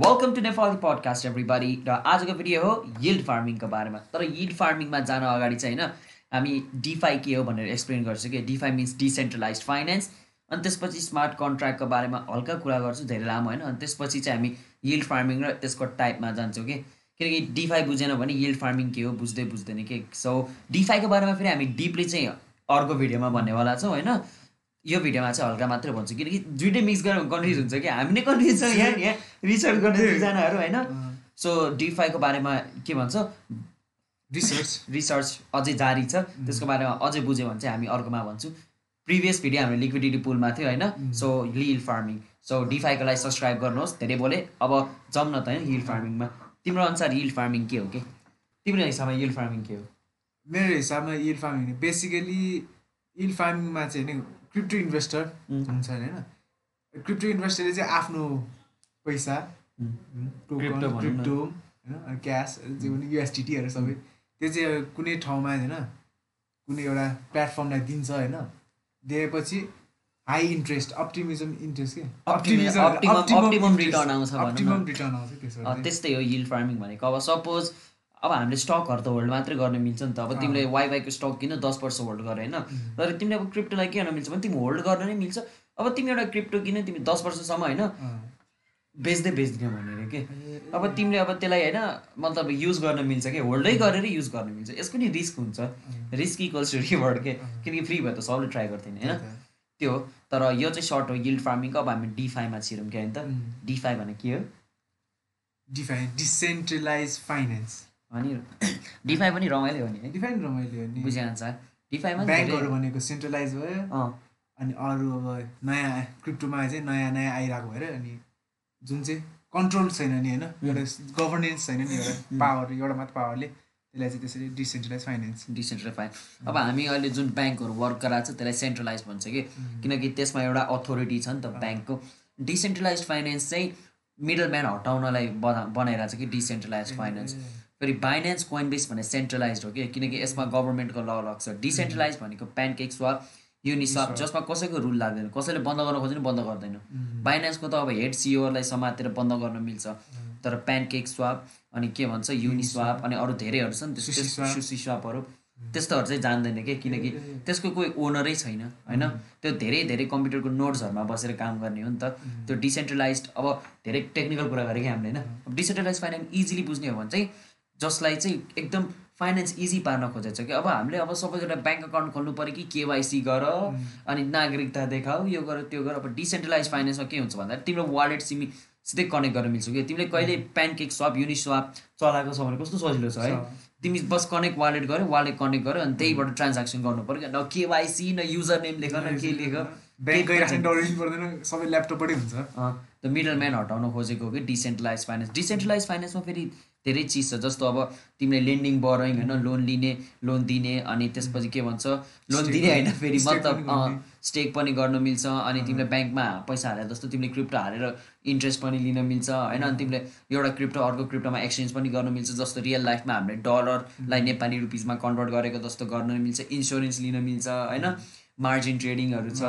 Welcome to Nepali podcast everybody र आजको video हो यिल्ड फार्मिङको बारेमा। तर यिल्ड फार्मिङमा जान अगाडि चाहिँ होइन हामी डिफाई के हो भनेर एक्सप्लेन गर्छु कि। डिफाई मिन्स डिसेन्ट्रलाइज फाइनेन्स अनि त्यसपछि स्मार्ट कन्ट्र्याक्टको बारेमा हल्का कुरा गर्छु धेरै लामो होइन। अनि त्यसपछि चाहिँ हामी यिल्ड फार्मिङ र त्यसको टाइपमा जान्छौँ कि। किनकि डिफाई बुझेन भने यिल्ड फार्मिङ के हो बुझ्दै बुझ्दैन कि। सो डिफाईको बारेमा फेरि हामी डिपली चाहिँ अर्को भिडियोमा भन्नेवाला छौँ होइन। यो भिडियोमा चाहिँ हल्का मात्रै भन्छु किनकि दुइटै मिक्स गरेर कन्फ्युज हुन्छ कि हामी नै कन्फ्युज छौँ यहाँ यहाँ रिसर्च गर्ने दुईजनाहरू होइन? सो डिफाईको बारेमा के भन्छ? रिसर्च रिसर्च अझै जारी छ। त्यसको बारेमा अझै बुझ्यो भने चाहिँ हामी अर्कोमा भन्छु। प्रिभियस भिडियो हाम्रो लिक्विडिटी पुलमा थियो होइन? सो हिल फार्मिङ सो डिफाईको लागि सब्सक्राइब गर्नुहोस्। धेरै बोले। अब जाउँ न त होइन हिल फार्मिङमा तिम्रो अनुसार हिल फार्मिङ के हो कि? तिम्रो हिसाबमा हिल फार्मिङ के हो? मेरो हिसाबमा इल फार्मिङ बेसिकली इल फार्मिङमा चाहिँ नि क्रिप्टो इन्भेस्टर. हुन्छ होइन क्रिप्टो इन्भेस्टरले चाहिँ आफ्नो पैसा टोकन। क्रिप्टो होइन क्यास जे पनि युएसटिटीहरू सबै त्यो चाहिँ कुनै ठाउँमा होइन कुनै एउटा प्लेटफर्मलाई दिन्छ होइन दिएपछि हाई इन्ट्रेस्ट अप्टिमिजम इन्ट्रेस्ट के। अप्टिमम रिटर्न आउँछ। त्यस्तै हो यिल्ड फार्मिङ भनेको अब सपोज अब हामीले स्टकहरू त होल्ड मात्रै गर्न मिल्छ नि त। अब तिमीले वाइवाईको स्टक किन दस वर्ष होल्ड गर होइन? तर तिमीले अब क्रिप्टोलाई के गर्न मिल्छ भने तिमी होल्ड गर्न नै मिल्छ। अब तिमी एउटा क्रिप्टो किन तिमी दस वर्षसम्म होइन। बेच्दै बेच्दिनँ भनेर के? अब तिमीले अब त्यसलाई होइन? मतलब युज गर्न मिल्छ कि? होल्डै गरेर युज गर्न मिल्छ। यसको नि रिस्क हुन्छ। रिस्क इक्वल्स टु रिवर्ड के? किनकि फ्री भयो त सबले ट्राई गर्थेन होइन? त्यो हो। तर यो चाहिँ सर्ट हो यिल्ड फार्मिङको अब हामी डिफाईमा छिरौँ क्या होइन त. डिफाई भने के हो? डिफाइन डिसेन्ट्रलाइज फाइनेन्स अनि डिफाई पनि रमाइलो हो नि है? डिफाइन रमाइलो हो नि। बुझे अनुसार डिफाईमा ब्याङ्कहरू भनेको सेन्ट्रलाइज भयो। अनि अरू अब नयाँ क्रिप्टोमा चाहिँ नयाँ नयाँ आइरहेको भएर अनि जुन चाहिँ कन्ट्रोल छैन नि होइन एउटा गभर्नेन्स छैन नि एउटा पावर एउटा मात्र पावरले त्यसलाई चाहिँ त्यसरी डिसेन्ट्रलाइज फाइनेन्स डिसेन्ट्रलाइज अब हामी अहिले जुन ब्याङ्कहरू वर्क गराएको छ त्यसलाई सेन्ट्रलाइज भन्छ कि? किनकि त्यसमा एउटा अथोरिटी छ नि त ब्याङ्कको डिसेन्ट्रलाइज फाइनेन्स चाहिँ मिडल म्यान हटाउनलाई बना बनाइरहेको छ कि डिसेन्ट्रलाइज फाइनेन्स फेरि बाइनेन्स कोइन बेस भन्ने सेन्ट्रलाइज हो कि? किनकि यसमा गभर्मेन्टको ल लाग्छ। डिसेन्ट्रलाइज भनेको प्यानकेक स्वाप युनिस्वाप जसमा कसैको रुल लाग्दैन। कसैले बन्द गर्न खोज्यो नि बन्द गर्दैन। बाइनेन्सको त अब हेड सिओलाई समातेर बन्द गर्न मिल्छ। तर प्यानकेक स्वाप अनि के भन्छ युनिस्वाप अनि अरू धेरैहरू छ नि सुसी त्यस्तो. सुसी स्वापहरू त्यस्तोहरू चाहिँ जान्दैन कि? किनकि त्यसको कोही ओनरै छैन होइन? त्यो धेरै धेरै कम्प्युटरको नोट्सहरूमा बसेर काम गर्ने हो नि त। त्यो डिसेन्ट्रलाइज अब धेरै टेक्निकल कुरा गरेँ कि हामीले होइन। डिसेन्ट्रलाइज फाइनेन्स इजिली बुझ्ने हो भने चाहिँ जसलाई चाहिँ एकदम फाइनेन्स इजी पार्न खोजेको छ कि अब हामीले अब सपोज एउटा ब्याङ्क अकाउन्ट खोल्नु पऱ्यो कि केवाइसी गर अनि नागरिकता देखाऊ यो गर त्यो गर अब डिसेन्ट्रलाइज फाइनेन्समा के हुन्छ भन्दा तिम्रो वालेट सिमी सिधै कनेक्ट गर्न मिल्छ कि? तिमीले कहिले प्यानकेक स्वाप युनिस्वाप चलाएको छ भने कस्तो सजिलो छ है? तिमी बस कनेक्ट वालेट गऱ्यो वालेट कनेक्ट गऱ्यो अनि त्यहीबाट ट्रान्ज्याक्सन गर्नु पऱ्यो न केवाइसी न युजर नेम लेख न के लेख। ब्याङ्क पर्दैन सबै ल्यापटपबाटै हुन्छ। द मिडल म्यान हटाउन खोजेको हो कि? डिसेन्ट्रलाइज फाइनेन्स डिसेन्ट्रलाइज फाइनेन्समा फेरि धेरै चिज छ। जस्तो अब तिमीले लेन्डिङ बरोइङ होइन लोन लिने लोन दिने अनि त्यसपछि के भन्छ लोन दिने होइन फेरि मतलब। स्टेक पनि गर्न मिल्छ अनि तिमीले ब्याङ्कमा पैसा हालेर जस्तो तिमीले क्रिप्टो हालेर इन्ट्रेस्ट पनि लिन मिल्छ होइन अनि तिमीले एउटा क्रिप्टो अर्को क्रिप्टोमा एक्सचेन्ज पनि गर्न मिल्छ। जस्तो रियल लाइफमा हामीले डलरलाई नेपाली रुपिसमा कन्भर्ट गरेको जस्तो गर्न मिल्छ इन्सुरेन्स लिन मिल्छ होइन। मार्जिन ट्रेडिङहरू छ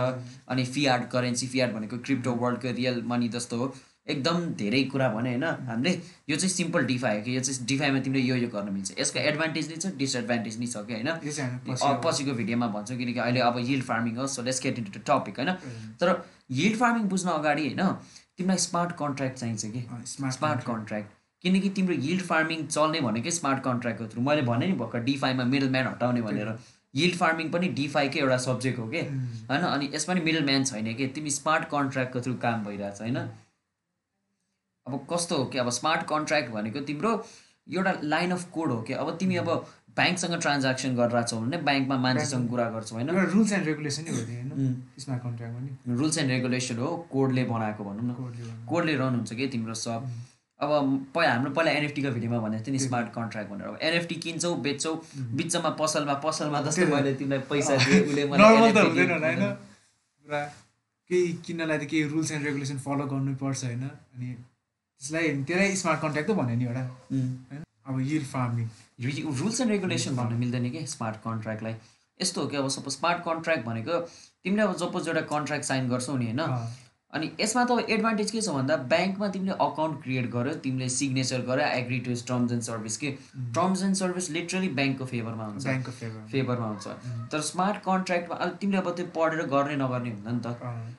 अनि फियार्ड करेन्सी फियार्ड भनेको क्रिप्टो वर्ल्डको रियल मनी जस्तो हो। एकदम धेरै कुरा भने होइन? हामीले यो चाहिँ सिम्पल डिफाई हो कि यो चाहिँ डिफाईमा तिमीले यो यो गर्न मिल्छ। यसको एडभान्टेज नि छ डिसएडभान्टेज नि छ कि होइन? पछिको भिडियोमा भन्छौँ किनकि अहिले अब हिल फार्मिङ हो so let's get into topic होइन? तर हिल फार्मिङ बुझ्न अगाडि होइन तिमीलाई स्मार्ट कन्ट्र्याक्ट चाहिन्छ कि? स्मार्ट कन्ट्र्याक्ट किनकि तिम्रो हिल्ड फार्मिङ चल्ने भनेकै स्मार्ट कन्ट्र्याक्टको थ्रु मैले भने नि भर्खर डिफाईमा मिडल म्यान हटाउने भनेर। हिल्ड फार्मिङ पनि डिफाईकै एउटा सब्जेक्ट हो कि? होइन? अनि यसमा नि मिडल म्यान छैन कि? तिमी स्मार्ट कन्ट्र्याक्टको थ्रु काम भइरहेछ होइन? अब कस्तो हो कि अब स्मार्ट कन्ट्र्याक्ट भनेको तिम्रो एउटा लाइन अफ कोड हो कि अब तिमी अब ब्याङ्कसँग ट्रान्ज्याक्सन गरिरहेको छौ भने ब्याङ्कमा मान्छेसँग कुरा गर्छौ होइन? रुल्स एन्ड रेगुलेसन हो होइन? स्मार्ट कन्ट्र्याक्ट पनि। रुल्स एन्ड रेगुलेसन हो कोडले बनाएको भनौँ न। कोडले रन हुन्छ कि तिम्रो सब। अब पहिला हाम्रो पहिला एनएफटीको भिडियोमा भनेको थियो नि स्मार्ट कन्ट्र्याक्ट भनेर। अब एनएफटी किन्छौ बेच्छौ बिचमा पसलमा पसलमा जस्तो। मैले तिमीलाई पैसा दिएँ उसले मलाई केही किन्नलाई त केही रुल्स एन्ड रेगुलेसन फलो गर्नुपर्छ होइन? अनि त्यसलाई त्यसलाई स्मार्ट कन्ट्र्याक्ट त भन्यो नि एउटा. होइन? अब yield farming rules and regulation भन्नु मिल्दैन कि? स्मार्ट कन्ट्र्याक्टलाई यस्तो हो कि अब सपोज स्मार्ट कन्ट्र्याक्ट भनेको तिमीले अब सपोज एउटा कन्ट्र्याक्ट साइन गर्छौ नि होइन? अनि यसमा त एडभान्टेज के छ भन्दा ब्याङ्कमा तिमीले अकाउन्ट क्रिएट गर्यो तिमीले सिग्नेचर गर्यो agree to terms and service के? टर्म्स एन्ड सर्भिस लिटरली ब्याङ्कको फेभरमा हुन्छ। ब्याङ्कको फेभर फेभरमा हुन्छ। तर स्मार्ट कन्ट्र्याक्टमा अब तिमीले अब त्यो पढेर गर्ने नगर्ने हुँदैन नि त।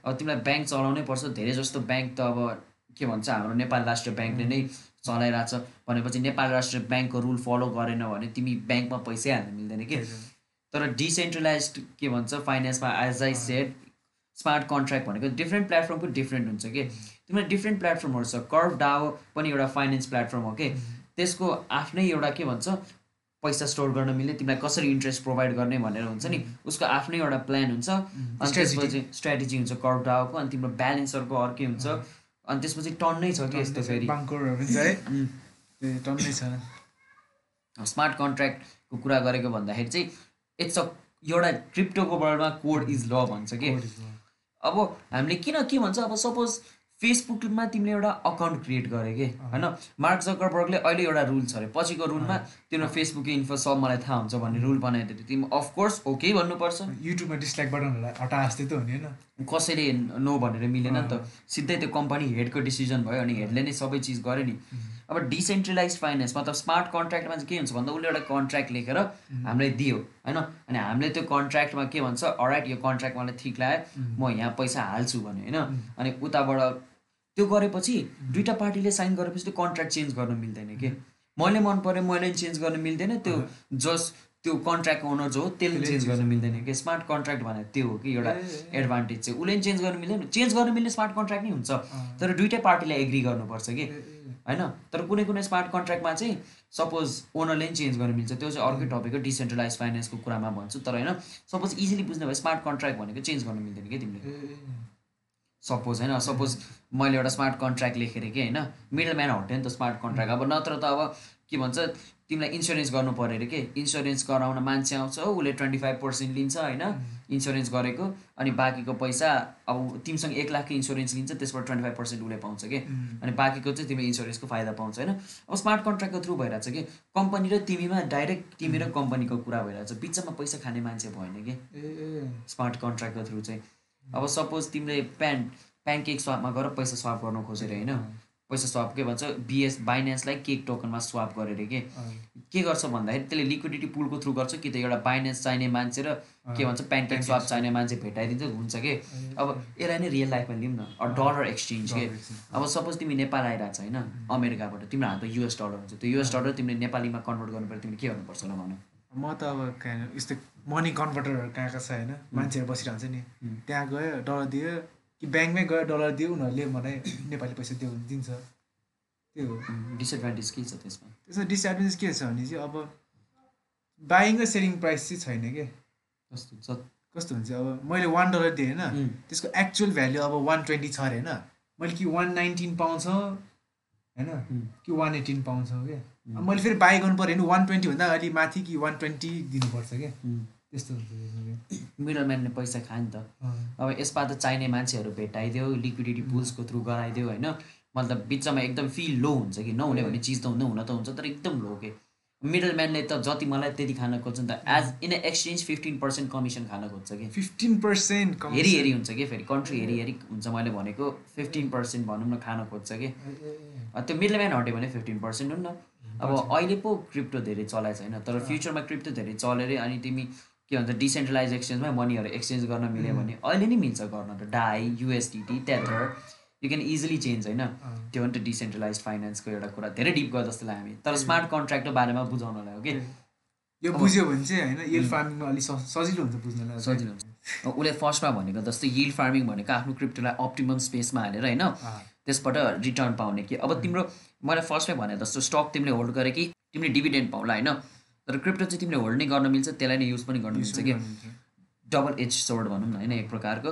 अब तिमीलाई ब्याङ्क चलाउनै पर्छ। धेरै जस्तो ब्याङ्क त अब के भन्छ हाम्रो नेपाल राष्ट्र ब्याङ्कले नै चलाइरहेको छ भनेपछि नेपाल राष्ट्र ब्याङ्कको रुल फलो गरेन भने तिमी ब्याङ्कमा पैसै हाल्न मिल्दैन कि? तर डिसेन्ट्रलाइज के भन्छ फाइनेन्समा as I said smart contract भनेको डिफ्रेन्ट प्लेटफर्मको डिफ्रेन्ट हुन्छ कि? तिमीलाई डिफ्रेन्ट प्लेटफर्महरू छ। कर्भ डाओ पनि एउटा फाइनेन्स प्लेटफर्म हो कि? त्यसको आफ्नै एउटा के भन्छ पैसा स्टोर गर्न मिल्ने तिमीलाई कसरी इन्ट्रेस्ट प्रोभाइड गर्ने भनेर हुन्छ नि उसको आफ्नै एउटा प्लान हुन्छ। अनि त्यसपछि स्ट्राटेजी हुन्छ कर्भ डाओको अनि तिम्रो ब्यालेन्सरको अर्कै हुन्छ। अनि त्यसपछि टन्नै छ कि यस्तो फेरि। टन्नै छ। स्मार्ट कन्ट्र्याक्टको कुरा गरेको भन्दाखेरि चाहिँ इट्स अ एउटा क्रिप्टोको वर्ल्डमा कोड इज ल भन्छ कि। अब हामीले किन के भन्छ अब सपोज फेसबुकमा तिमीले एउटा अकाउन्ट क्रिएट गरे कि होइन? मार्क जकरबर्गले अहिले एउटा रुल छ अरे। पछिको रुलमा तिम्रो फेसबुक इन्फो सब मलाई थाहा हुन्छ भन्ने रुल बनाइदियो तिमी अफकोर्स ओके भन्नुपर्छ। युट्युबमा डिसलाइक बटनहरूलाई हटा जस्तै त हो नि होइन? कसैले नो भनेर मिलेन नि त। सिधै त्यो कम्पनी हेडको डिसिजन भयो अनि हेडले नै सबै चिज गर्यो नि। अब डिसेन्ट्रलाइज फाइनेन्स मतलब स्मार्ट कन्ट्र्याक्टमा चाहिँ के हुन्छ भन्दा उसले एउटा कन्ट्र्याक्ट लेखेर हामीलाई दियो होइन? अनि हामीले त्यो कन्ट्र्याक्टमा के भन्छ अराइट यो कन्ट्र्याक्ट मलाई ठिक लाग्यो म यहाँ पैसा हाल्छु भने होइन? अनि उताबाट त्यो गरेपछि दुइटा पार्टीले साइन गरेपछि त्यो कन्ट्र्याक्ट चेन्ज गर्न मिल्दैन कि? मैले मन पऱ्यो मैले चेन्ज गर्न मिल्दैन त्यो जस त्यो कन्ट्र्याक्ट ओनर जो हो त्यसले चेन्ज गर्न मिल्दैन। कि स्मार्ट कन्ट्र्याक्ट भनेर त्यो हो कि एउटा एडभान्टेज चाहिँ। उसले पनि चेन्ज गर्न मिल्दैन। चेन्ज गर्न मिल्ने स्मार्ट कन्ट्र्याक्ट नै हुन्छ। तर दुइटै पार्टीले एग्री गर्नुपर्छ कि। होइन? तर कुनै कुनै स्मार्ट कन्ट्र्याक्टमा चाहिँ सपोज ओनरले पनि चेन्ज गर्न मिल्छ। त्यो चाहिँ अर्कै टपिक हो डिसेन्ट्रलाइज फाइनेन्सको कुरामा भन्छु। तर होइन सपोज इजिली बुझ्ने भयो स्मार्ट कन्ट्र्याक्ट भनेको चेन्ज गर्न मिल्दैन कि तिमीले? सपोज होइन? सपोज मैले एउटा स्मार्ट कन्ट्र्याक्ट लेखेर कि होइन? मिडल म्यान हट्यो नि त स्मार्ट कन्ट्र्याक्ट अब नत्र त अब के भन्छ तिमीलाई इन्सुरेन्स गर्नु पऱ्यो अरे के? इन्सुरेन्स गराउन मान्छे आउँछ उसले ट्वेन्टी फाइभ पर्सेन्ट लिन्छ होइन? इन्सुरेन्स गरेको अनि बाँकीको पैसा अब तिमीसँग एक लाखको इन्सुरेन्स लिन्छ त्यसबाट ट्वेन्टी फाइभ पर्सेन्ट उसले पाउँछ कि? अनि बाँकीको चाहिँ तिमीले इन्सुरेन्सको फाइदा पाउँछ होइन? अब स्मार्ट कन्ट्र्याक्टको थ्रु भइरहेछ कि? कम्पनी र तिमीमा डाइरेक्ट तिमी र कम्पनीको कुरा भइरहेछ। बिचमा पैसा खाने मान्छे भएन कि? स्मार्ट कन्ट्र्याक्टको थ्रु चाहिँ। अब सपोज तिमीले प्यान प्यानकेक स्वापमा गएर पैसा स्वाप गर्न खोजेर होइन? पैसा स्वाप के भन्छ बिएस बाइनेन्सलाई केक टोकनमा स्वाप गरेर के? के गर्छ भन्दाखेरि त्यसले लिक्विडिटी पुलको थ्रु गर्छ कि त एउटा बाइनेन्स चाहिने मान्छे र के भन्छ प्यानकेक स्वाप चाहिने मान्छे भेटाइदिन्छ हुन्छ कि? अब यसलाई नै रियल लाइफमा लिउँ न। डलर एक्सचेन्ज के? अब सपोज तिमी नेपाल आइरहेको छ होइन? अमेरिकाबाट। तिम्रो हात युएस डलर हुन्छ। त्यो युएस डलर तिमीले नेपालीमा कन्भर्ट गर्नु पऱ्यो तिमीले के गर्नुपर्छ होला भन? म त अब यस्तो मनी कन्भर्टरहरू कहाँ कहाँ छ होइन? मान्छेहरू बसिरहन्छ नि। त्यहाँ गयो डलर दियो कि ब्याङ्कमै गयो डलर दियो उनीहरूले मलाई नेपाली पैसा दियो भने दिन्छ। त्यो हो। डिसएडभान्टेज के छ त्यसमा? त्यसमा डिसएडभान्टेज के छ भने चाहिँ अब बाइङ र सेलिङ प्राइस चाहिँ छैन कि। कस्तो कस्तो हुन्छ? अब मैले वान डलर दिएँ होइन त्यसको एक्चुअल भ्याल्यु अब वान ट्वेन्टी छ अरे होइन मैले कि वान नाइन्टिन पाउँछ होइन? कि वान एटिन पाउँछ क्या मैले फेरि बाई गर्नु पऱ्यो भने वान ट्वेन्टीभन्दा अलिक माथि कि वान ट्वेन्टी दिनुपर्छ क्या त्यस्तो हुन्छ मिडल म्यानले पैसा खायो नि त। अब यसमा त चाहिने मान्छेहरू भेटाइदियो लिक्विडिटी पुल्सको थ्रु गराइदियो होइन। मतलब बिचमा एकदम फिल लो हुन्छ कि? नहुने भने चिज त हुँदै हुन त हुन्छ तर एकदम लो के? मिडल म्यानले त जति मलाई त्यति खान खोज्छ नि त as in exchange fifteen percent commission खान खोज्छ कि? फिफ्टिन पर्सेन्ट हेरी हेरी हुन्छ कि फेरि? कन्ट्री हेरी हेरी हुन्छ मैले भनेको फिफ्टिन पर्सेन्ट भनौँ न खान खोज्छ कि? त्यो मिडल म्यान हट्यो भने फिफ्टिन पर्सेन्ट हुन्न। अब अहिले पो क्रिप्टो धेरै चलाएको छैन तर फ्युचरमा क्रिप्टो धेरै चलेर अनि तिमी के भन्छ डिसेन्ट्रलाइज एक्सचेन्जमै मनीहरू एक्सचेन्ज गर्न मिल्यो भने अहिले नै मिल्छ गर्न त DAI USDT Tether you can easily change होइन? त्यो भने त डिसेन्ट्रलाइज फाइनेन्सको एउटा कुरा धेरै डिप गयो जस्तो लाग्यो हामी। तर स्मार्ट कन्ट्र्याक्टको बारेमा बुझाउनलाई हो कि यो बुझ्यो भने चाहिँ होइन यिल फार्मिङमा अलिक सजिलो हुन्छ बुझ्नलाई सजिलो हुन्छ। उसले फर्स्टमा भनेको जस्तै यिल फार्मिङ भनेको आफ्नो क्रिप्टोलाई अप्टिमम स्पेसमा हालेर होइन? त्यसबाट रिटर्न पाउने कि। अब तिम्रो मैले फर्स्टमै भने जस्तो स्टक तिमीले होल्ड गरे कि तिमीले डिभिडेन्ड पाउला होइन? तर क्रिप्टो चाहिँ तिमीले होल्ड नै गर्न मिल्छ त्यसलाई नै युज पनि गर्न मिल्छ कि? डबल एज सोर्ड भनौँ न होइन एक प्रकारको।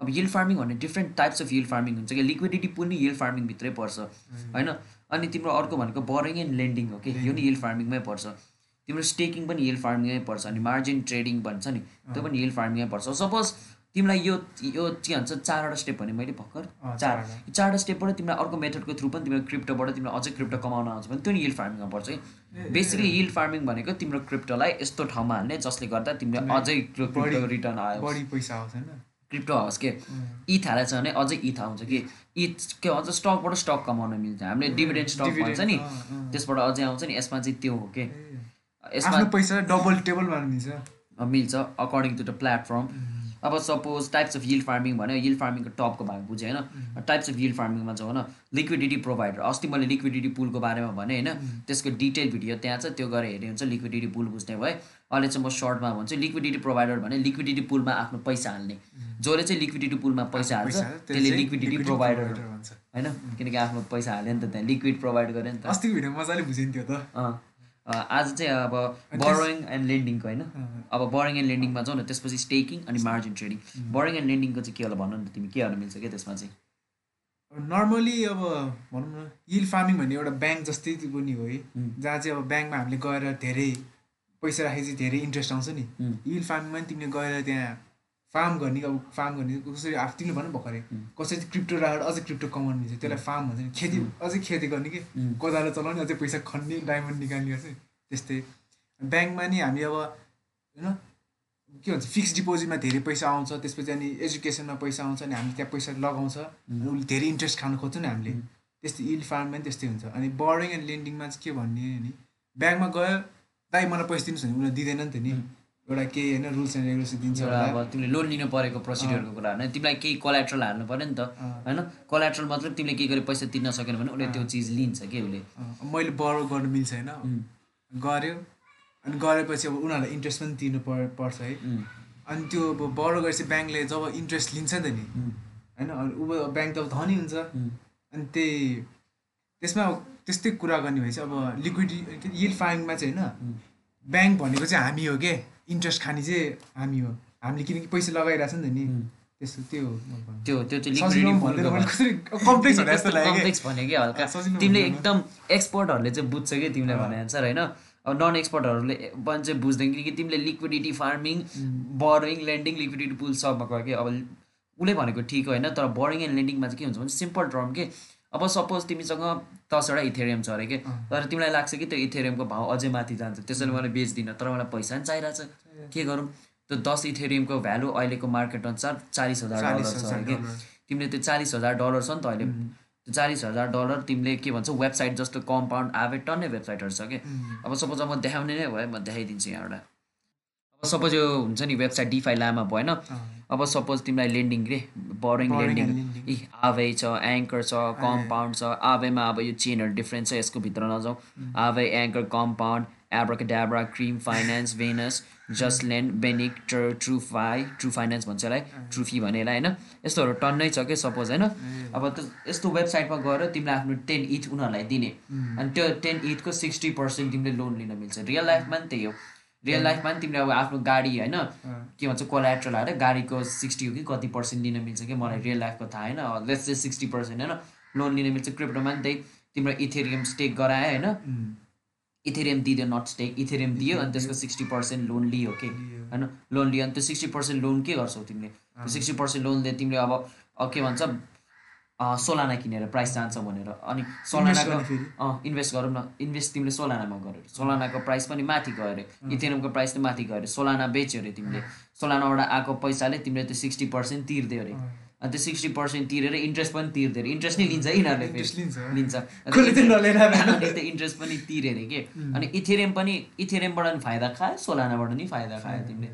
अब हिल फार्मिङ भन्ने different types of yield farming हुन्छ कि? लिक्विडिटी पनि हिल फार्मिङभित्रै पर्छ होइन? अनि तिम्रो अर्को भनेको बरिङ एन्ड लेन्डिङ हो कि? यो नि हिल फार्मिङमै पर्छ। तिम्रो स्टेकिङ पनि हिल फार्मिङमै पर्छ अनि मार्जिन ट्रेडिङ भन्छ नि त्यो पनि हिल फार्मिङमै पर्छ। सपोज तिमीलाई यो यो के भन्छ चारवटा स्टेप भने मैले भर्खर चार चारवटा स्टेपबाट तिमीलाई अर्को मेथडको थ्रु पनि तिम्रो क्रिप्टोबाट तिमीलाई अझै क्रिप्टो कमाउन आउँछ भने त्यो नि हिल फार्मिङमा पर्छ है। बेसिकली हिल फार्मिङ भनेको तिम्रो क्रिप्टोलाई यस्तो ठाउँमा हाल्ने जसले गर्दा तिमीले अझै क्रिप्टो रिटर्न आयो। बढी पैसा आउँछ होइन। क्रिप्टो हाउस के? इथ हालेको छ भने अझै इथ आउँछ कि इथ के भन्छ स्टकबाट स्टक कमाउन मिल्छ। हामीले डिभिडेन्ड स्टक भन्छ नि। त्यसबाट अझै आउँछ नि यसमा चाहिँ त्यो हो कि? यसमा पैसा डबल टेबल अ, मिल्छ अकर्डिङ टु द प्लेटफर्म अब suppose types of yield farming भन्यो यिल्ड फार्मिङको टपको भाग बुझेँ होइन? टाइप्स अफ यिल्ड फार्मिङमा चाहिँ होइन? लिक्विडिटी प्रोभाइडर अस्ति मैले लिक्विडिटी पुलको बारेमा भने होइन? त्यसको डिटेल भिडियो त्यहाँ छ त्यो गएर हेऱ्यो हुन्छ लिक्विडिटी पुल बुझ्ने भए अहिले चाहिँ म सर्टमा भन्छु लिक्विडिटी प्रोभाइडर भने लिक्विडिटी पुलमा आफ्नो पैसा हाल्ने। जसले चाहिँ लिक्विडिटी पुलमा पैसा हाल्छ त्यसले लिक्विडिटी प्रोभाइडर भन्छ। होइन? किनकि आफ्नो पैसा हाल्यो नि त त्यहाँ लिक्विड प्रोभाइड गर्यो नि त। अस्तिको भिडियो मजाले बुझिन्थ्यो त। आज चाहिँ अब बरोइङ एन्ड लेन्डिङको होइन? अब बरोइङ एन्ड लेन्डिङमा जाउँ न त्यसपछि स्टेकिङ अनि मार्जिन ट्रेडिङ बरोइङ एन्ड लेन्डिङको चाहिँ के होला भन्नु न तिमी? के गर्न मिल्छ क्या त्यसमा चाहिँ? नर्मली अब भनौँ न हिल फार्मिङ भन्ने एउटा ब्याङ्क जस्तै पनि हो है. जहाँ चाहिँ अब ब्याङ्कमा हामीले गएर धेरै पैसा राखेपछि धेरै इन्ट्रेस्ट आउँछ नि. हिल फार्मिङमा पनि तिमीले गएर त्यहाँ फार्म गर्ने अब फार्म गर्ने कसरी आफ तिमीले भन्नु भर्खरै. कसरी चाहिँ क्रिप्टो राखेर अझै क्रिप्टो कमाउनु मिल्छ। त्यसलाई फार्म भन्छ नि। खेती अझै खेती गर्ने कि. कोदालो चलाउने अझै पैसा खन्ने डायमन्ड निकाल्ने गर्छ त्यस्तै। ब्याङ्कमा नि हामी अब होइन के भन्छ फिक्स डिपोजिटमा धेरै पैसा आउँछ। त्यसपछि अनि एजुकेसनमा पैसा आउँछ अनि हामी त्यहाँ पैसा लगाउँछ। अनि उसले धेरै इन्ट्रेस्ट खानु खोज्छ नि हामीले। त्यस्तै इल फार्ममा पनि त्यस्तै हुन्छ। अनि बर्डिङ एन्ड लेन्डिङमा चाहिँ के भन्ने नि ब्याङ्कमा गयो दाइ मलाई पैसा दिनुहोस् भने उनीहरूले दिँदैन नि त नि। एउटा केही होइन रुल्स एन्ड रेगुलेसन दिन्छ अब तिमीले लोन लिनु परेको प्रोसिडियरको कुरा होइन तिमीलाई केही कोलाट्रल हाल्नु पऱ्यो नि त। होइन? कोलाट्रल मतलब तिमीले के गरे पैसा तिर्न सकेन भने उसले त्यो चिज लिन्छ कि उसले? मैले बरो गर्नु मिल्छ होइन. गऱ्यो अनि गरेपछि अब उनीहरूलाई इन्ट्रेस्ट पनि तिर्नु पर पर्छ है. अनि त्यो अब बरो गरेपछि ब्याङ्कले जब इन्ट्रेस्ट लिन्छ नि त नि. होइन अनि ऊ ब्याङ्क त अब धनी हुन्छ. अनि त्यही त्यसमा अब त्यस्तै कुरा गर्ने भए चाहिँ अब लिक्विडिटी यिल फार्मिङमा चाहिँ होइन ब्याङ्क भनेको चाहिँ हामी हो के? इन्ट्रेस्ट खाने चाहिँ हामी हो। हामीले किनकि पैसा लगाइरहेको छ नि त नि. त्यस्तो त्यो। त्यो त्यो चाहिँ कि हल्का। तिमीले। एकदम एक्सपर्टहरूले चाहिँ बुझ्छ कि तिमीले भने अनुसार होइन? अब नन एक्सपर्टहरूले पनि चाहिँ बुझ्दैन किनकि तिमीले liquidity farming borrowing lending liquidity pool सबमा गयो कि अब उसले भनेको ठिक होइन तर बरोइङ एन्ड लेन्डिङमा चाहिँ के हुन्छ भने सिम्पल टर्म के? अब सपोज तिमीसँग दसवटा इथेरियम छ अरे के तर तिमीलाई लाग्छ कि त्यो इथेरियमको भाउ अझै माथि जान्छ त्यसैले मलाई बेच्दिनँ तर मलाई पैसा पनि चाहिरहेछ। के गरौँ? त्यो दस इथेरियमको भ्यालु अहिलेको मार्केट अनुसार चालिस हजार डलर छ कि। तिमीले त्यो चालिस हजार डलर छ नि त अहिले त्यो चालिस हजार डलर तिमीले के भन्छ वेबसाइट जस्तो कम्पाउन्ड आवे टन्नै वेबसाइटहरू छ कि। अब सपोज अब म देखाउने नै भयो म देखाइदिन्छु यहाँबाट। अब सपोज यो हुन्छ नि वेबसाइट डिफाई लामा भएन अब सपोज तिमीलाई लेन्डिङ रे बरोइङ लेन्डिङ. इ आवे छ एङ्कर छ कम्पाउन्ड छ आवेमा अब यो चेनहरू डिफ्रेन्ट छ यसको भित्र नजाउँ Aave Anchor Compound Abracadabra Cream Finance Venus JustLend बेनिक ट्र ट्रु फाई ट्रु फाइनेन्स भन्छ यसलाई ट्रुफी भनेलाई होइन? यस्तोहरू टन्नै छ कि सपोज होइन? अब त्यो यस्तो वेबसाइटमा गएर तिमीले आफ्नो टेन इथ उनीहरूलाई दिने। अनि त्यो टेन इथको सिक्सटी पर्सेन्ट तिमीले लोन लिन मिल्छ। रियल लाइफमा पनि त्यही हो। रियल लाइफमा पनि तिमीले अब आफ्नो गाडी होइन? के भन्छ कोलाट्रल हालेर गाडीको सिक्सटी हो कि कति पर्सेन्ट लिन मिल्छ कि? मलाई रियल लाइफको थाहा होइन। लेट्स चाहिँ सिक्सटी पर्सेन्ट होइन? लोन लिन मिल्छ क्रिप्टोमा पनि त्यही तिम्रो इथेरियम स्टेक गरायो होइन? इथेरियम दियो नट स्टेक इथेरियम दियो अनि त्यसको सिक्सटी पर्सेन्ट लोन लियो के होइन? लोन लियो अनि त्यो सिक्सटी पर्सेन्ट लोन के गर्छौ तिमीले? त्यो सिक्सटी पर्सेन्ट लोनले तिमीले अब के भन्छ सोलाना किनेर प्राइस जान्छ भनेर। अनि सोलानाको इन्भेस्ट गरौँ न। इन्भेस्ट तिमीले सोलानामा गरेर। सोलानाको प्राइस पनि माथि गयो अरे इथेरियमको प्राइस पनि माथि गयो अरे सोलाना बेच्यो अरे तिमीले। सोलानाबाट आएको पैसाले तिमीले त्यो सिक्सटी पर्सेन्ट तिर्दियो अरे। अनि त्यो सिक्सटी पर्सेन्ट तिरेर इन्ट्रेस्ट पनि तिर्दियो अरे। इन्ट्रेस्ट नै लिन्छ यिनीहरूले। लिन्छ। त्यो इन्ट्रेस्ट पनि तिर्यो अरे के? अनि इथेरियम पनि इथेरियमबाट पनि फाइदा खायो सोलानाबाट पनि फाइदा खायो तिमीले।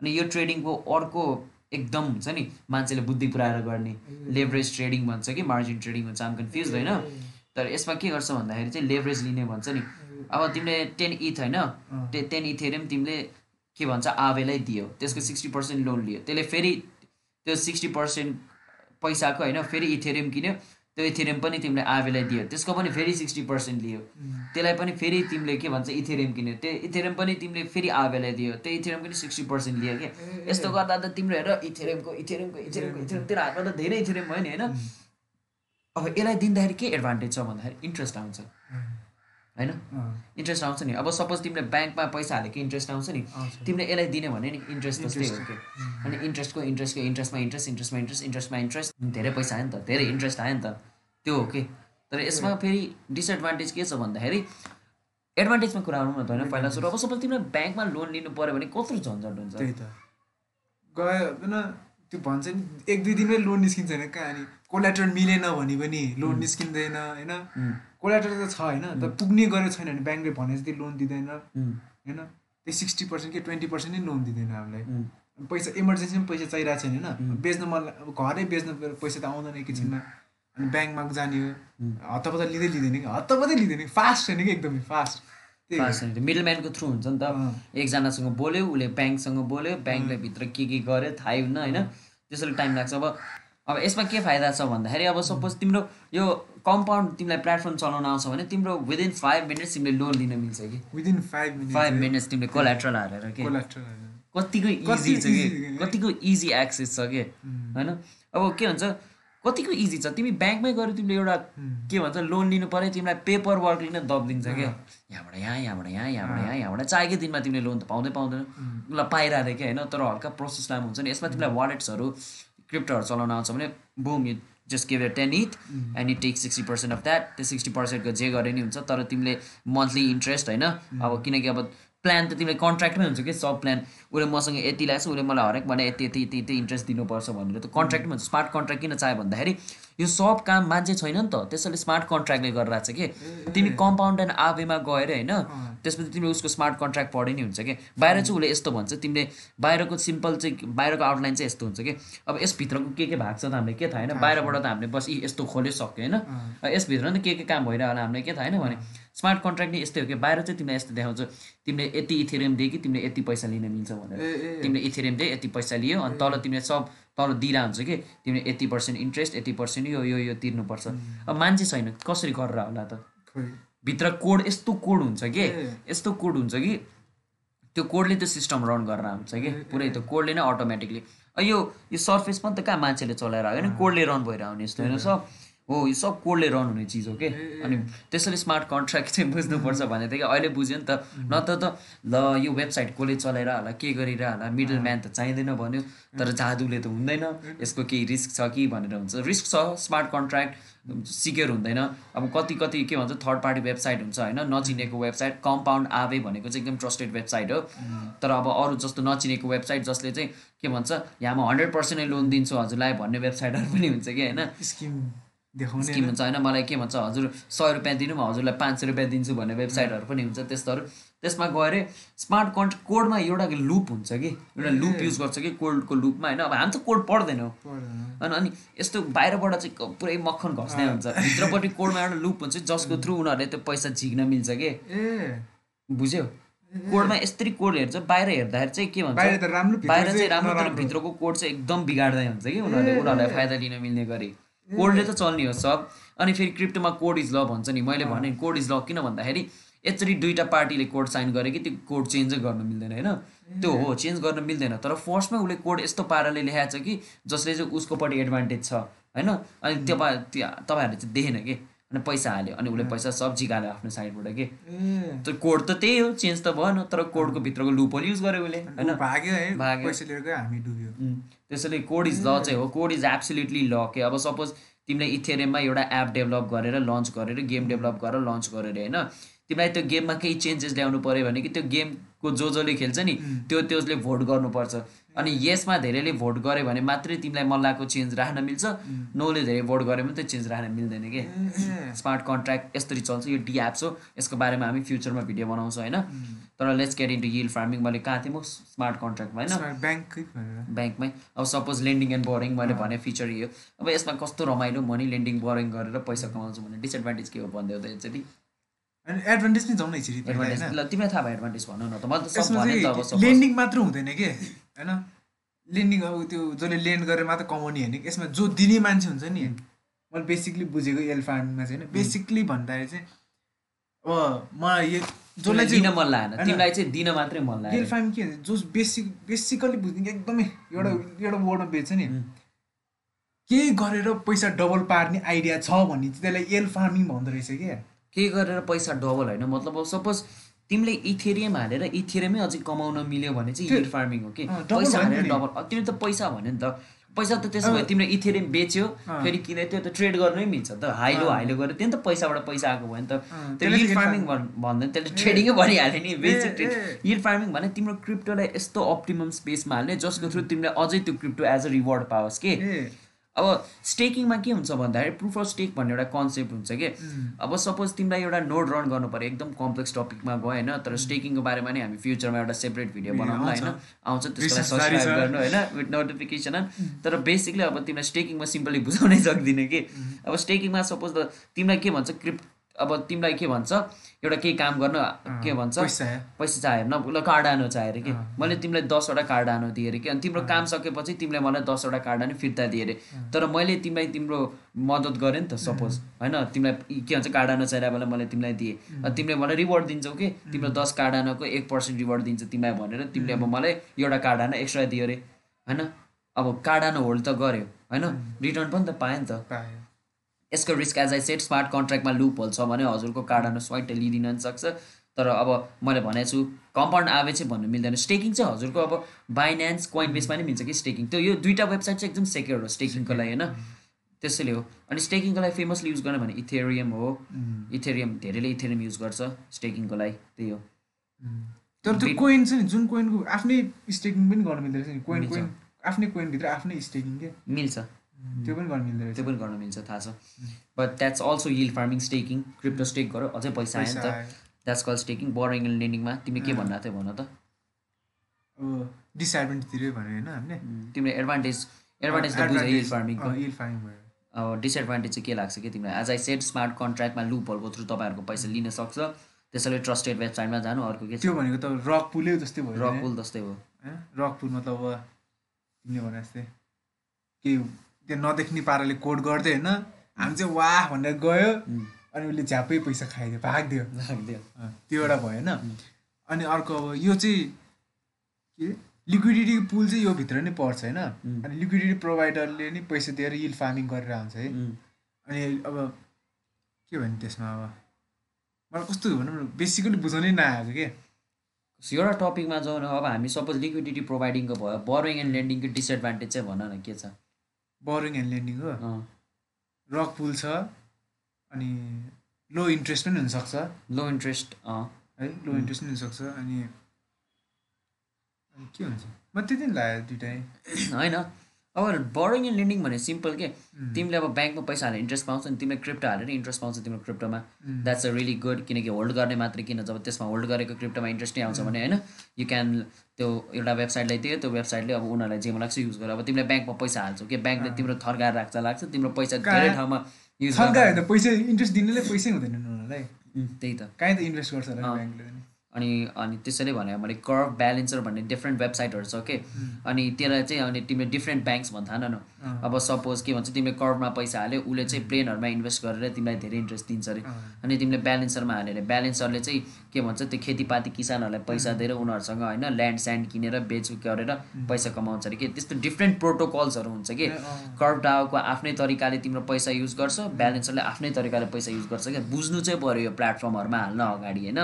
अनि यो ट्रेडिङको अर्को एकदम हुन्छ नि मान्छेले बुद्धि पुऱ्याएर गर्ने लेभरेज ट्रेडिङ भन्छ कि मार्जिन ट्रेडिङ भन्छ आम कन्फ्युज होइन? तर यसमा के गर्छ भन्दाखेरि चाहिँ लेभरेज लिने भन्छ नि। अब तिमीले टेन इथ होइन टे टेन इथेरियम तिमीले के भन्छ आवेलाई दियो त्यसको सिक्सटी पर्सेन्ट लोन लियो। त्यसले फेरि त्यो सिक्सटी पर्सेन्ट पैसाको होइन फेरि इथेरियम किन्यो। त्यो इथेरियम पनि तिमीले आवेलाई दियो। त्यसको पनि फेरि सिक्सटी पर्सेन्ट लियो। त्यसलाई पनि फेरि तिमीले के भन्छ इथेरियम किन्यो। त्यो इथेरियम पनि तिमीले फेरि आवेलाई दियो। त्यो इथेरियम पनि सिक्सटी पर्सेन्ट लियो क्या यस्तो गर्दा त तिम्रो हेर इथेरियमको इथेरियमको इथेरियमको इथेरियम तेरो हातमा त धेरै इथेरियम भयो नि होइन? अब यसलाई दिँदाखेरि के एडभान्टेज छ भन्दाखेरि इन्ट्रेस्ट आउँछ। होइन? इन्ट्रेस्ट आउँछ नि। अब सपोज तिमीले ब्याङ्कमा पैसा हालेको इन्ट्रेस्ट आउँछ नि। तिमीले यसलाई दिने भने नि इन्ट्रेस्ट जस्तै हो कि? अनि इन्ट्रेस्टको इन्ट्रेस्टको इन्ट्रेस्टमा इन्ट्रेस्ट इन्ट्रेस्टमा इन्ट्रेस्ट इन्ट्रेस्टमा इन्ट्रेस्ट धेरै पैसा आयो नि त धेरै इन्ट्रेस्ट आयो नि त। त्यो हो कि? तर यसमा फेरि डिसएडभान्टेज के छ भन्दाखेरि एडभान्टेजमा कुरा गरौँ न त होइन पहिला सुरु। अब सपोज तिमीले ब्याङ्कमा लोन लिनु पऱ्यो भने कत्रो झन्झट हुन्छ? त्यही त। गयो होइन त्यो भन्छ नि एक दुई दिनमै लोन निस्किन्छ होइन कहाँ अनि? कोलाटर मिलेन भने पनि लोन निस्किँदैन होइन? कोलाटर त छ होइन? तर पुग्ने गरेको छैन भने ब्याङ्कले भने जति लोन दिँदैन होइन? त्यही सिक्सटी पर्सेन्ट कि ट्वेन्टी पर्सेन्ट नै लोन दिँदैन हामीलाई। पैसा इमर्जेन्सीमा पैसा चाहिरहेको छैन होइन? बेच्न मन अब घरै बेच्नु पैसा त आउँदैन एकैछिनमा अनि ब्याङ्कमा जाने हो। हत्तपत्त लिँदै लिँदैन कि? हत्तपत्तै लिँदैन फास्ट छैन कि एकदमै फास्ट मिडल म्यानको थ्रु हुन्छ नि त। एकजनासँग बोल्यो उसले ब्याङ्कसँग बोल्यो ब्याङ्कले भित्र के के गर्यो थाहै हुन्न होइन? त्यसैले टाइम लाग्छ। अब अब यसमा के फाइदा छ भन्दाखेरि अब सपोज तिम्रो यो कम्पाउन्ड तिमीलाई प्लेटफर्म चलाउन आउँछ भने तिम्रो विदिन फाइभ मिनट्स तिमीले लोन लिन मिल्छ कि? Within five minute five minutes तिमीले कोलाट्रल हालेर के? कतिको इजी छ कि? कतिको इजी एक्सेस छ कि? होइन? अब के भन्छ कतिको इजी छ? तिमी ब्याङ्कमै गएर तिमीले एउटा के भन्छ लोन लिनु पऱ्यो तिमीलाई पेपर वर्कले नै दब दिन्छ क्या यहाँबाट यहाँ यहाँबाट यहाँ यहाँबाट यहाँ यहाँबाट चाहेकै दिनमा तिमीले लोन त पाउँदै पाउँदैन। उसलाई पाइरहेको क्या होइन? तर हल्का प्रोसेस लामो हुन्छ नि। यसमा तिमीलाई वालेट्सहरू क्रिप्टोहरू चलाउन आउँछ भने boom you just give ten ETH and you take sixty percent of that त्यो सिक्सटी पर्सेन्टको जे गरे नि हुन्छ तर तिमीले मन्थली इन्ट्रेस्ट होइन अब किनकि अब प्लान त तिमीले कन्ट्र्याक्टमै हुन्छ कि सब प्लान उसले मसँग यति ल्याएको छ उसले मलाई हरेक भने यति यति यति यति इन्ट्रेस्ट दिनुपर्छ भनेर त कन्ट्र्याक्टमै हुन्छ। स्मार्ट कन्ट्र्याक्ट किन चाह्यो भन्दाखेरि यो सब काम मान्छे छैन नि त। त्यसैले स्मार्ट कन्ट्र्याक्टले गरिरहेको छ कि? तिमी कम्पाउन्ड एन्ड आवेमा गएर होइन त्यसपछि तिमीले उसको स्मार्ट कन्ट्र्याक्ट पढे नि हुन्छ कि? बाहिर चाहिँ उसले यस्तो भन्छ तिमीले बाहिरको सिम्पल चाहिँ बाहिरको आउटलाइन चाहिँ यस्तो हुन्छ कि? अब यसभित्रको के के भएको छ त हामीले के थाहा होइन? बाहिरबाट त हामीले बस यस्तो खोल्यो सक्यो होइन यसभित्र नि के के काम भइरह होला हामीलाई के थाहा होइन भने? स्मार्ट कन्ट्र्याक्ट नै यस्तै हो कि बाहिर चाहिँ तिमीलाई यस्तो देखाउँछ तिमीले यति इथेरियम दिए कि तिमीले यति पैसा लिन मिल्छ भनेर। तिमीले इथेरियम दिए यति पैसा लियो अनि तल तिमीले सब तल दिइरह हुन्छ कि तिमीले यति पर्सेन्ट इन्ट्रेस्ट यति पर्सेन्ट यो यो यो तिर्नुपर्छ। अब मान्छे छैन कसरी गरेर होला त? भित्र कोड यस्तो कोड हुन्छ कि यस्तो कोड हुन्छ कि त्यो कोडले त्यो सिस्टम रन गरेर हुन्छ कि पुरै त्यो कोडले नै अटोमेटिकली यो यो सर्फेस पनि त कहाँ मान्छेले चलाएर आयो नि कोडले रन भएर आउने यस्तो होइन सब हो यो सब कोडले रन हुने चिज हो कि? अनि त्यसरी स्मार्ट कन्ट्र्याक्ट चाहिँ बुझ्नुपर्छ भने त कि अहिले बुझ्यो नि त। न त ल यो वेबसाइट कसले चलाएर होला के गरेर होला मिडल म्यान त चाहिँदैन भन्यो तर जादुले त हुँदैन। यसको केही रिस्क छ कि भनेर हुन्छ। रिस्क छ स्मार्ट कन्ट्र्याक्ट सिक्योर हुँदैन। अब कति कति के भन्छ थर्ड पार्टी वेबसाइट हुन्छ होइन? नचिनेको वेबसाइट कम्पाउन्ड आवे भनेको चाहिँ एकदम ट्रस्टेड वेबसाइट हो। तर अब अरू जस्तो नचिनेको वेबसाइट जसले चाहिँ के भन्छ यहाँ म हन्ड्रेड पर्सेन्टै लोन दिन्छु हजुरलाई भन्ने वेबसाइटहरू पनि हुन्छ कि होइन? स्किम स्किम हुन्छ होइन? मलाई के भन्छ हजुर सय रुपियाँ दिनु म हजुरलाई पाँच सय रुपियाँ दिन्छु भन्ने वेबसाइटहरू पनि हुन्छ त्यस्तोहरू। त्यसमा गएर स्मार्ट कन्ट कोडमा एउटा लुप हुन्छ कि? एउटा लुप युज गर्छ कि कोडको लुपमा होइन? अब हामी त कोड पढ्दैनौँ होइन? अनि यस्तो बाहिरबाट चाहिँ पुरै मक्खन घस्ने हुन्छ। भित्रपट्टि कोडमा एउटा लुप हुन्छ जसको थ्रु उनीहरूले त्यो पैसा झिक्न मिल्छ कि? बुझ्यो? कोडमा यस्तरी कोड हेर्छ बाहिर हेर्दाखेरि चाहिँ के भन्छ? बाहिर त राम्रो बाहिर चाहिँ राम्रो तर भित्रको कोड चाहिँ एकदम बिगार्दै हुन्छ कि उनीहरूले उनीहरूलाई फाइदा लिन मिल्ने गरी। कोडले त चल्ने हो सब। अनि फेरि क्रिप्टोमा कोड इज ल भन्छ नि। मैले भने कोड इज ल किन भन्दाखेरि यसरी दुईवटा पार्टीले कोड साइन गरे कि त्यो कोड चेन्जै गर्न मिल्दैन होइन? त्यो हो चेन्ज गर्न मिल्दैन। तर फर्स्टमै उसले कोड यस्तो पाराले लेखाएको छ कि जसले चाहिँ उसकोपट्टि एडभान्टेज छ होइन? अनि त्यो तपाईँहरूले चाहिँ देखेन कि? अनि पैसा हाल्यो। अनि उसले पैसा सब झिकाल्यो आफ्नो साइडबाट कि? त्यो कोड त त्यही हो चेन्ज त भएन। तर कोडको भित्रको लुपल युज गर्यो उसले होइन? भाग्यो है भाग्यो। त्यसैले कोड इज ल चाहिँ हो। कोड इज एब्सोल्युटली ल के अब सपोज तिमीले इथेरियममा एउटा एप डेभलप गरेर लन्च गरेर गेम डेभलप गरेर लन्च गरेर होइन? तिमीलाई त्यो गेममा केही चेन्जेस ल्याउनु पऱ्यो भने कि त्यो गेमको जो जसले खेल्छ नि त्यो त्यसले भोट गर्नुपर्छ। अनि यसमा धेरैले भोट गर्यो भने मात्रै तिमीलाई मल्लाको चेन्ज राख्न मिल्छ। नोले धेरै भोट गऱ्यो भने त चेन्ज राख्न मिल्दैन कि? स्मार्ट कन्ट्र्याक्ट यसरी चल्छ। यो डी एप्स हो। यसको बारेमा हामी फ्युचरमा भिडियो बनाउँछौँ होइन? तर let's get into yield farming मैले कहाँ थिएँ म? स्मार्ट कन्ट्र्याक्टमा होइन ब्याङ्कै ब्याङ्कमै अब सपोज लेन्डिङ एन्ड बोरिङ मैले भने फिचर यो। अब यसमा कस्तो रमाइलो मनी लेन्डिङ बोरिङ गरेर पैसा कमाउँछु भने डिसएडभान्टेज के हो भनिदियो त एकचोटि अनि एडभान्टेज नै जाउँ न एकचोटि एडभान्टेज? ल तिमीलाई थाहा भयो एडभान्टेज भनौ न त मैले त सब यसमा भने नि त अब चाहिँ सपोज। लेन्डिङ मात्र हुँदैन कि होइन? लेन्डिङ अब त्यो जसले लेन्ड गरेर मात्र कमाउने होइन कि? यसमा जो दिने मान्छे हुन्छ नि। मैले बेसिकली बुझेको एल फार्मिङमा चाहिँ होइन। बेसिकली भन्दाखेरि चाहिँ अब मलाई यो जसलाई दिन मन लागेन? तिमीलाई चाहिँ दिन मात्रै मन एल लाग्यो फार्मिङ के भन्छ जो बेसिक बेसिकली बुझ्ने एकदमै एउटा एउटा वर्डमा बेच्छ नि। केही गरेर पैसा डबल पार्ने आइडिया छ भने चाहिँ त्यसलाई एल फार्मिङ भन्दो रहेछ क्या के गरेर पैसा डबल होइन? मतलब अब सपोज तिमीले इथेरियम हालेर इथेरियमै अझै कमाउन मिल्यो भने चाहिँ हिल फार्मिङ हो कि? पैसा हालेर। डबल तिमीले त पैसा भन्यो नि त। पैसा त त्यसो भए तिमीले इथेरियम बेच्यो। फेरि किने त्यो त ट्रेड गर्नै मिल्छ त। हाइलो। हाइलो गरेर त्यो नि त पैसाबाट पैसा आएको भयो नि त। त्यो yield फार्मिङ भन्दैन। त्यसले ट्रेडिङै भनिहाल्यो नि बेच्यो ट्रेड। यिल्ड फार्मिङ भने तिम्रो क्रिप्टोलाई यस्तो अप्टिमम स्पेसमा हाल्ने जसको थ्रु तिमीले अझै त्यो क्रिप्टो एज अ रिवार्ड पाओस् के? अब स्टेकिङमा के हुन्छ भन्दाखेरि प्रुफ अफ स्टेक भन्ने एउटा कन्सेप्ट हुन्छ कि? उम्, अब सपोज तिमीलाई एउटा नोड रन गर्नु पऱ्यो एकदम कम्प्लेक्स टपिकमा गयो होइन? तर स्टेकिङको बारेमा नै हामी फ्युचरमा एउटा सेपरेट भिडियो बनाउँला। होइन? आउँछ त्यसलाई सब्सक्राइब। गर्नु होइन? विथ नोटिफिकेसन तर बेसिकली अब तिमीलाई स्टेकिङमा सिम्पली बुझाउनै सक्दिनँ कि? अब स्टेकिङमा सपोज द तिमीलाई के भन्छ क्रिप्ट अब तिमीलाई के भन्छ? एउटा केही काम गर्न के भन्छ? पैसा चाहियो न ल कार्ड आनो अरे कि। मैले तिमीलाई दसवटा कार्ड आनो दिएँ अरे कि। अनि तिम्रो काम सकेपछि तिमीले मलाई दसवटा कार्ड आनो फिर्ता दिएँ अरे। तर मैले तिमीलाई तिम्रो मद्दत गरेँ नि त सपोज होइन? तिमीलाई के भन्छ कार्ड आनो चाहिरहेको बेला मैले तिमीलाई दिएँ। अनि तिमीले मलाई रिवार्ड दिन्छौ कि? तिम्रो दस कार्ड आनको एक पर्सेन्ट रिवार्ड दिन्छ तिमीलाई भनेर तिमीले अब मलाई एउटा कार्ड आनो एक्स्ट्रा दियो अरे होइन? अब कार्ड आनो होल्ड त गऱ्यो होइन? रिटर्न पनि त पायो नि त। यसको risk as I said smart कन्ट्र्याक्टमा loophole छ भने हजुरको कार्ड आउनु स्वाइट लिइदिन पनि सक्छ। तर अब मैले भनेको छु कम्पाउन्ड आवे चाहिँ भन्नु मिल्दैन। स्टेकिङ चाहिँ हजुरको अब बाइनेन्स कोइन बेसमा नै मिल्छ कि स्टेकिङ त्यो यो दुइटा वेबसाइट चाहिँ एकदम सेक्योर हो स्टेकिङको लागि होइन। त्यसैले हो। अनि स्टेकिङको लागि फेमसली युज गर्ने भने इथेरियम हो। इथेरियम धेरैले इथेरियम युज गर्छ स्टेकिङको लागि त्यही हो। उम्। तर त्यो कोइन छ नि जुन कोइनको आफ्नै स्टेकिङ पनि गर्नु मिल्दो रहेछ नि। कोइन। कोइन आफ्नै कोइनभित्र आफ्नै स्टेकिङ के? मिल्छ। त्यो पनि गर्नु मिल्दो त्यो पनि गर्न मिल्छ थाहा छ। But that's also yield farming staking crypto stake गऱ्यो अझै पैसा आयो नि त। That's call staking borrowing and लेन्डिङमा तिमी के। भन्नु थियो भन त। डिसएडभान्टेजतिरै भन्यो होइन हामीले? तिमीले एडभान्टेज एडभान्टेज त यिल्ड फार्मिङको यिल्ड फार्मिङ भयो। अब डिसएडभान्टेज चाहिँ के लाग्छ कि तिमीलाई एज आई सेट स्मार्ट कन्ट्र्याक्टमा लुपहरूको थ्रु तपाईँहरूको पैसा लिन सक्छ। त्यसैले ट्रस्टेड वेबसाइटमा जानु अर्को के त्यो भनेको त रक पुलै जस्तै भयो रक पुल जस्तै हो। रक पुल मतलब अब तिमीले भने जस्तै केही त्यो नदेख्ने पाराले कोड गर्दै होइन हामी चाहिँ वाह भनेर गयो अनि उसले झ्यापै पैसा खाइदियो भागिदियो। लाग्दियो अँ, त्यो एउटा भयो होइन। अनि अर्को अब यो चाहिँ के? लिक्विडिटी पुल चाहिँ यो भित्र नै पर्छ होइन। अनि लिक्विडिटी प्रोभाइडरले नै पैसा दिएर यिल फार्मिङ गरेर आउँछ है। अनि अब के भन्ने त्यसमा अब? मलाई कस्तो भनौँ न बेसिकली बुझाउनै नआएको के? एउटा टपिकमा जाउँ न अब हामी सपोज लिक्विडिटी प्रोभाइडिङको भयो बोरिङ एन्ड लेन्डिङको डिसएडभान्टेज चाहिँ भन न के छ? बोरिङ एन्ड लेन्डिङ हो। रक पुल छ अनि लो इन्ट्रेस्ट पनि हुनसक्छ। लो इन्ट्रेस्ट है लो इन्ट्रेस्ट पनि हुनसक्छ अनि अनि के हुन्छ? म त्यति नै लाग्यो दुइटै। होइन। अब बोरिङ एन्ड लेन्डिङ भने सिम्पल के? उम्, तिमीले अब ब्याङ्कमा पैसा हालेर इन्ट्रेस्ट पाउँछ नि तिमीले क्रिप्टो हालेर इन्ट्रेस्ट पाउँछ तिम्रो क्रिप्टोमा द्याट्स अ रियली गुड किनकि होल्ड गर्ने मात्रै किन जब त्यसमा होल्ड गरेको क्रिप्टोमा इन्ट्रेस्ट नै आउँछ भने होइन यु क्यान त्यो एउटा वेबसाइटलाई दियो त्यो वेबसाइटले अब उनीहरूलाई जे मन लाग्छ युज गर। अब तिमीले ब्याङ्कमा पैसा हाल्छौ कि? ब्याङ्कले अँ। तिम्रो थर्काएर राख्छ लाग्छ तिम्रो पैसा? धेरै ठाउँमा युज पैसा इन्ट्रेस्ट दिनेले पैसै हुँदैन उनीहरूलाई। त्यही त। कहीँ त इन्भेस्ट गर्छ अनि अनि त्यसैले भने मैले कर्भ ब्यालेन्सर भन्ने डिफ्रेन्ट वेबसाइटहरू छ के अनि त्यसलाई चाहिँ अनि तिमीले डिफ्रेन्ट ब्याङ्क्स भन्छ न अब सपोज के भन्छ तिमीले कर्भमा पैसा हाल्यो उसले चाहिँ प्लेनहरूमा इन्भेस्ट गरेर तिमीलाई धेरै इन्ट्रेस्ट दिन्छ अरे। अनि तिमीले ब्यालेन्सरमा हाल्यो अरे ब्यालेन्सरले चाहिँ के भन्छ त्यो खेतीपाती किसानहरूलाई पैसा दिएर उनीहरूसँग होइन ल्यान्ड स्यान्ड किनेर बेच गरेर पैसा कमाउँछ अरे कि? त्यस्तो डिफ्रेन्ट प्रोटोकल्सहरू हुन्छ कि? कर्भ डाओको आफ्नै तरिकाले तिम्रो पैसा युज गर्छ ब्यालेन्सरले आफ्नै तरिकाले पैसा युज गर्छ क्या बुझ्नु चाहिँ पऱ्यो यो प्लेटफर्महरूमा हाल्न अगाडि होइन?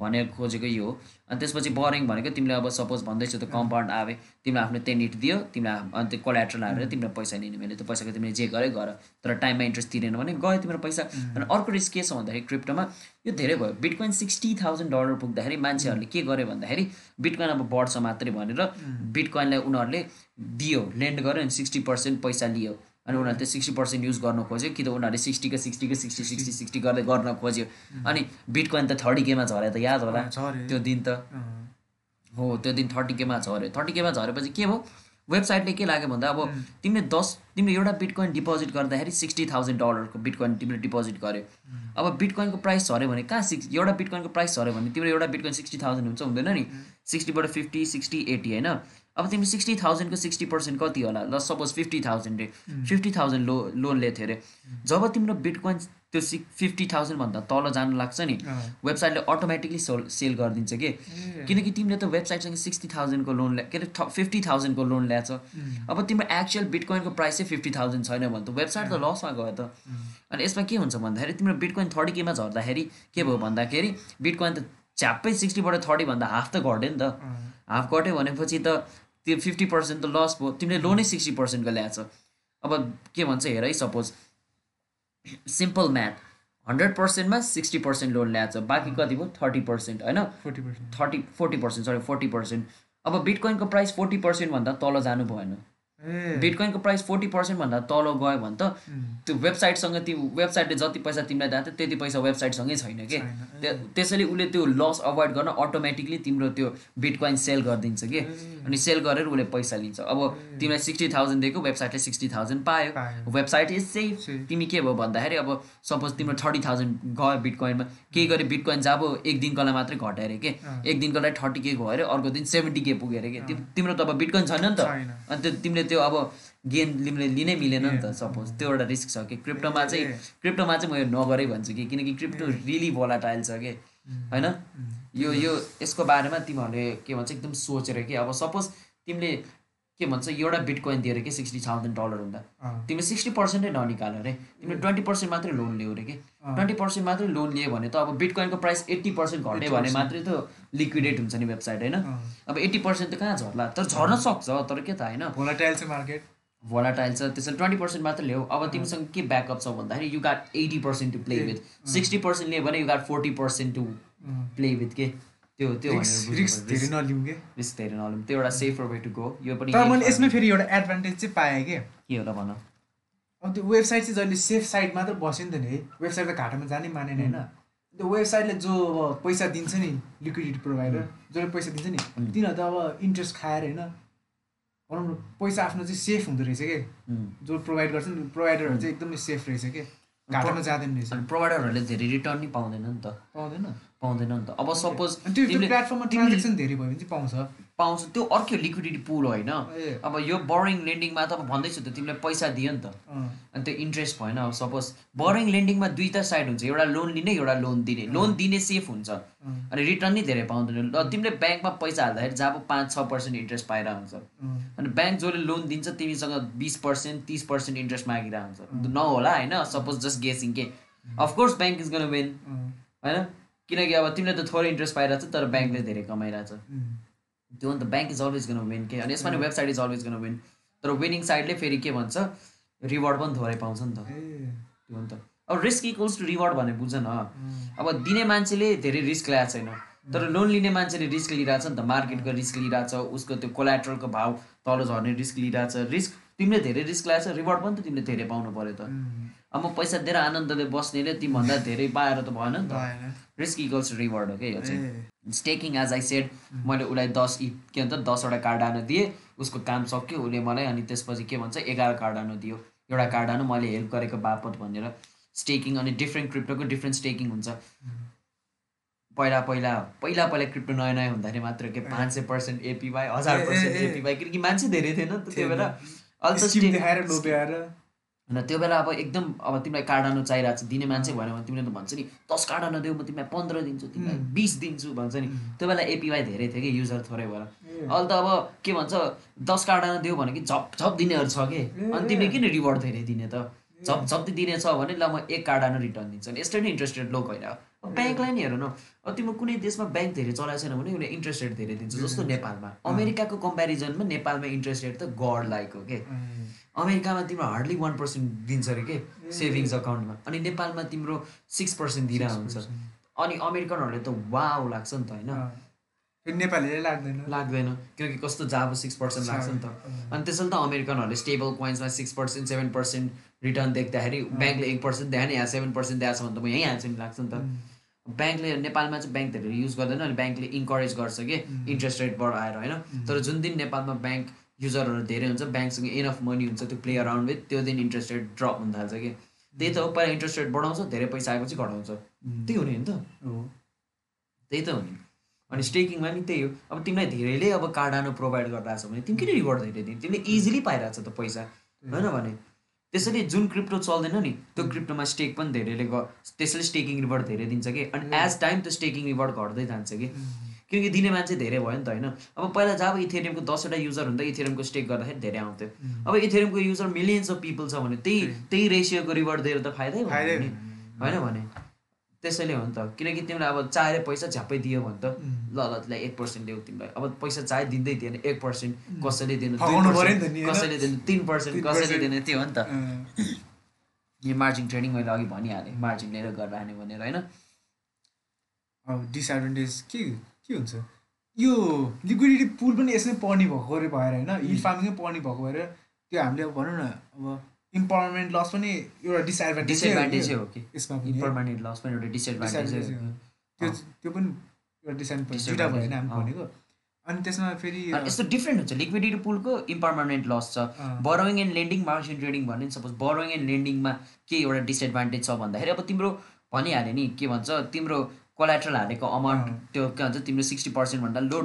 भनेर खोजेको यो हो। अनि त्यसपछि बोरिङ भनेको तिमीले अब सपोज भन्दैछौ त्यो कम्पाउन्ड आवे। तिमीले आफ्नो टेनिट दियो। तिमीलाई अनि त्यो कोलाट्रल हालेर तिमीले पैसा लिने मैले त्यो पैसाको तिमीले जे गरे गर। तर टाइममा इन्ट्रेस्ट तिरेन भने गयो तिम्रो पैसा। अनि अर्को रिस्क के छ भन्दाखेरि क्रिप्टोमा यो धेरै भयो। बिटकोइन सिक्सटी थाउजन्ड डलर पुग्दाखेरि मान्छेहरूले के गर्यो भन्दाखेरि बिटकोइन अब बढ्छ मात्रै भनेर बिटकोइनलाई उनीहरूले दियो लेन्ड गर्यो अनि सिक्सटी पर्सेन्ट पैसा लियो। अनि उनीहरूले त्यो सिक्सटी पर्सेन्ट युज गर्न खोज्यो कि त उनीहरूले सिक्सटीको सिक्सटीको सिक्सटी सिक्सटी। सिक्सटी गर्दै गर्न खोज्यो। अनि बिटकोइन त थर्टी केमा झऱ्यो त याद होला। त्यो दिन त। हो त्यो दिन थर्टी केमा झऱ्यो। थर्टी केमा झरेपछि के भयो? वेबसाइटले के लाग्यो भन्दा अब तिमीले दस तिमीले एउटा बिटकोइन डिपोजिट गर्दाखेरि सिक्सटी थाउजन्ड डलरको बिटकोइन तिमीले डिपोजिट गर्यो। अब बिटकोइनको प्राइस झऱ्यो भने कहाँ सिक्स एउटा बिटकोइनको प्राइस झऱ्यो भने तिम्रो एउटा बिटकोइन सिक्सटी थाउजन्ड हुन्छ हुँदैन नि। सिक्सटीबाट फिफ्टी सिक्सटी एटी होइन? अब तिमी सिक्सटी थाउजन्डको सिक्सटी पर्सेन्ट कति होला? ल सपोज फिफ्टी थाउजन्ड रे फिफ्टी थाउजन्ड लो लोन लिएको थियो अरे। जब तिम्रो बिटकोइन त्यो सिक्स फिफ्टी थाउजन्डभन्दा तल जानु लाग्छ नि वेबसाइटले अटोमेटिकली सोल सेल गरिदिन्छ कि? किनकि तिमीले त वेबसाइटसँग सिक्सटी थाउजन्डको लोन ल्या के अरे फिफ्टी थाउजन्डको लोन ल्याएछ अब तिम्रो एक्चुअल बिटकोइनको प्राइस चाहिँ फिफ्टी थाउजन्ड छैन भने त वेबसाइट त लसमा गयो त। अनि यसमा के हुन्छ भन्दाखेरि तिम्रो बिटकोइन थर्टी केमा झर्दाखेरि के भयो भन्दाखेरि बिटकोइन त च्याप्पै सिक्सटीबाट थर्टीभन्दा हाफ त घट्यो नि त। हाफ घट्यो भनेपछि त त्यो फिफ्टी पर्सेन्ट त लस भयो। तिमीले लोनै सिक्सटी पर्सेन्टको ल्याएछ अब के भन्छ हेर है सपोज सिम्पल म्याथ हन्ड्रेड पर्सेन्टमा सिक्सटी पर्सेन्ट लोन ल्याएछ बाँकी कति भयो? थर्टी पर्सेन्ट होइन? Forty percent thirty forty percent sorry forty percent अब बिटकोइनको प्राइस फोर्टी पर्सेन्टभन्दा तल जानु भएन बिटकोइनको प्राइस फोर्टी पर्सेन्टभन्दा तल गयो भने त त्यो वेबसाइटसँग त्यो वेबसाइटले जति पैसा तिमीलाई दिएको थियो त्यति पैसा वेबसाइटसँगै छैन कि। त्य- त्यसैले उसले त्यो लस अभोइड गर्न अटोमेटिकली तिम्रो त्यो बिटकोइन सेल गरिदिन्छ कि? अनि सेल गरेर उसले पैसा लिन्छ। अब तिमीलाई सिक्सटी थाउजन्ड दिएको वेबसाइटले सिक्सटी थाउजन्ड पायो। Website is safe. तिमी के भयो भन्दाखेरि अब सपोज तिम्रो थर्टी थाउजन्ड गयो बिटकोइनमा केही गरे बिटकोइन जब? एक दिनकोलाई मात्रै घट्यो अरे कि। एक दिनकोलाई थर्टी के गयो अरे अर्को दिन सेभेन्टी के पुग्यो अरे कि तिम- तिम्रो त अब बिटकोइन छैन नि त। छैन। अनि त्यो तिमीले त्यो अब गेन तिमीले लिनै मिलेन नि त. सपोज त्यो एउटा रिस्क छ कि क्रिप्टोमा चाहिँ। क्रिप्टोमा चाहिँ म यो नगरै भन्छु कि किनकि क्रिप्टो रियली भोलाटाइल छ कि होइन? यो यो यसको बारेमा तिमीहरूले के भन्छ एकदम सोचेर कि अब सपोज तिमीले के भन्छ एउटा बिटकोइन दिएर कि सिक्सटी थाउजन्ड डलर हुँदा? तिमीले सिक्सटी पर्सेन्टै ननिकाल अरे। तिमीले ट्वेन्टी पर्सेन्ट मात्रै लोन लियो अरे कि? ट्वेन्टी पर्सेन्ट मात्रै लोन लियो भने त अब बिटकोइनको प्राइस एट्टी पर्सेन्ट घट्यो भने मात्रै त लिक्विडेट हुन्छ नि वेबसाइट होइन। अब एट्टी पर्सेन्ट त कहाँ झर्ला? तर झर्न सक्छ तर के त होइन? भोलाटाइल छ मार्केट भोलाटाइल छ। त्यसैले ट्वेन्टी पर्सेन्ट मात्र ल्याऊ। अब तिमीसँग के ब्याकअप छ भन्दाखेरि you got eighty percent to play with sixty percent लियो भने you got forty percent to play with के? त्यो त्यो धेरै नलिउँ कि? रिस्क धेरै नलिउँ। त्यो एउटा सेफर वे टु गो यो पनि तर मैले यसमा फेरि एउटा एडभान्टेज चाहिँ पाएँ कि? के होला भन? अब त्यो वेबसाइट चाहिँ जहिले सेफ साइड मात्र बस्यो नि त नि है वेबसाइट त घाटामा जानै मानेन होइन। त्यो वेबसाइटले जो अब पैसा दिन्छ नि लिक्विडिटी प्रोभाइडर जसले पैसा दिन्छ नि तिनीहरू त अब इन्ट्रेस्ट खाएर होइन भनौँ न पैसा आफ्नो चाहिँ सेफ हुँदो रहेछ कि. जो प्रोभाइड गर्छ नि प्रोभाइडरहरू चाहिँ एकदमै सेफ रहेछ कि? घाटामा जाँदैन रहेछ। प्रोभाइडरहरूले धेरै रिटर्न नि पाउँदैन नि त। पाउँदैन। पाउँदैन नि त। अब सपोज प्लेटफर्ममा ट्रान्जेक्सन धेरै भयो भने चाहिँ पाउँछ। पाउँछ। त्यो अर्कै लिक्विडिटी पुल होइन। अब यो बोरिङ लेन्डिङमा त अब भन्दैछु त तिमीले पैसा दियो नि त। अनि त्यो इन्ट्रेस्ट भएन। अब सपोज बोरिङ लेन्डिङमा दुईवटा साइड हुन्छ। एउटा लोन लिने एउटा लोन दिने। लोन दिने सेफ हुन्छ। अनि रिटर्न नि धेरै पाउँदैन। ल तिमीले ब्याङ्कमा पैसा हाल्दाखेरि जब पाँच छ पर्सेन्ट इन्ट्रेस्ट पाइरहेको हुन्छ अनि ब्याङ्क जसले लोन दिन्छ तिमीसँग बिस पर्सेन्ट तिस पर्सेन्ट इन्ट्रेस्ट मागिरहेको हुन्छ नहोला होइन? सपोज जस्ट गेसिङ के? Of course bank is gonna win होइन? किनकि अब तिमीले त थोरै इन्ट्रेस्ट पाइरहेको छ तर ब्याङ्कले धेरै कमाइरहेछ। त्यो अन्त bank is always gonna win के अनि यसमा नि website is always gonna win तर विनिङ साइडले फेरि के भन्छ रिवार्ड पनि थोरै पाउँछ नि त। त्यो अन्त। अब रिस्क इक्वल्स टु रिवार्ड भने बुझ न। अब दिने मान्छेले धेरै रिस्क ल्याएको छैन। तर लोन लिने मान्छेले रिस्क लिइरहेछ नि त। मार्केटको रिस्क लिइरहेछ उसको त्यो कोलाट्रलको भाव तल झर्ने रिस्क लिइरहेछ। रिस्क तिमीले धेरै रिस्क ल्याएछ रिवार्ड पनि त तिमीले धेरै पाउनु पऱ्यो त। अब म पैसा दिएर आनन्दले बस्नेले तिमीभन्दा धेरै पाएर त भएन नि त। रिस्क इक्वल्स रिवार्ड हो क्या यो चाहिँ। स्टेकिङ एज आई सेड मैले उसलाई दस इ के भन्छ दसवटा कार्डानो दिएँ उसको काम सक्यो उसले मलाई अनि त्यसपछि के भन्छ एघार कार्डानो दियो। एउटा कार्डानो मैले हेल्प गरेको बापत भनेर। स्टेकिङ अनि डिफ्रेन्ट क्रिप्टोको डिफ्रेन्ट स्टेकिङ हुन्छ। पहिला पहिला पहिला पहिला क्रिप्टो नयाँ नयाँ हुँदाखेरि मात्र के पाँच सय पर्सेन्ट एपिवाई हजार पर्सेन्ट। एपिवाई किनकि मान्छे धेरै थिएन नि त त्यो बेला। होइन त्यो बेला अब एकदम अब तिमीलाई कार्डानो चाहिरहेको छ दिने मान्छे भएन भने तिमीले त भन्छ नि दस कार्डानो देऊ म तिमीलाई पन्ध्र दिन्छु तिमीलाई बिस दिन्छु भन्छ नि। त्यो बेला एपिवाई धेरै थियो कि युजर थोरै भएर। अहिले त अब के भन्छ दस कार्डानो देऊ भने कि झप झप दिनेहरू छ कि। अनि तिमीले किन रिवार्ड धेरै दिने त? झप झप्ती दिने छ भने ल म एक कार्डानो रिटर्न दिन्छु। अनि यस्तै नै इन्ट्रेस्ट रेट लो गएर अब ब्याङ्कलाई नि हेर न अब तिम्रो कुनै देशमा ब्याङ्क धेरै चलाएको छैन भने उसले इन्ट्रेस्ट रेट धेरै दिन्छ जस्तो नेपालमा। अमेरिकाको कम्पेरिजनमा नेपालमा इन्ट्रेस्ट रेट त गड लाइक हो के? अमेरिकामा तिम्रो हार्डली वान पर्सेन्ट दिन्छ अरे के? सेभिङ्स अकाउन्टमा अनि नेपालमा तिम्रो सिक्स पर्सेन्ट दिइरहेको हुन्छ। अनि अमेरिकनहरूले त वाउ लाग्छ नि त होइन? नेपालीले लाग्दैन। लाग्दैन किनकि कस्तो जाब सिक्स पर्सेन्ट लाग्छ नि त। अनि त्यसैले त अमेरिकनहरूले stable कोइन्समा six percent seven percent return देख्दाखेरि ब्याङ्कले एक पर्सेन्ट देखायो नि यहाँ सेभेन पर्सेन्ट दिएको छ भने त म यहीँ हाल्छु नि लाग्छ नि त। ब्याङ्कले नेपालमा चाहिँ ब्याङ्क धेरै युज गर्दैन अनि ब्याङ्कले इन्करेज गर्छ कि इन्ट्रेस्ट रेट बढाएर होइन? तर जुन दिन नेपालमा ब्याङ्क युजरहरू धेरै हुन्छ ब्याङ्कसँग इनफ मनी हुन्छ त्यो प्ले अराउन्ड विथ त्यो दिन इन्ट्रेस्ट रेट ड्रप हुन थाल्छ कि। त्यही त हो पहिला इन्ट्रेस्ट रेट बढाउँछ धेरै पैसा आएपछि घटाउँछ। त्यही हो नि त। हो। त्यही त हो नि। अनि स्टेकिङमा नि त्यही हो। अब तिमीलाई धेरैले अब कार्डानो प्रोभाइड गरिरहेको छ भने तिमी किन रिवार्ड धेरै दिने तिमीले इजिली पाइरहेको छ त पैसा होइन भने? त्यसैले जुन क्रिप्टो चल्दैन नि त्यो क्रिप्टोमा स्टेक पनि धेरैले त्यसैले स्टेकिङ रिवार्ड धेरै दिन्छ कि। अनि एज टाइम त्यो स्टेकिङ रिवार्ड घट्दै जान्छ कि। किनकि दिने मान्छे धेरै भयो नि त होइन। अब पहिला जब इथेरियमको दसवटा युजर हुँदा इथेरियमको स्टेक गर्दाखेरि धेरै आउँथ्यो। अब इथेरियमको युजर मिलियन्स अफ पिपल छ भने त्यही त्यही रेसियोको रिवार्ड दिएर त फाइदै भयो नि। होइन भने। त्यसैले हो नि त किनकि तिमीलाई अब चाहेर पैसा झ्याप्पै दियो भने त. ल ल त्यसलाई एक पर्सेन्ट देऊ तिमीलाई अब पैसा चाहे दिँदै दिएन एक पर्सेन्ट कसैले दिनु? कसैले दिनु तिन पर्सेन्ट कसैले। दिनु त्यो हो नि त यो मार्जिन ट्रेडिङ मैले अघि भनिहालेँ मार्जिन लिएर गरेर हाने भनेर होइन अब डिसएडभान्टेज के के हुन्छ यो लिक्विडिटी पुल पनि यसमै पर्ने भएको भएर होइन हिल फार्मिङमै पर्ने भएको भएर त्यो हामीले अब भनौँ न अब इम्पावरमेन्ट लस पनि एउटा डिसएडभान्टेज डिसएडभान्टेज हो कि? यसमा। इम्पर्मानेन्ट लस पनि एउटा डिसएडभान्टेज हो। त्यो त्यो पनि एउटा डिसएडभान्टेज दुइटा होइन हामी। भनेको। अनि त्यसमा फेरि यस्तो डिफ्रेन्ट हुन्छ। लिक्विडिटी पुलको इम्पर्मानेन्ट लस छ। Borrowing and lending margin trading भन्ने सपोज बरोइङ एन्ड लेन्डिङमा के एउटा डिसएडभान्टेज छ भन्दाखेरि अब तिम्रो भनिहाल्यो नि के भन्छ तिम्रो कोलाट्रल हालेको अमाउन्ट। त्यो के भन्छ तिम्रो सिक्सटी पर्सेन्टभन्दा लो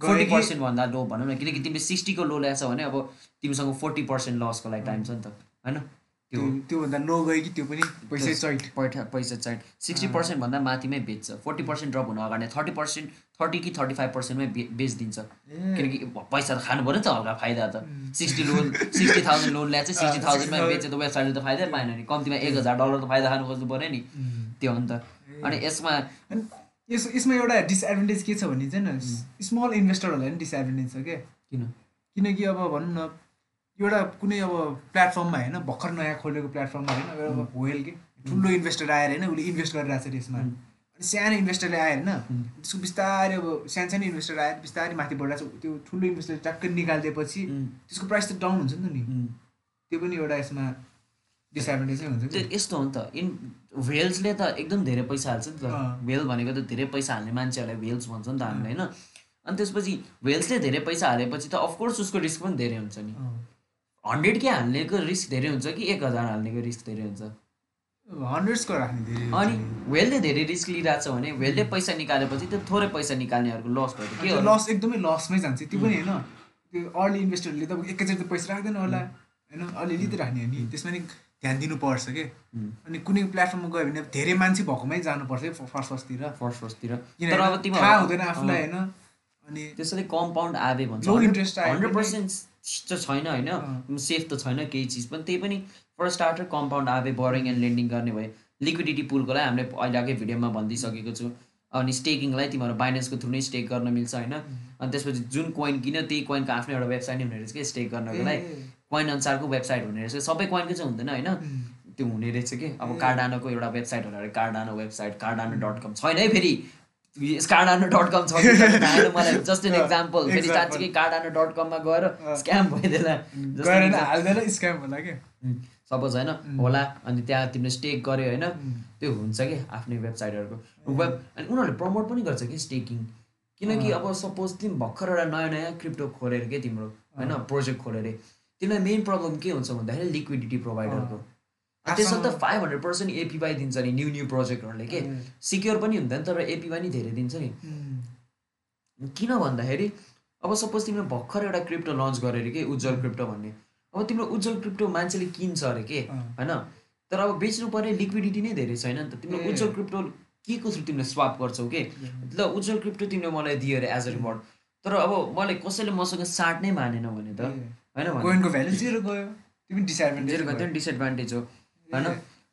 फोर्टी पर्सेन्टभन्दा लो भनौँ न किनकि तिमीले सिक्सटीको लो ल्याएछ भने अब तिमीसँग फोर्टी पर्सेन्ट लसको लागि टाइम छ नि त। होइन? त्यो त्यो त्योभन्दा लो गयो कि त्यो पनि पैसै चैट पैसा पैसा चाहिँ सिक्सटी। पर्सेन्टभन्दा माथिमै बेच्छ। फोर्टी पर्सेन्ट ड्रप हुनु अगाडि थर्टी पर्सेन्ट थर्टी कि थर्टी फाइभ पर्सेन्टमै बे बेचिदिन्छ। किनकि पैसा त खानु पऱ्यो नि त हल्का फाइदा त. Sixty loan sixty thousand loan ल्याएको चाहिँ सिक्सटी थाउजन्डमा 60,000 बेच्यो त वेबसाइटले त फाइदै पाएन नि। कम्तीमा एक हजार डलर त फाइदा खानु खोज्नु पऱ्यो नि. त्यो हो नि त ए। अनि यसमा यस यसमा एउटा डिसएडभान्टेज के छ भने चाहिँ स्मल इन्भेस्टरहरूलाई पनि डिसएडभान्टेज छ क्या किन? किनकि अब भनौँ न एउटा कुनै अब प्लेटफर्ममा होइन भर्खर नयाँ खोलेको प्लेटफर्ममा होइन एउटा होइल के ठुलो इन्भेस्टर आएर होइन उसले इन्भेस्ट गरिरहेको छ त्यसमा. अनि सानो इन्भेस्टरले आयो होइन. त्यसको बिस्तारै अब सानो सानो इन्भेस्टर आएर बिस्तारै माथि बढिरहेको छ त्यो ठुलो इन्भेस्टर टक्कै निकालिदिएपछि त्यसको प्राइस त डाउन हुन्छ नि त नि. त्यो पनि एउटा यसमा डिसएडभान्टेज नै हुन्छ यस्तो हो नि त इन भेल्सले त एकदम धेरै पैसा हाल्छ नि त। भेल भनेको त धेरै पैसा हाल्ने मान्छेहरूलाई भेल्स भन्छ नि त हामीले होइन। अनि त्यसपछि भेल्सले धेरै पैसा हालेपछि त अफकोर्स उसको रिस्क पनि धेरै हुन्छ नि। अँ। हन्ड्रेड के हाल्नेको रिस्क धेरै हुन्छ कि एक हजार हाल्नेको रिस्क धेरै हुन्छ? हन्ड्रेड्सको राख्ने धेरै अनि। वेलले धेरै रिस्क लिइरहेको छ भने वेलले पैसा निकालेपछि त्यो थोरै पैसा निकाल्नेहरूको लस भयो के हो? लस एकदमै लसमै जान्छ। त्यो पनि होइन त्यो अर्ली इन्भेस्टरले त एकैचोटि पैसा राख्दैन होला होइन? अलिअलि त राख्ने हो नि। त्यसमा नि ध्यान दिनुपर्छ के. अनि कुनै प्लेटफर्ममा गयो भने धेरै मान्छे भएकोमै जानुपर्छ है फर्स्ट फर्स्टतिर फर्स्ट फर्स्टतिर तर अब थाहा हुँदैन आफूलाई होइन? अनि त्यसैले कम्पाउन्ड आवे भन्छ। लो इन्ट्रेस्ट आयो हन्ड्रेड पर्सेन्ट त छैन होइन? सेफ त छैन केही चिज। पनि त्यही पनि for starter compound Aave boring and lending गर्ने भए लिक्विडिटी पुलकोलाई हामीले अहिले अघि भिडियोमा भनिदिइसकेको छु। अनि स्टेकिङलाई तिमीहरू बाइनेन्सको थ्रु नै स्टेक गर्न मिल्छ होइन? अनि त्यसपछि जुन कोइन किन्यो त्यही कोइनको आफ्नै एउटा वेबसाइट हुने रहेछ कि? स्टेक गर्नको लागि। कोइन अनुसारको वेबसाइट हुने रहेछ। सबै कोइनको चाहिँ हुँदैन होइन. त्यो हुने रहेछ कि? अब। कार्डानोको एउटा वेबसाइट होला Cardano website Cardano dot com छैन है फेरि। डट कम छ मलाई जस्ट एन एक्जाम्पल फेरि. साँच्चीकै कार्डानो डट कममा गएर। स्क्याम भइदिएला। सपोज होइन. होला अनि त्यहाँ तिमीले स्टेक गर्यो होइन. त्यो हुन्छ कि आफ्नै वेबसाइटहरूको वेब अनि उनीहरूले प्रमोट पनि गर्छ कि स्टेकिङ किनकि। अब सपोज तिमी भर्खर एउटा नयाँ नयाँ क्रिप्टो खोलेर के तिम्रो होइन प्रोजेक्ट खोलेर। तिमीलाई मेन प्रब्लम के हुन्छ भन्दाखेरि लिक्विडिटी प्रोभाइडरको त्यसमा त आफूसँग- फाइभ हन्ड्रेड पर्सेन्ट एपिवाई दिन्छ नि न्यू न्यू प्रोजेक्टहरूले के. सिक्योर पनि हुँदैन तर एपिवाई नि धेरै दिन्छ नि. किन भन्दाखेरि अब सपोज तिमीले भर्खर एउटा क्रिप्टो लन्च गरे अरे के उज्जवल क्रिप्टो भन्ने। अब तिम्रो उज्जवल क्रिप्टो मान्छेले किन्छ अरे के। होइन? तर अब बेच्नु पर्ने लिक्विडिटी नै धेरै छैन नि त। तिमीले ए। उज्जवल क्रिप्टो के को थ्रु तिमीले स्वाप गर्छौ के? ल उज्जवल क्रिप्टो तिमीले मलाई दियो अरे एज अ रिवार्ड तर अब मलाई कसैले मसँग साट नै मानेन भने त. होइन डिसएडभान्टेज हो। होइन?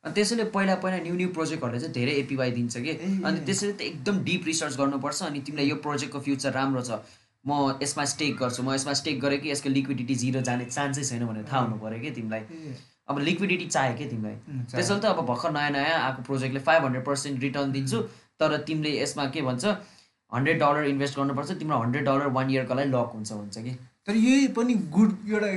अनि त्यसैले पहिला पहिला न्यू न्यू प्रोजेक्टहरूले चाहिँ धेरै एपिवाई दिन्छ कि। अनि त्यसैले त एकदम डिप रिसर्च गर्नुपर्छ अनि तिमीलाई यो प्रोजेक्टको फ्युचर राम्रो छ। म यसमा स्टेक गर्छु। म यसमा स्टेक गरेँ कि यसको लिक्विडिटी जिरो जाने चान्सै छैन भनेर थाहा हुनु पऱ्यो कि तिमीलाई। अब लिक्विडिटी चाहियो कि तिमीलाई। त्यसैले त अब भर्खर नयाँ नयाँ आएको प्रोजेक्टले फाइभ हन्ड्रेड पर्सेन्ट रिटर्न दिन्छु। तर तिमीले यसमा के भन्छ? हन्ड्रेड डलर इन्भेस्ट गर्नुपर्छ। तिम्रो हन्ड्रेड डलर वान इयरको लागि लक हुन्छ भन्छ कि। तर यही पनि गुड एउटा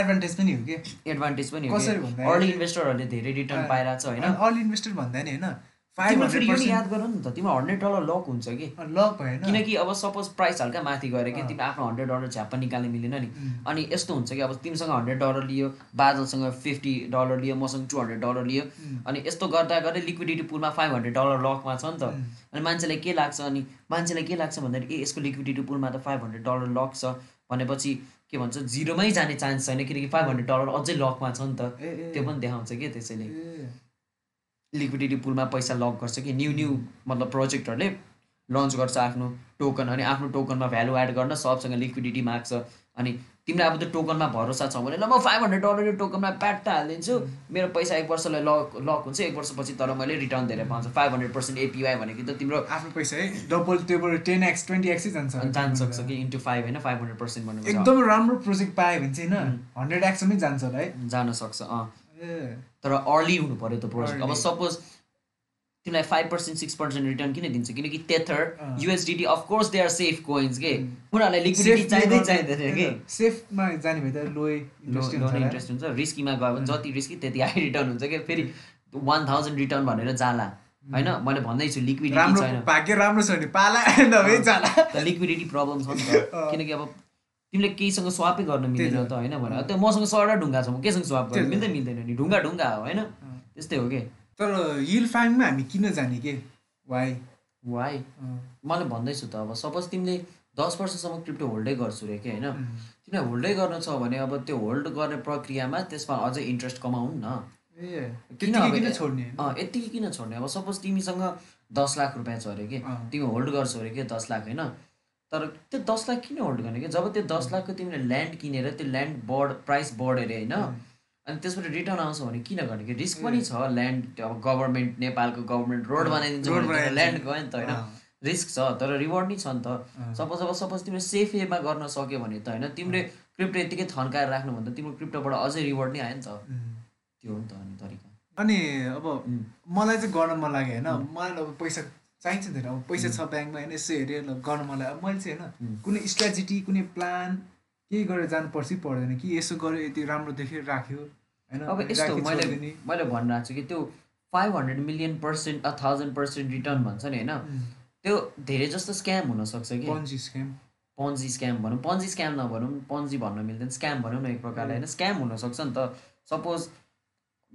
एडभान्टेज पनि हो कि एडभान्टेज पनि हो अर्ली इन्भेस्टरहरूले धेरै रिटर्न पाइरहेको छ होइन। अल इन्भेस्टर भन्दा नि होइन फाइभ हन्ड्रेड पर्सेन्ट याद गर नि त तिम्रो हन्ड्रेड डलर लक हुन्छ कि? लक भएन। किनकि अब सपोज प्राइस हल्का माथि गएर कि। तिमी आफ्नो हन्ड्रेड डलर झ्याप्प निकाल्न मिलेन नि. अनि यस्तो हुन्छ कि अब तिमीसँग हन्ड्रेड डलर लियो बादलसँग फिफ्टी डलर लियो मसँग टू हन्ड्रेड डलर लियो. अनि यस्तो गर्दा गर्दै लिक्विडिटी पुलमा फाइभ हन्ड्रेड डलर लकमा छ नि त. अनि मान्छेलाई के लाग्छ अनि मान्छेलाई के लाग्छ भन्दाखेरि ए यसको लिक्विडिटी पुलमा त फाइभ हन्ड्रेड डलर लक छ। भनेपछि के भन्छ जिरोमै जाने चान्स छैन किनकि फाइभ हन्ड्रेड डलर अझै लकमा छ नि त। त्यो पनि देखाउँछ कि त्यसैले। लिक्विडिटी पुलमा पैसा लक गर्छ कि न्यू न्यू मतलब प्रोजेक्टहरूले लन्च गर्छ आफ्नो टोकन अनि आफ्नो टोकनमा भ्यालु एड गर्न सबसँग लिक्विडिटी माग्छ अनि तिमीलाई अब त्यो टोकनमा भरोसा छ भने ल म फाइभ हन्ड्रेड डलर यो टोकनमा प्याट्ट हालिदिन्छु। मेरो पैसा एक वर्षलाई लक लक हुन्छ एक वर्षपछि तर मैले रिटर्न धेरै पाउँछु। फाइभ हन्ड्रेड पर्सेन्ट एपिवाई भनेको त तिम्रो आफ्नो पैसा है double triple ten x twenty एक्सै जान्छ। जान सक्छ कि इन्टु फाइभ होइन फाइभ हन्ड्रेड पर्सेन्ट भन्नु एकदमै राम्रो प्रोजेक्ट पायो भने चाहिँ होइन हन्ड्रेड एक्समै जान्छ होला है। जान सक्छ अँ। तर अर्ली हुनु पऱ्यो त्यो प्रोजेक्ट अब. सपोज तिमीलाई five percent six percent return किन दिन्छ? किनकि तेथर अँ। USDT of course they are safe coins के. उनीहरूलाई लिक्विडिटी चाहिँदै चाहिँदैन कि? सेफमा जाने भए त लो इन्ट्रेस्ट हुन्छ रिस्कीमा गयो भने जति रिस्की त्यति हाई रिटर्न हुन्छ कि? फेरि वान थाउजन्ड रिटर्न भनेर जाला। होइन? मैले भन्दैछु लिक्विडिटी छैन। भाग्य राम्रो छ भने पाला जाला। त लिक्विडिटी प्रब्लम छ नि त। किनकि अब तिमीले केहीसँग स्वापै गर्न मिल्दैन त। होइन भने त्यो मसँग सडा ढुङ्गा छ म केसँग स्वाप गर्नु। मिल्दै मिल्दैन नि। ढुङ्गा ढुङ्गा हो होइन? त्यस्तै हो कि? तर हिल फार्मिङमा हामी किन जाने के? वाइ वाइ मैले भन्दैछु त अब सपोज तिमीले दस वर्षसम्म क्रिप्टो होल्डै गर्छु रे कि होइन? तिमीलाई होल्डै गर्नु छ भने अब त्यो होल्ड गर्ने प्रक्रियामा त्यसमा अझै इन्ट्रेस्ट कमाउनु न। ए किन यत्तिकै किन छोड्ने? अब सपोज तिमीसँग दस लाख रुपियाँ छ अरे कि। तिमी होल्ड गर्छौ अरे कि दस लाख होइन? तर त्यो दस लाख किन होल्ड गर्ने कि? जब त्यो दस लाखको तिमीले ल्यान्ड किनेर त्यो ल्यान्ड बढ प्राइस बढ्यो अरे होइन अनि त्यसबाट रिटर्न आउँछ भने किन गर्ने? कि रिस्क पनि छ ल्यान्ड अब गभर्मेन्ट नेपालको गभर्मेन्ट रोड बनाइदिन्छ भने। ल्यान्ड गयो नि त होइन। रिस्क छ तर रिवार्ड नै छ नि त। सपोज अब सपोज तिमीले सेफ वेमा गर्न सक्यो भने त होइन? तिमीले क्रिप्टो यत्तिकै थन्काएर राख्नुभन्दा तिम्रो क्रिप्टोबाट अझै रिवार्ड नै आयो नि त. त्यो हो नि त अनि तरिका। अनि अब. मलाई चाहिँ गर्न मन लाग्यो होइन? मलाई अब पैसा चाहिन्छ धेरै अब पैसा छ ब्याङ्कमा होइन? यसो हेरेँ ल गर्न मन लाग्यो। मैले चाहिँ होइन. कुनै स्ट्राटेजी कुनै प्लान केही गरेर जानुपर्छ कि पर्दैन कि। यसो गर्यो यति राम्रो देखेर राख्यो होइन? अब यस्तो मैले। मैले भनिरहेको छु कि त्यो five hundred million percent a thousand percent return भन्छ नि होइन. त्यो धेरै जस्तो स्क्याम हुनसक्छ कि। पन्जी स्क्याम पन्जी स्क्याम भनौँ। पन्जी स्क्याम नभनौँ पन्जी भन्न मिल्दैन। स्क्याम भनौँ न एक प्रकारले होइन? स्क्याम हुनसक्छ नि त। सपोज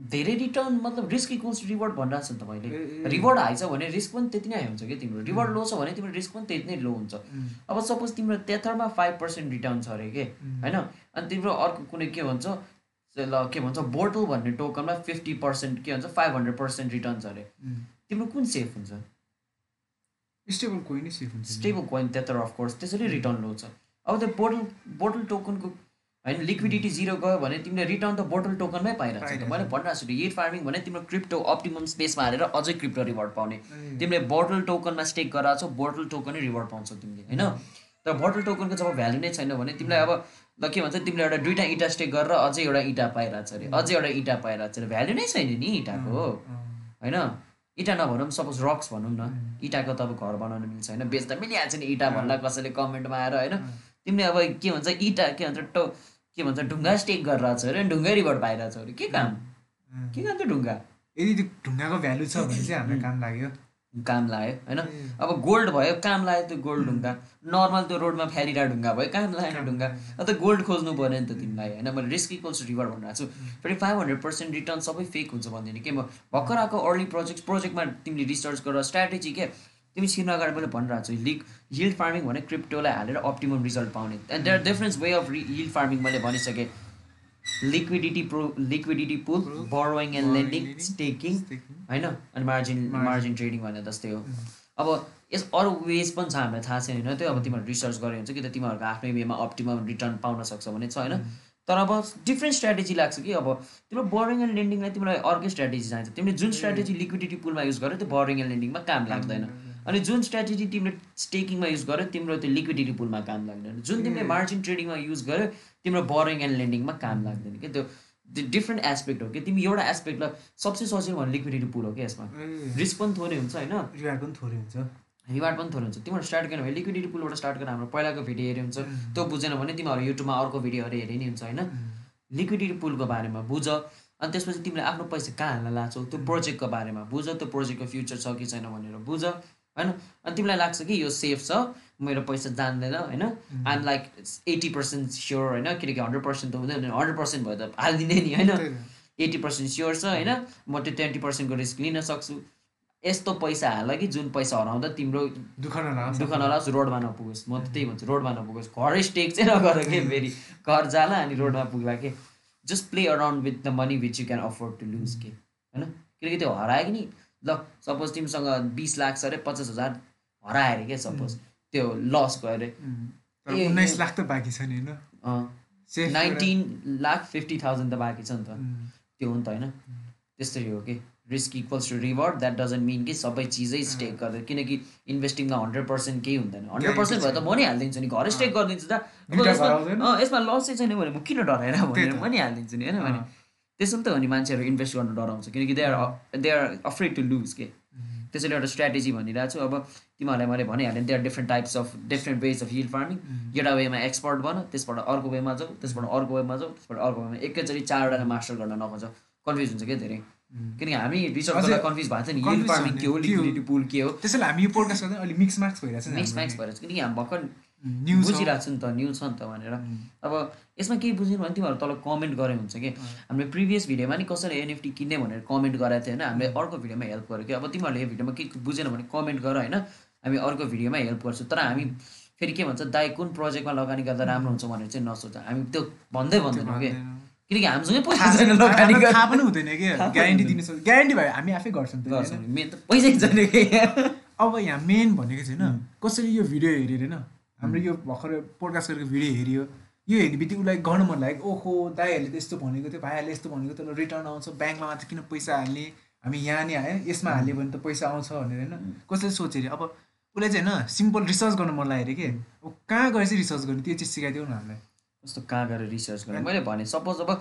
धेरै रिटर्न मतलब रिस्क इक्वल्स रिवार्ड भनिरहेको छु नि त मैले। रिवार्ड हाई छ भने रिस्क पनि त्यति नै हुन्छ कि तिम्रो। रिवार्ड लो छ भने तिम्रो रिस्क पनि त्यति नै लो हुन्छ। उम्. अब सपोज तिम्रो तेथरमा फाइभ पर्सेन्ट रिटर्न छ अरे के? उम्. होइन? अनि तिम्रो अर्को कुनै के भन्छ? ल के भन्छ? बोटल भन्ने टोकनमा फिफ्टी पर्सेन्ट के भन्छ फाइभ हन्ड्रेड पर्सेन्ट रिटर्न छ अरे. तिम्रो कुन सेफ हुन्छ? स्टेबल कोही नै सेफ हुन्छ। स्टेबल कोइन त्यत्तर अफकोर्स त्यसरी रिटर्न लो छ। अब त्यो बोटल बोटल टोकनको होइन लिक्विडिटी जिरो गयो भने तिमीले रिटर्न त बोटल टोकनमै पाइरहेको छ मैले भनिरहेको छु हिट फार्मिङ भने तिम्रो क्रिप्टो अप्टिमम स्पेसमा हालेर अझै क्रिप्टो रिवार्ड पाउने। तिमीले बोटल टोकनमा स्टेक गराएको छौ बोटल टोकनै रिवार्ड पाउँछौ तिमीले होइन? तर बोटल टोकनको जब भ्यालु नै छैन भने तिमीलाई अब ल के भन्छ तिमीले एउटा दुइटा इँटा स्टेक गरेर अझै एउटा इँटा पाइरहेको छ अरे अझै एउटा इँटा पाइरहेको छ अरे। भ्यालु नै छैन नि इँटाको। होइन? इँटा नभनौँ सपोज रक्स भनौँ न। इँटाको त अब घर बनाउन मिल्छ होइन? बेच्दा मिलिहाल्छ नि इँटा भन्ला कसैले कमेन्टमा आएर होइन? तिमीले अब के भन्छ इँटा के भन्छ टो के भन्छ ढुङ्गा स्टेक गरिरहेको छ अरे ढुङ्गै रिभर्ट पाइरहेको छ अरे। के काम। के काम त्यो ढुङ्गा? यदि त्यो ढुङ्गाको भ्यालु छ भने चाहिँ हामीलाई काम लाग्यो। काम लाग्यो होइन। अब गोल्ड भयो काम लाग्यो त्यो गोल्ड ढुङ्गा। नर्मल त्यो रोडमा फ्यालिरहेको ढुङ्गा भयो काम लागेन ढुङ्गा। अब त गोल्ड खोज्नु पऱ्यो नि त तिमीलाई होइन? मैले रिस्क इक्वल्स रिवार्ड भनिरहेको छु फेरि फाइभ हन्ड्रेड पर्सेन्ट रिटर्न सबै फेक हुन्छ भन्दैन। कि म भर्खर आएको अर्ली प्रोजेक्ट प्रोजेक्टमा तिमीले रिसर्च गरेर स्ट्राटेजी के? तिमी छिर्न अगाडि मैले भनिरहेको छु लिक हिल फार्मिङ भने क्रिप्टोलाई हालेर अप्टिमम रिजल्ट पाउने। And there difference way of yield farming मैले भनिसकेँ। Liquidity pro liquidity pool borrowing and lending staking. होइन? अनि मार्जिन. मार्जिन ट्रेडिङ भने जस्तै हो। अब यस अरू वेज पनि छ हामीलाई थाहा छैन होइन त्यो। अब तिमीहरू रिसर्च गरे हुन्छ कि त तिमीहरूको आफ्नै वेमा अप्टिमम रिटर्न पाउन सक्छ भने छ होइन? तर अब डिफ्रेन्ट स्ट्राटेजी लाग्छ कि अब तिम्रो बोरिङ एन्ड लेन्डिङलाई तिमीलाई अर्कै स्ट्राटेजी चाहिन्छ। तिमीले जुन स्ट्राटेजी लिक्विडिटी पुलमा युज गर्यो त्यो बोरिङ एन्ड लेन्डिङमा काम लाग्दैन। अनि जुन स्ट्राटेजी तिमीले स्टेकिङमा युज गर्यो तिम्रो त्यो लिक्विडिटी पुलमा काम लाग्दैन। जुन तिमीले मार्जिन ट्रेडिङमा युज गर्यो तिम्रो बोरिङ एन्ड लेन्डिङमा काम लाग्दैन कि। त्यो डिफ्रेन्ट एस्पेक्ट हो कि। तिमी एउटा एस्पेक्टलाई सबसे सजिलो भने लिक्विडिटी पुल हो कि यसमा। रिस्क पनि थोरै हुन्छ होइन? रिवार्ड पनि थोरै हुन्छ। रिवार्ड पनि थोरै हुन्छ। तिमीहरू स्टार्ट गर्ने भने लिक्विडिटी पुलबाट स्टार्ट गरेर हाम्रो पहिलाको भिडियो हेऱ्यो हुन्छ। त्यो बुझेन भने तिमीहरू युट्युबमा अर्को भिडियोहरू हेरे नि हुन्छ होइन? लिक्विडिटी पुलको बारेमा बुझ। अनि त्यसपछि तिमीले आफ्नो पैसा कहाँ हाल्न लाग्छौ त्यो प्रोजेक्टको बारेमा बुझ। त्यो प्रोजेक्टको फ्युचर छ कि छैन भनेर बुझ। होइन? अनि तिमीलाई लाग्छ कि यो सेफ छ? मेरो पैसा जान्दैन होइन? I'm like eighty percent sure होइन? किनकि हन्ड्रेड पर्सेन्ट त हुँदैन हन्ड्रेड पर्सेन्ट भयो त हालिदिने नि होइन। एट्टी पर्सेन्ट स्योर छ होइन? म त्यो ट्वेन्टी पर्सेन्टको रिस्क लिन सक्छु। यस्तो पैसा हाल कि जुन पैसा हराउँदा तिम्रो दुःख नलागोस् दुःख नलाओस् रोडमा नपुगोस्। म त त्यही। भन्छु रोडमा नपुगोस्। घरै स्टेक चाहिँ नगर के फेरि? घर जाला अनि रोडमा पुग्ला के? Just play around with the money which you can afford to lose के? होइन? किनकि त्यो हरायो कि नि? ल सपोज तिमीसँग बिस लाख छ अरे पचास हजार हरायो अरे क्या सपोज त्यो लस भयो अरे। उन्नाइस। लाख त बाँकी छ नि होइन नाइन्टिन लाख फिफ्टी थाउजन्ड त बाँकी छ नि त। त्यो हो नि त होइन। त्यस्तै हो कि। Risk equals to reward that doesn't mean कि सबै चिजै स्टेक गरेर। किनकि इन्भेस्टिङमा हन्ड्रेड पर्सेन्ट केही हुँदैन। हन्ड्रेड पर्सेन्ट भयो त म नि हालिदिन्छु नि। घरै स्टेक गरिदिन्छु त। यसमा लसै छैन भने म किन डराएर भनेर। म नि हालिदिन्छु नि होइन भने। त्यसो त हो नि मान्छेहरू इन्भेस्ट गर्नु डराउँछ किनकि they are they are afraid to lose के? उम्, त्यसैले एउटा स्ट्राटेजी भनिरहेको छु। अब तिमीहरूलाई मैले भनिहालेँ they are different types of different ways of yield farming एउटा वेमा एक्सपर्ट बन त्यसबाट अर्को वेमा जाऊ त्यसबाट अर्को वेमा जाऊ त्यसबाट अर्को वेमा एकैचोटि चारवटा मास्टर गर्न नखोज कन्फ्युज हुन्छ क्या धेरै? उम्। किनकि हामी रिसर्च गर्दा कन्फ्युज भएको छ नि। हिल फार्मिङ छ के हो? लिक्विडिटी पुल के हो? त्यसैले हामी यो पोडकास्ट गर्दा अलिक मिक्स मार्क्स भइरहेको छ मिक्स म्याक्स भएर चाहिँ किनकि हामी भर्खर छ। बुझिरहेको छु नि त न्युज छ नि त भनेर। अब यसमा केही बुझेन भने तिमीहरू तल कमेन्ट गरे हुन्छ कि। हामीले प्रिभियस भिडियोमा नि कसरी एनएफटी किन्ने भनेर कमेन्ट गराएको थियो होइन। हामीले अर्को भिडियोमा हेल्प गर्यो कि। अब तिमीहरूले यो भिडियोमा के बुझेन भने कमेन्ट गर होइन। हामी अर्को भिडियोमा हेल्प गर्छौँ। तर हामी फेरि के भन्छ दाइ कुन प्रोजेक्टमा लगानी गर्दा राम्रो हुन्छ भनेर चाहिँ नसोच। हामी त्यो भन्दै भन्दैनौँ कि। किनकि हामीसँगै पैसा छैन छैन, लगानी थाहा पनि हुँदैन कि। ग्यारेन्टी दिनु सक्छ ग्यारेन्टी भयो हामी आफै गर्छौँ। मेन त पैसै छैन कि। अब यहाँ मेन भनेको होइन कसैले यो भिडियो हेरेर हाम्रो यो भर्खर पोडकास्ट गरेको भिडियो हेऱ्यो यो हेर्ने बित्तिकै उसलाई गर्नु मन लाग्यो। ओहो दाइहरूले त यस्तो भनेको थियो भाइहरूले यस्तो भनेको थियो रिटर्न आउँछ ब्याङ्कमा मात्र किन पैसा हाल्ने? हामी यहाँ नि हाल्यो यसमा हाल्यो भने त पैसा आउँछ भनेर होइन। कसैले सोचेर अब उसलाई चाहिँ होइन सिम्पल रिसर्च गर्नु मन लाग्यो अरे कि? अब कहाँ गएर चाहिँ रिसर्च गर्ने? त्यो चिज सिकाइदिउ न हामीलाई। कस्तो कहाँ गएर रिसर्च गर्ने? मैले भने सपोज अब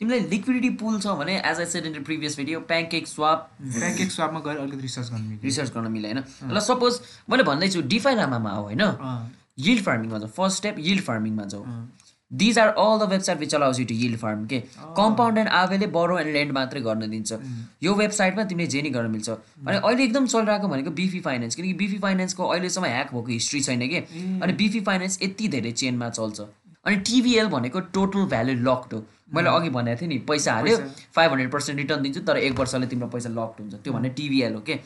तिमीलाई लिक्विडिटी पुल छ भने as I said in previous video pancake swap bank स्वापमा गएर अलिकति रिसर्च गर्नु मिल्यो। रिसर्च गर्न मिलेन ल सपोज मैले भन्दैछु डिफाई लामामा हो होइन? यिल्ड फार्मिङमा जाऊ फर्स्ट स्टेप यिल्ड फार्मिङमा अँ, these are all the website which allows you to yield farm के कम्पाउन्ड एन्ड आवेले बरो एन्ड ल्यान्ड मात्रै गर्न दिन्छ। यो वेबसाइटमा तिमीले जे नि गर्न मिल्छ। अनि अहिले एकदम चलिरहेको भनेको बिफी फाइनेन्स किनकि बिफी फाइनेन्सको अहिलेसम्म ह्याक भएको हिस्ट्री छैन कि? अनि बिफी फाइनेन्स यति धेरै चेनमा चल्छ। अनि टिबिएल भनेको टोटल भ्यालु लक्ड हो। मैले अघि भनेको थिएँ नि पैसा हाल्यो फाइभ हन्ड्रेड पर्सेन्ट रिटर्न दिन्छु तर एक वर्षले तिम्रो पैसा लक्ड हुन्छ। त्यो भने टिबिएल हो के?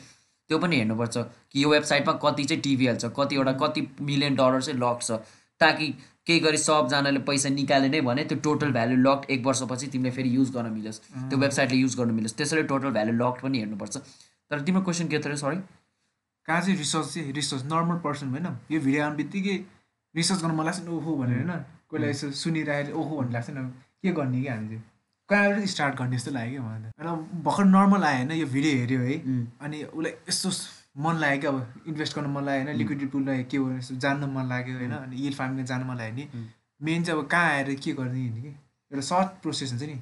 त्यो पनि हेर्नुपर्छ कि यो वेबसाइटमा कति चाहिँ टिबिएल छ कतिवटा कति मिलियन डलर चाहिँ लक छ। ताकि केही गरी सबजनाले पैसा निकाले नै भने त्यो टोटल भ्यालु लक्ड एक वर्षपछि तिमीले फेरि युज गर्न मिलोस् त्यो वेबसाइटले युज गर्नु मिलोस् त्यसैले टोटल भ्यालु लक्ड पनि हेर्नुपर्छ। तर तिम्रो क्वेसन के थियो सरी कहाँ चाहिँ रिसर्च चाहिँ रिसर्च नर्मल पर्सन होइन यो भिडियो आउने बित्तिकै रिसर्च गर्नु मन लाग्छ नि ओहो भनेर होइन। कोहीलाई यसो सुनिरहेको ओहो भन्ने लाग्छ नि के गर्ने कि हामी चाहिँ कहाँबाट स्टार्ट गर्ने जस्तो लाग्यो क्या मलाई त। र भर्खर नर्मल आयो होइन यो भिडियो हेऱ्यो है। अनि उसलाई यस्तो मन लाग्यो कि अब इन्भेस्ट गर्नु मन लाग्यो होइन लिक्विडिटी पुललाई के हो यस्तो जान्नु मन लाग्यो होइन। अनि यिल फार्मिङ जानु मन लाग्यो नि। मेन चाहिँ अब कहाँ आएर के गर्ने नि कि? एउटा सर्ट प्रोसेस हुन्छ नि।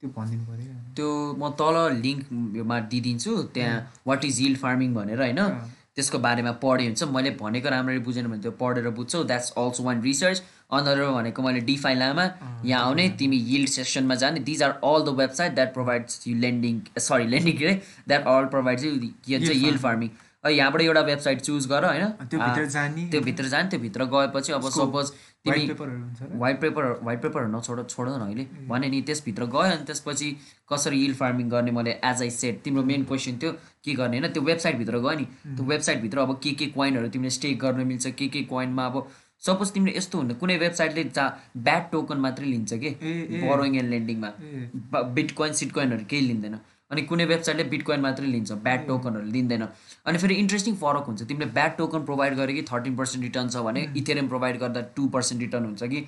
त्यो भनिदिनु पऱ्यो त्यो म तल लिङ्कमा दिइदिन्छु त्यहाँ वाट इज हिल फार्मिङ भनेर होइन। त्यसको बारेमा पढे हुन्छ। मैले भनेको राम्ररी बुझेन भने त्यो पढेर बुझ्छौ। That's also one research another भनेको मैले डिफाई लामा। यहाँ आउने तिमी यिल्ड सेक्सनमा जाने। These are all the website that provides you lending sorry lending के अरे द्याट अल प्रोभाइड्स यु के भन्छ यिल्ड फार्मिङ यहाँबाट एउटा वेबसाइट चुज गर होइन? त्यो भित्र जाने। त्यो भित्र जाने त्यो भित्र गएपछि अब सपोज तिमी वाइट पेपरहरू हुन्छ र। वाइट पेपर वाइट पेपरहरू नछोड छोड न अहिले भने नि त्यसभित्र गयो अनि त्यसपछि कसरी हिल फार्मिङ गर्ने मैले एज आई सेट तिम्रो मेन क्वेसन थियो के गर्ने होइन? त्यो वेबसाइटभित्र गयो नि। त्यो वेबसाइटभित्र अब के के कोइनहरू तिमीले स्टेक गर्न मिल्छ के के कोइनमा अब सपोज तिमीले यस्तो हुन्छ कुनै वेबसाइटले जा ब्याड टोकन मात्रै लिन्छ कि? बोरोइङ एन्ड लेन्डिङमा बिटकोइन सिटकोइनहरू केही लिँदैन। अनि कुनै वेबसाइटले बिटकोइन मात्रै लिन्छ ब्याड टोकनहरू लिँदैन। अनि फेरि इन्ट्रेस्टिङ फरक हुन्छ तिमीले ब्याड टोकन प्रोभाइड गरे कि थर्टिन पर्सेन्ट रिटर्न छ भने इथेरियम प्रोभाइड गर्दा टू पर्सेन्ट रिटर्न हुन्छ कि?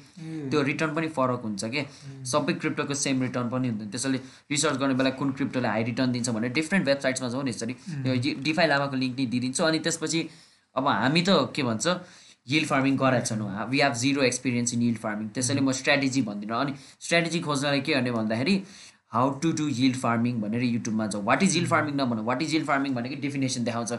त्यो रिटर्न पनि फरक हुन्छ कि? सबै क्रिप्टोको सेम रिटर्न पनि हुन्छ त्यसैले रिसर्च गर्ने बेला कुन क्रिप्टोले हाई रिटर्न दिन्छ भने डिफ्रेन्ट वेबसाइट्समा जाउँ नि यसरी। डिफाई लामाको लिङ्क नि दिइदिन्छु। अनि त्यसपछि अब हामी त के भन्छ हिल फार्मिङ गराएको छैनौँ we have zero experience in yield farming त्यसैले म स्ट्राटेजी भन्दिनँ। अनि स्ट्राटेजी खोज्नलाई के गर्ने भन्दाखेरि how to do yield farming भनेर युट्युबमा जाउँ। वाट इज हिल फार्मिङ नभनौँ। वाट इज हिल फार्मिङ भनेको डेफिनेसन देखाउँछ।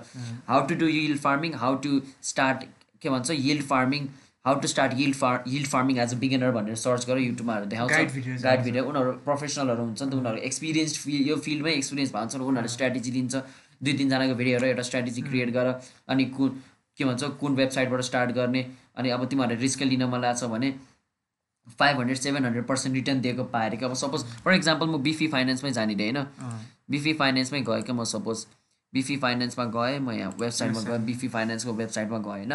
How to do yield farming how to start के भन्छ yield farming how to start yield far yield farming as a beginner भनेर search गरेर Guide देखाउँछ। Guide video उनीहरू प्रोफेसनलहरू हुन्छ नि त। उनीहरू एक्सपिरियन्स फि यो फिल्डमै एक्सपिरियन्स भएको उनीहरूले स्ट्राटेजी दिन्छ दुई तिनजनाको भिडियो एउटा स्ट्राटेजी क्रिएट गर। अनि कुन के भन्छ कुन वेबसाइटबाट स्टार्ट गर्ने अनि अब तिमीहरूले रिस्क लिन मन लाग्छ भने five hundred seven hundred percent return दिएको पाएर कि अब सपोज फर इक्जाम्पल म बिफी फाइनेन्समै जानिदिएँ होइन? बिफी फाइनेन्समै गएँ क्या म सपोज बिफी फाइनेन्समा गएँ म यहाँ वेबसाइटमा गएँ बिफी फाइनेन्सको वेबसाइटमा गएँ होइन?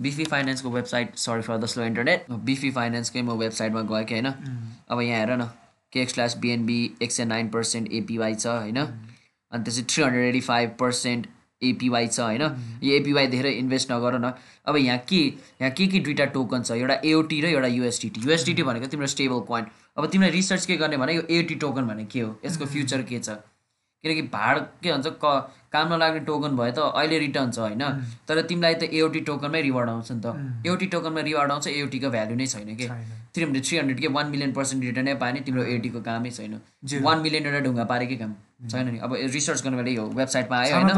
Beefy फाइनेन्सको website sorry for the slow internet Beefy फाइनेन्सकै म वेबसाइटमा गएँ कि होइन? उम्, अब यहाँ हेर न केक स्ल्यास बिएनबी एक सय नाइन पर्सेन्ट एपिवाई छ होइन? अनि त्यसपछि three hundred eighty five percent APY छ होइन? यो एपिवाई धेरै इन्भेस्ट नगर न अब यहाँ के यहाँ के के दुइटा टोकन छ? एउटा एओटी र एउटा युएसडिटी युएसडिटी भनेको तिम्रो स्टेबल कोइन। अब तिमीलाई रिसर्च के गर्ने भने यो एओटी टोकन भने के हो? यसको फ्युचर के छ? किनकि भाड के भन्छ क काम नलाग्ने टोकन भए त अहिले रिटर्न छ होइन? तर तिमीलाई त एओटी टोकनमै रिवार्ड आउँछ नि त। एओटी टोकनमा रिवार्ड आउँछ एओटीको भ्याल्यु नै छैन कि? थ्री हन्ड्रेड थ्री हन्ड्रेड के वान मिलियन पर्सेन्ट रिटर्नै पायो नि तिम्रो एटीको कामै छैन. वान मिलियन एउटा ढुङ्गा पारेकै काम? छैन नि। अब रिसर्च गर्नु बेला यो वेबसाइटमा आयो होइन?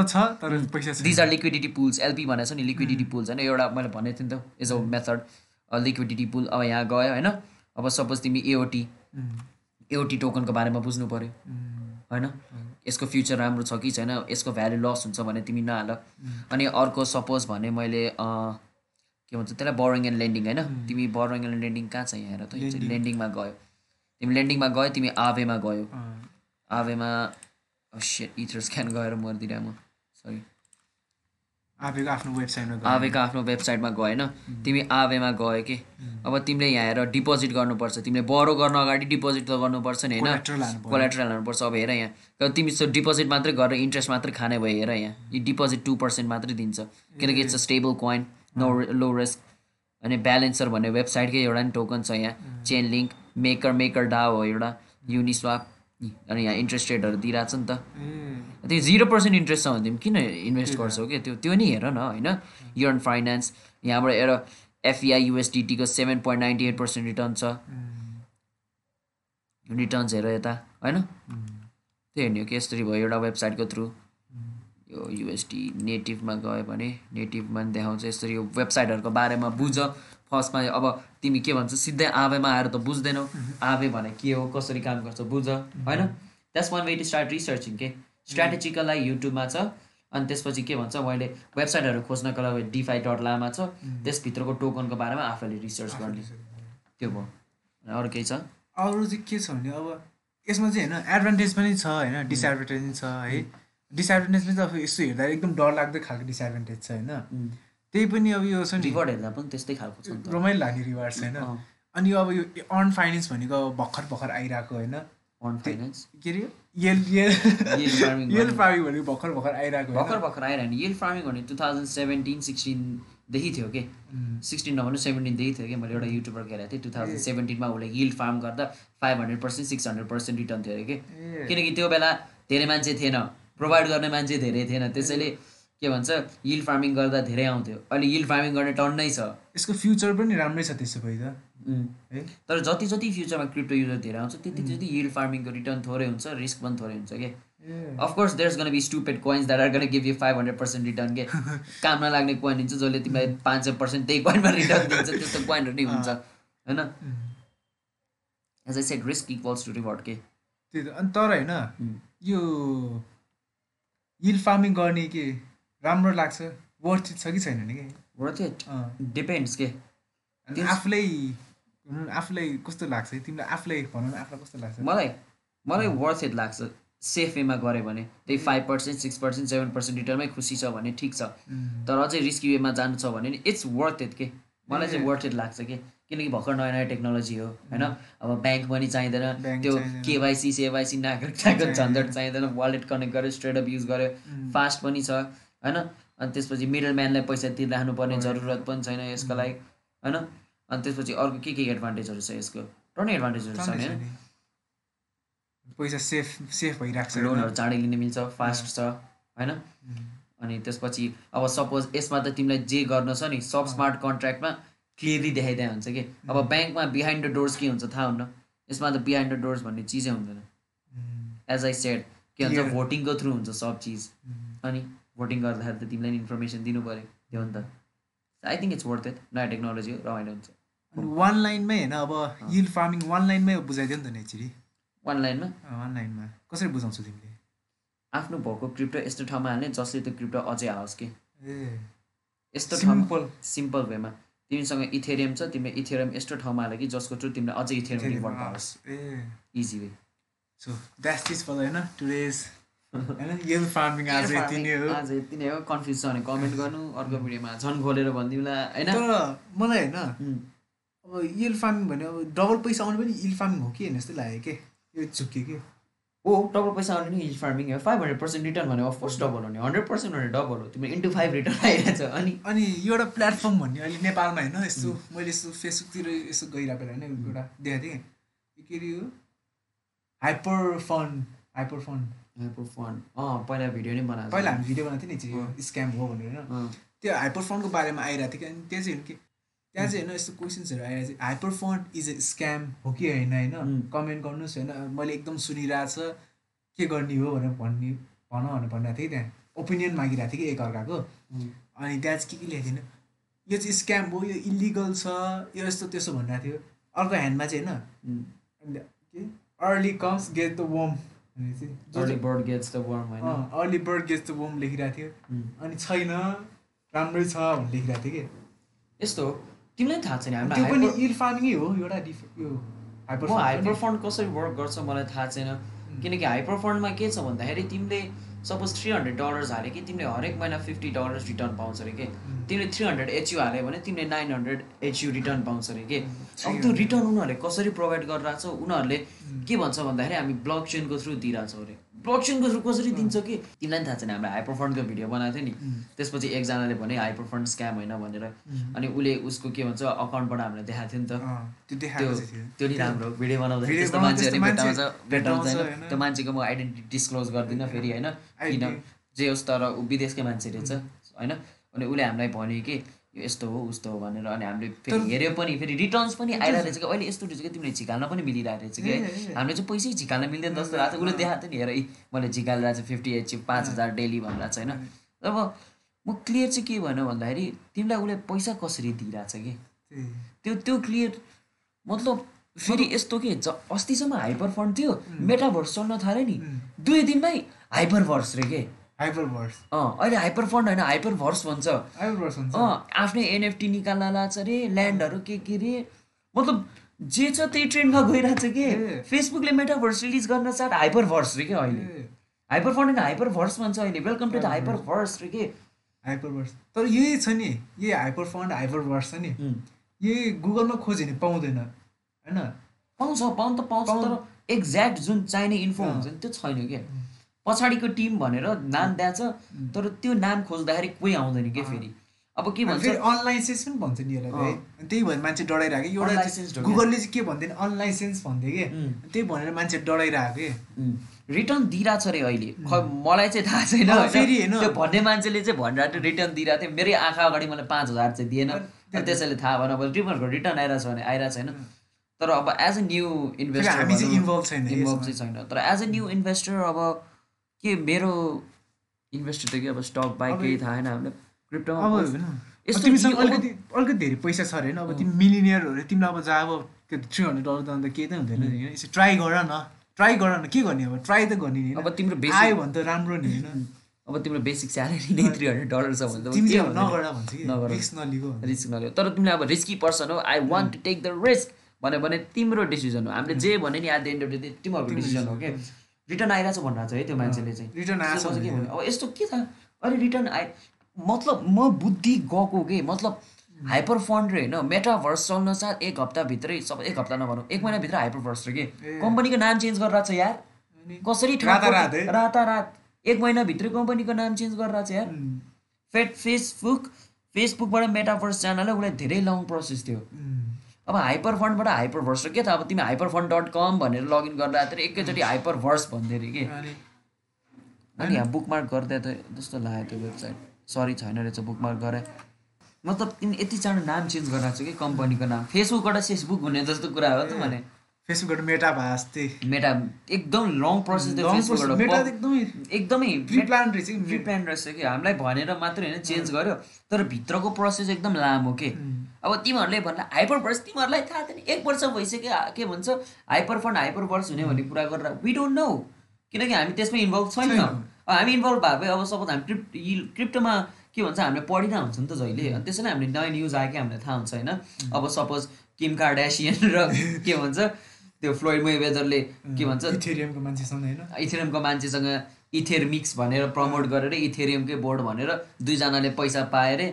These are liquidity pools LP भनेको छ नि लिक्विडिटी पुल्स होइन? एउटा मैले भनेको थिएँ नि त is a method liquidity pool अब यहाँ गयो होइन? अब सपोज तिमी एओटी एओटी टोकनको बारेमा बुझ्नु पऱ्यो होइन? यसको फ्युचर राम्रो छ कि छैन यसको भ्याल्यु लस हुन्छ भने तिमी नहाल। अनि अर्को सपोज भने मैले के भन्छ त्यसलाई बोरोइङ एन्ड लेन्डिङ होइन? तिमी बोरोइङ एन्ड लेन्डिङ कहाँ छ यहाँ हेर त लेन्डिङमा गयो। तिमी लेन्डिङमा गयो तिमी आवेमा गयो। आवेमा इथर स्क्यान गएर मरिदिएर म। सरी आफैको आफ्नो वेबसाइटमा। आवेको आफ्नो वेबसाइटमा गयो होइन तिमी आवेमा गयो कि? अब तिमीले यहाँ हेर डिपोजिट गर्नुपर्छ। तिमीले बरो गर्न अगाडि डिपोजिट त गर्नुपर्छ नि होइन। कोलाट्रल हाल्नुपर्छ। अब हेर यहाँ। तिमी सो डिपोजिट मात्रै गरेर इन्ट्रेस्ट मात्रै खाने भयो हेर यहाँ। यो डिपोजिट टू पर्सेन्ट मात्रै दिन्छ। किनकि it's a stable coin no low risk अनि ब्यालेन्सर भन्ने वेबसाइटकै एउटा नि टोकन छ यहाँ। चेन लिङ्क मेकर मेकर डा हो एउटा। युनिस्वाप अनि यहाँ इन्ट्रेस्ट रेटहरू दिइरहेको छ नि त। त्यो जिरो पर्सेन्ट इन्ट्रेस्ट छ भने तिमी किन इन्भेस्ट गर्छौ कि? त्यो त्यो नि हेर न होइन? यर्न फाइनेन्स यहाँबाट हेर FEI युएसडिटीको seven point ninety eight percent return छ। रिटर्न्स हेर यता होइन? त्यो हेर्ने हो कि यसरी भयो एउटा वेबसाइटको थ्रु यो युएसडी नेटिभमा गयो भने नेटिभमा पनि देखाउँछ यसरी यो वेबसाइटहरूको बारेमा बुझ। फर्स्टमा अब तिमी के भन्छ? सिधै आवेमा आएर त बुझ्दैनौ। आवे भने के हो? कसरी काम गर्छ? बुझ होइन? That's one way to start researching के स्ट्राटेजीको लागि युट्युबमा छ। अनि त्यसपछि के भन्छ? मैले वेबसाइटहरू खोज्नको लागि डिफाई डट लामा छ। त्यसभित्रको टोकनको बारेमा आफैले रिसर्च गर्ने। त्यो भयो। अरू केही छ? अरू चाहिँ के छ भने अब यसमा चाहिँ होइन एडभान्टेज पनि छ होइन? डिसएडभान्टेज पनि छ है? डिसएडभान्टेज पनि त अब यसो हेर्दा एकदम डरलाग्दो खालको डिसएडभान्टेज छ होइन? त्यही पनि अब यो छ नि। रिवार्ड हेर्दा पनि त्यस्तै खालको छ रमाइलो लाग्ने रिवार्ड छ होइन। अनि अब यो अर्न फाइनेन्स भनेको अब भर्खर भर्खर आइरहेको होइन। के अरे yield yield Yield farming yield भन्ने- फार्मिङ भनेको भर्खर भर्खर आइरहेको? भर्खर फार्मिङ भने टु थाउजन्ड सेभेन्टिन सिक्सटिनदेखि थियो कि? सिक्सटिन नभन्नु सेभेन्टिनदेखि थियो कि? मैले एउटा युट्युबर हेरेको थिएँ। टु थाउजन्ड सेभेन्टिनमा उसले यिल्ड फार्म गर्दा five hundred percent six hundred percent return थियो अरे कि? किनकि त्यो बेला धेरै मान्छे थिएन। प्रोभाइड गर्ने मान्छे धेरै थिएन। त्यसैले के भन्छ यिल्ड फार्मिङ गर्दा धेरै आउँथ्यो। अहिले यिल्ड फार्मिङ गर्ने टन नै छ। यसको फ्युचर पनि राम्रै छ त्यसो भए त। है? तर जति जति फ्युचरमा क्रिप्टो युजर धेरै आउँछ त्यति त्यति यिल्ड फार्मिङको रिटर्न थोरै हुन्छ रिस्क पनि थोरै हुन्छ कि? Of course there gonna be stupid coins that are gonna give you five hundred percent return के? काम नलाग्ने कोइन दिन्छ जसले तिमीलाई पाँच सय पर्सेन्ट त्यही कोइनमा रिटर्न दिन्छ त्यस्तो कोइनहरू नै हुन्छ होइन? As I said risk equals to reward के? त्यही त। अनि तर होइन. यो हिल फार्मिङ गर्ने के राम्रो लाग्छ वर्थ छ कि छैन नि कि? वर्थ इट डिपेन्ड्स के? अनि आफूलाई आफूलाई कस्तो लाग्छ? तिमीलाई आफूलाई भनौँ न आफूलाई कस्तो लाग्छ? मलाई मलाई वर्थ इट लाग्छ। सेफ वेमा गऱ्यो भने त्यही five percent six percent seven percent रिटर्नमै खुसी छ भने ठिक छ। उम्, तर अझै रिस्की वेमा जानु छ भने नि इट्स वर्थ इट के? मलाई चाहिँ वर्थ इट लाग्छ कि? किनकि भर्खर नयाँ नयाँ टेक्नोलोजी हो होइन? अब ब्याङ्क पनि चाहिँदैन त्यो। केवाइसी सेवाइसी नागरिकताको झन्झट चाहिँदैन वालेट कनेक्ट गरेर स्ट्रेटअप युज गर्यो। फास्ट पनि छ। होइन? अनि त्यसपछि मिडल म्यानलाई पैसा तिरिराख्नु पर्ने जरुरत पनि छैन यसको लागि होइन? अनि त्यसपछि अर्को के के एडभान्टेजहरू छ यसको? टन्नै एडभान्टेजहरू छ होइन? पैसा सेफ सेफ भइरहेको छ लोनहरू चाँडै लिन मिल्छ फास्ट छ होइन? उम्, अनि त्यसपछि अब सपोज यसमा त तिमीलाई जे गर्न छ नि सब स्मार्ट कन्ट्र्याक्टमा क्लियरली देखाइदिया हुन्छ कि? अब ब्याङ्कमा बिहाइन्ड द डोर्स के हुन्छ थाहा हुन्न? यसमा त बिहाइन्ड द डोर्स भन्ने चिजै हुँदैन। एज आई सेड के भन्छ. भोटिङको थ्रु हुन्छ सब चिज। उम्, अनि भोटिङ गर्दाखेरि त तिमीलाई इन्फर्मेसन दिनु पऱ्यो। त्यो हो नि त। I think it's worth it नयाँ टेक्नोलोजी हो रमाइलो हुन्छ। अनि वान लाइनमै होइन अब हिल फार्मिङ वान लाइनमै बुझाइदियो नि त नि एक्चुली वान लाइनमा वान लाइनमा कसरी बुझाउँछौ तिमीले? आफ्नो भएको क्रिप्टो यस्तो ठाउँमा हाल्ने जसले त्यो क्रिप्टो अझै आओस् कि। ए। यस्तो सिम्पल सिम्पल वेमा। तिमीसँग इथेरियम छ तिमीले इथेरियम यस्तो ठाउँमा हाल्यो कि जसको थ्रु तिमीलाई अझै इथेरियम रिभर्ट आओस् ए। Easy way so that's is for होइन टुडेज होइन? हिल फार्मिङ आज यति नै हो। आज यति नै हो। कन्फ्युज छ भने कमेन्ट गर्नु अर्को भिडियोमा झन् खोलेर भनिदिउँला होइन? तर मलाई होइन अब हिल फार्मिङ भने अब डबल पैसा आउने पनि हिल फार्मिङ हो कि होइन? जस्तो लाग्यो कि? यो झुक्यो कि? ओ डबल पैसा आउने नि हिल फार्मिङ हो। फाइभ हन्ड्रेड पर्सेन्ट रिटर्न भने अफकोर्स डबल हो नि हन्ड्रेड पर्सेन्ट भने डबल हो। तिम्रो इन्टु फाइभ रिटर्न आइरहेछ अनि? अनि यो एउटा प्लेटफर्म भन्ने अहिले नेपालमा होइन? यस्तो मैले यस्तो फेसबुकतिर यसो गइरहेको बेला होइन एउटा देखाएको थिएँ। के अरे यो? Hyper fund hyper fund. Hyper fund अँ पहिला भिडियो नै बनाएको पहिला हामी भिडियो बनाएको थियौँ नि स्क्याम हो भनेर त्यो हाइपर फन्डको बारेमा आइरहेको थियो कि अनि त्यहाँ चाहिँ कि त्यहाँ चाहिँ होइन यस्तो क्वेसन्सहरू आइरहेको थियो hyper fund is a scam हो कि होइन होइन. कमेन्ट गर्नुहोस् होइन? मैले एकदम सुनिरहेको छ के गर्ने हो भनेर भन्ने भन भनेर भनिरहेको थिएँ कि त्यहाँ। ओपिनियन मागिरहेको थिएँ कि एकअर्काको. अनि त्यहाँ चाहिँ के के थिएन। यो चाहिँ स्क्याम हो यो इलिगल छ यो यस्तो त्यसो भनिरहेको थियो। अर्को ह्यान्डमा चाहिँ होइन। Early comes get the worm early bird gets the worm लेखिरहेको थियो. अनि छैन राम्रै छ भन्ने लेखिरहेको थियो कि? यस्तो तिमीलाई थाहा छैन त्यो पनि इल फार्मिङै हो एउटा यो हाइपर फन्ड कसरी वर्क गर्छ मलाई थाहा छैन। किनकि हाइपर फन्डमा के छ भन्दाखेरि तिमीले सपोज थ्री हन्ड्रेड डलर्स हाल्यो कि तिमीले हरेक महिना फिफ्टी डलर्स रिटर्न पाउँछ अरे के? तिमीले थ्री हन्ड्रेड एचयु हाल्यो भने तिमीले नाइन हन्ड्रेड एचयु रिटर्न पाउँछ अरे के? अब त्यो रिटर्न उनीहरूले कसरी प्रोभाइड गरिरहेको छ उनीहरूले के भन्छ भन्दाखेरि हामी ब्लक चेनको थ्रु दिइरहेछौँ अरे। थ्रु कसरी दिन्छ कि? तिमीलाई पनि थाहा छैन हाम्रो हाइपर फन्डको भिडियो बनाएको थियो नि। त्यसपछि एकजनाले भने हाइपर फन्ड स्क्याम होइन भनेर। अनि उसले उसको के भन्छ अकाउन्टबाट हामीलाई देखाएको थियो नि त। त्यो नि राम्रो भिडियो बनाउँदा त्यस्तो भेटाउँछ। त्यो मान्छेको म आइडेन्टिटी डिस्क्लोज गर्दिनँ फेरि होइन। किन. जे होस् तर ऊ विदेशकै मान्छे रहेछ होइन। अनि उसले हामीलाई भन्यो कि यस्तो हो उस्तो हो भनेर अनि हामीले फेरि हेऱ्यो पनि फेरि रिटर्न्स पनि आइरहेको रहेछ कि अहिले यस्तो रहेछ कि तिमीले झिकाल्न पनि मिलिरहेको रहेछ कि है। हामीले चाहिँ पैसै झिकाल्न मिल्दैन जस्तो लाग्छ उसले देखाएको थियो नि हेर मैले झिकालिरहेको छु फिफ्टी एच पाँच हजार डेली भनिरहेको छ होइन? अब म क्लियर चाहिँ के भन्यो भन्दाखेरि तिमीलाई उसले पैसा कसरी दिइरहेछ कि। त्यो त्यो क्लियर मतलब फेरि यस्तो के ज अस्तिसम्म हाइपर फन्ड थियो मेटाभर्स चल्न थाल्यो नि. दुई दिनमै हाइपर भर्स रे के? हाइपर भर्स अँ अहिले हाइपर फन्ड होइन हाइपर भर्स भन्छ। हाइपर भर्स हुन्छ। अँ आफ्नै एनएफटी निकाल्न लाग्छ रे ल्यान्डहरू के के रे मतलब जे छ त्यही ट्रेन्डमा गइरहेको छ ए। कि फेसबुकले मेटाभर्स रिलिज गर्न चाहत हाइपर भर्स रे के अहिले। हाइपर फन्ड होइन हाइपर भर्स भन्छ अहिले। Welcome to the hyper verse रे के? हाइपर भर्स तर यही छ नि यही हाइपर फन्ड हाइपर भर्स छ नि. यही गुगलमा खोज्यो भने पाउँदैन होइन? पाउँछ पाउनु त पाउँछ तर एक्ज्याक्ट जुन चाहिने इन्फो। हुन्छ नि त्यो छैन क्या पछाडिको टिम भनेर नाम दिएछ तर त्यो नाम खोज्दाखेरि कोही आउँदैन कि फेरि? अब के भन्छ? फेरि अनलाइसेन्स पनि भन्छ नि यसलाई त्यही भएर मान्छे डराइरहेको एउटा? गुगलले चाहिँ के भन्दैन? अनलाइसेन्स भन्थ्यो कि. त्यही भनेर मान्छे डराइरहेको कि? रिटर्न दिइरहेको छ अरे अहिले। खै मलाई चाहिँ थाहा छैन? फेरि। त्यो भन्ने मान्छेले चाहिँ भनिरहेको थियो रिटर्न दिइरहेको थियो। मेरै आँखा अगाडि मलाई पाँच हजार चाहिँ दिएन। त्यसैले थाहा भएन अब तिमीहरूको रिटर्न आइरहेछ भने आइरहेको छैन। तर अब एज अ न्यू इन्भेस्टर हामी चाहिँ इन्भल्भ छैन इन्भल्भ। चाहिँ छैन। तर एज अ न्यू इन्भेस्टर अब के मेरो इन्भेस्टर त के अब स्टक बाई केही थाहा छैन हामीले क्रिप्टोमा अब होइन। तिमीसँग अलिकति अलिकति धेरै पैसा छ अरे होइन। अब तिमी मिलिनियरहरू तिमीलाई अब जहाँ अब थ्री हन्ड्रेड डलर त अन्त केही त हुँदैन नि होइन। यसो ट्राई गर न। ट्राई गर न। के गर्ने अब? ट्राई त गर्ने नि अब होइन तिम्रो आयो भने त राम्रो नि होइन। अब तिम्रो बेसिक स्यालेरी नै थ्री हन्ड्रेड डलर छ भने? नगर भन्छ कि। नगर। रिस्क नलियो तर तिमीले अब रिस्की पर्सन हो। I want to take the risk भन्यो भने तिम्रो डिसिजन हो। हामीले जे भने नि at the end of the day तिमीहरूको डिसिजन हो क्या रिटर्न आइरहेछ भनिरहेको छ है त्यो मान्छेले चाहिँ। रिटर्न चाहिँ के? अब यस्तो के छ? अहिले रिटर्न आइ मतलब म बुद्धि गएको के? मतलब हाइपर फन्ड रे होइन? मेटाभर्स चल्न साथ एक हप्ताभित्रै सब एक हप्ता नभनौँ एक महिनाभित्र हाइपर भर्स रे के। कम्पनीको नाम चेन्ज गरिरहेको छ यार। कसरी रातारात एक महिनाभित्रै कम्पनीको नाम चेन्ज गरिरहेको छ यार। फेट फेसबुक फेसबुकबाट मेटाभर्स च्यानल उसलाई धेरै लङ प्रोसेस थियो। अब हाइपर फन्डबाट हाइपर भर्स र के त? अब तिमी हाइपर फन्ड डट कम भनेर लगइन गर्दा त एकैचोटि हाइपर भर्स भन्दै अरे कि? अनि यहाँ बुकमार्क गर्दा त जस्तो लाग्यो त्यो वेबसाइट। सरी छैन रहेछ बुकमार्क गरे। मतलब तिमी यति चाँडो नाम चेन्ज गरिरहेको छ कि कम्पनीको नाम? फेसबुकबाट फेसबुक हुने जस्तो कुरा हो त भने। फेसबुकबाट मेटा भास त्यही मेटा एकदम लङ प्रोसेस एकदमै एकदमै प्रि प्लान रहेछ कि प्री प्लान रहेछ कि? हामीलाई भनेर मात्रै होइन चेन्ज गर्यो। तर भित्रको प्रोसेस एकदम लामो के? अब तिमीहरूले भन्दा हाइपर भर्स तिमीहरूलाई थाहा थिएन एक वर्ष भइसक्यो के भन्छ हाइपर फन्ड हाइपर भर्स हुने भन्ने कुरा गरेर वी डोन्ट नो किनकि हामी त्यसमा इन्भल्भ छैनौँ। हामी इन्भल्भ भए अब सपोज हामी क्रिप्ट क्रिप्टोमा के भन्छ हामीले पढिरहेको हुन्छ नि त जहिले अनि त्यसैले हामीले नयाँ न्युज आयो कि हामीलाई थाहा हुन्छ होइन? अब सपोज किम कार्डासियन र के भन्छ त्यो फ्लोइड वेदरले के भन्छ इथेरियमको मान्छेसँग होइन? इथेरियमको मान्छेसँग इथेर मिक्स भनेर प्रमोट गरेर इथेरियमकै बोर्ड भनेर दुईजनाले पैसा पाए अरे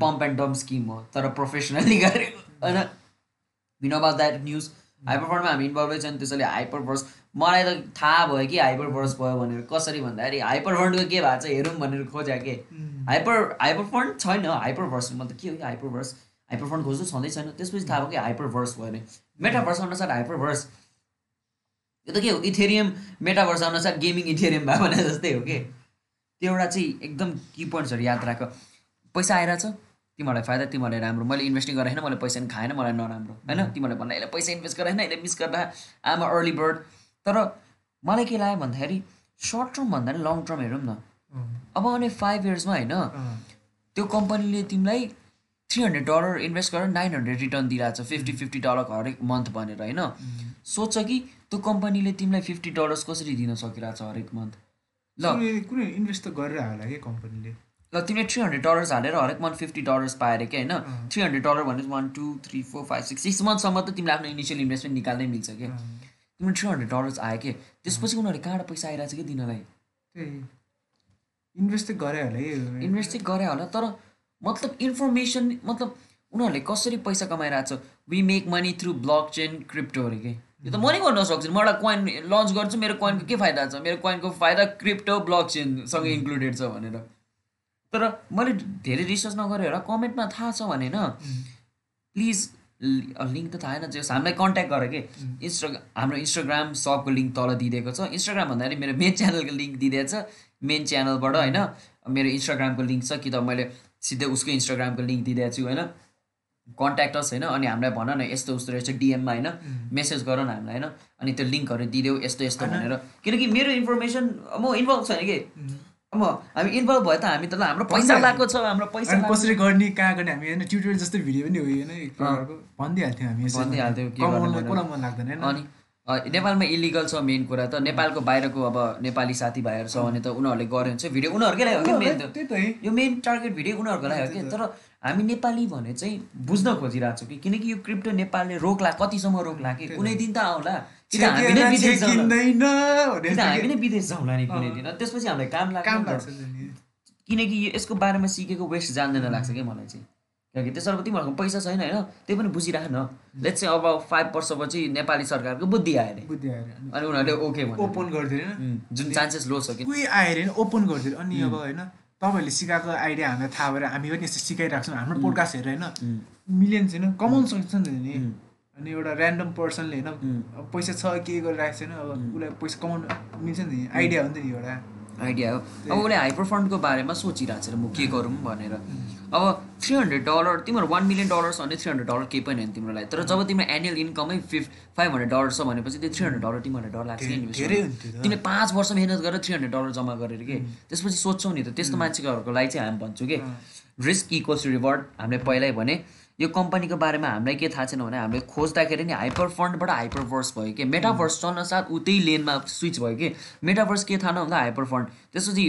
पम्प एन्ड डम्प स्किम हो तर प्रोफेसनली गरेको होइन। Win about that news hyper फन्डमा हामी इन्भल्भै छौँ त्यसैले हाइपर भर्स मलाई त थाहा भयो कि हाइपर भर्स भयो भनेर। कसरी भन्दाखेरि हाइपर फन्डको के भएको छ हेरौँ भनेर खोज्या के? हाइपर हाइपर फन्ड छैन। हाइपर भर्स म त के हो कि हाइपर भर्स हाइपर फन्ड खोज्नु छँदै छैन। त्यसपछि थाहा भयो कि हाइपर भर्स भयो अरे मेटाभर्स अनुसार हाइपर भर्स यो त के हो? इथेरियम मेटाभर्स अनुसार गेमिङ इथेरियम भयो भने जस्तै हो कि? त्यो एउटा चाहिँ एकदम की पोइन्ट्सहरू याद राख। पैसा आइरहेछ तिमीहरूलाई फाइदा तिमीहरूलाई राम्रो। मैले इन्भेस्टिङ गरेन मैले पैसा पनि खाएन मलाई नराम्रो। होइन? तिमीहरूले भन्दा यसले पैसा इन्भेस्ट गरेन यसले मिस गर्दा आमा अर्ली बर्ड तर मलाई के लाग्यो भन्दाखेरि सर्ट टर्म भन्दा नि लङ टर्म हेरौँ न। अब आउने फाइभ इयर्समा होइन त्यो कम्पनीले तिमीलाई थ्री हन्ड्रेड डलर इन्भेस्ट गरेर नाइन हन्ड्रेड रिटर्न दिइरहेको छ फिफ्टी फिफ्टी डलर हरेक मन्थ भनेर होइन? सोच कि त्यो कम्पनीले तिमीलाई फिफ्टी डलर्स कसरी दिन सकिरहेको छ हरेक मन्थ ल। कुनै इन्भेस्ट त गरेर होला कि कम्पनीले। ल तिमीले थ्री हन्ड्रेड डलर्स हालेर हरेक मन्थ फिफ्टी डलर्स पाएर कि होइन? थ्री हन्ड्रेड डलर भने one two three four five six six मन्थसम्म त तिमीले आफ्नो इनिसियल इन्भेस्टमेन्ट निकाल्नै मिल्छ कि? तिम्रो थ्री हन्ड्रेड डलर्स आयो कि? त्यसपछि उनीहरूले कहाँबाट पैसा आइरहेको छ कि दिनलाई? इन्भेस्ट त गरे होला इन्भेस्ट चाहिँ गरे होला तर मतलब इन्फर्मेसन मतलब उनीहरूले कसरी पैसा कमाइरहेको छ we make money through block chain crypto अरे कि? यो त म नै गर्न सक्छु। म एउटा कोइन लन्च गर्छु मेरो कोइनको के फाइदा छ? मेरो कोइनको फाइदा क्रिप्टो ब्लक चेनसँग इन्क्लुडेड छ भनेर। तर मैले धेरै रिसर्च नगरेर होला कमेन्टमा थाहा छ भने होइन प्लिज लिङ्क त थाहा छैन जस हामीलाई कन्ट्याक्ट गर कि? इन्स्टा हाम्रो इन्स्टाग्राम सबको लिङ्क तल दिइदिएको छ। इन्स्टाग्राम भन्दाखेरि मेरो मेन च्यानलको लिङ्क दिइदिएको छ मेन च्यानलबाट होइन? मेरो इन्स्टाग्रामको लिङ्क छ कि त मैले सिधै उसको इन्स्टाग्रामको लिङ्क दिइदिएको छु होइन? कन्ट्याक्ट अस होइन? अनि हामीलाई भन न यस्तो उस्तो रहेछ डिएममा होइन? मेसेज गर न हामीलाई होइन? अनि त्यो लिङ्कहरू दिइदेऊ यस्तो यस्तो भनेर। किनकि मेरो इन्फर्मेसन म इन्भल्भ छैन कि। अब हामी इन्भल्भ भयो त हामी त हाम्रो पैसा लगाएको छ हाम्रो पैसा कसरी गर्ने कहाँ गर्ने हामी होइन ट्युटोरियल जस्तो भिडियो पनि हो होइन? एक प्रकारको। भनिदिइहाल्थ्यौँ हामी। भनिदिइहाल्थ्यौँ के गर्ने मन लाग्दैन अनि नेपालमा इलिगल छ मेन कुरा त। नेपालको बाहिरको अब नेपाली साथीभाइहरू छ भने त उनीहरूले गऱ्यो भने चाहिँ भिडियो उनीहरूकै लागि हो कि मेन त? त्यही त है। यो मेन टार्गेट भिडियो उनीहरूको लागि हो कि? तर हामी नेपाली भने चाहिँ बुझ्न खोजिरहेको छौँ कि किनकि यो क्रिप्टो नेपालले रोक्ला कतिसम्म रोक्ला कि कुनै दिन त आउला। कि हामी नै विदेश कि हामी नै विदेश जाउँला नि कुनै दिन। त्यसपछि हामीलाई काम लाग्छ। किनकि यो यसको बारेमा सिकेको वेस्ट जान्दैन लाग्छ क्या मलाई चाहिँ। किनकि त्यसर्थ तिमीहरूको पैसा छैन होइन? त्यही पनि बुझिराख न लेट्स चाहिँ अब फाइभ वर्षपछि नेपाली सरकारको बुद्धि आयो अरे। बुद्धि आएर अनि उनीहरूले ओके ओपन गरिदिएर उम्, जुन चान्सेस लो छ कि। आएर होइन ओपन गरिदिएर अनि अब होइन तपाईँहरूले सिकाएको आइडिया हामीलाई थाहा भएर हामी पनि यस्तो सिकाइरहेको छौँ। हाम्रो पोडकास्ट हेरेर होइन मिलियन्स होइन कमाउनु सक्छ नि त नि। अनि एउटा ऱ्यान्डम पर्सनले होइन अब पैसा छ के गरिरहेको छैन अब उसलाई पैसा कमाउनु मिल्छ नि। आइडिया हो नि त नि एउटा। आइडिया हो। अब उसले हाइपर फन्डको बारेमा सोचिरहेको छ म के गरौँ भनेर। अब थ्री हन्ड्रेड डलर तिम्रो वान मिलियन डलर छ भने थ्री हन्ड्रेड डलर केही पनि होइन तिम्रो लागि तर जब तिम्रो एनुअल इन्कमै फिफ फाइभ हन्ड्रेड डलर छ भनेपछि त्यो थ्री हन्ड्रेड डलर तिमीहरूलाई डर लाग्छ। तिमीले पाँच वर्ष मिहिनेत गरेर थ्री हन्ड्रेड डलर जम्मा गरेर कि? त्यसपछि सोध्छौ नि त त्यस्तो मान्छेहरूको लागि चाहिँ हामी भन्छौँ कि? रिस्क इक्वल्स टु रिवार्ड हामीले पहिल्यै भने यो कम्पनीको बारेमा हामीलाई के थाहा छैन भने हामीले खोज्दाखेरि नि हाइपर फन्डबाट हाइपर भर्स भयो कि? मेटाभर्स चल्न साथ ऊ त्यही लेनमा स्विच भयो कि? मेटाभर्स के थाहा नहुँदा हाइपर फन्ड त्यसपछि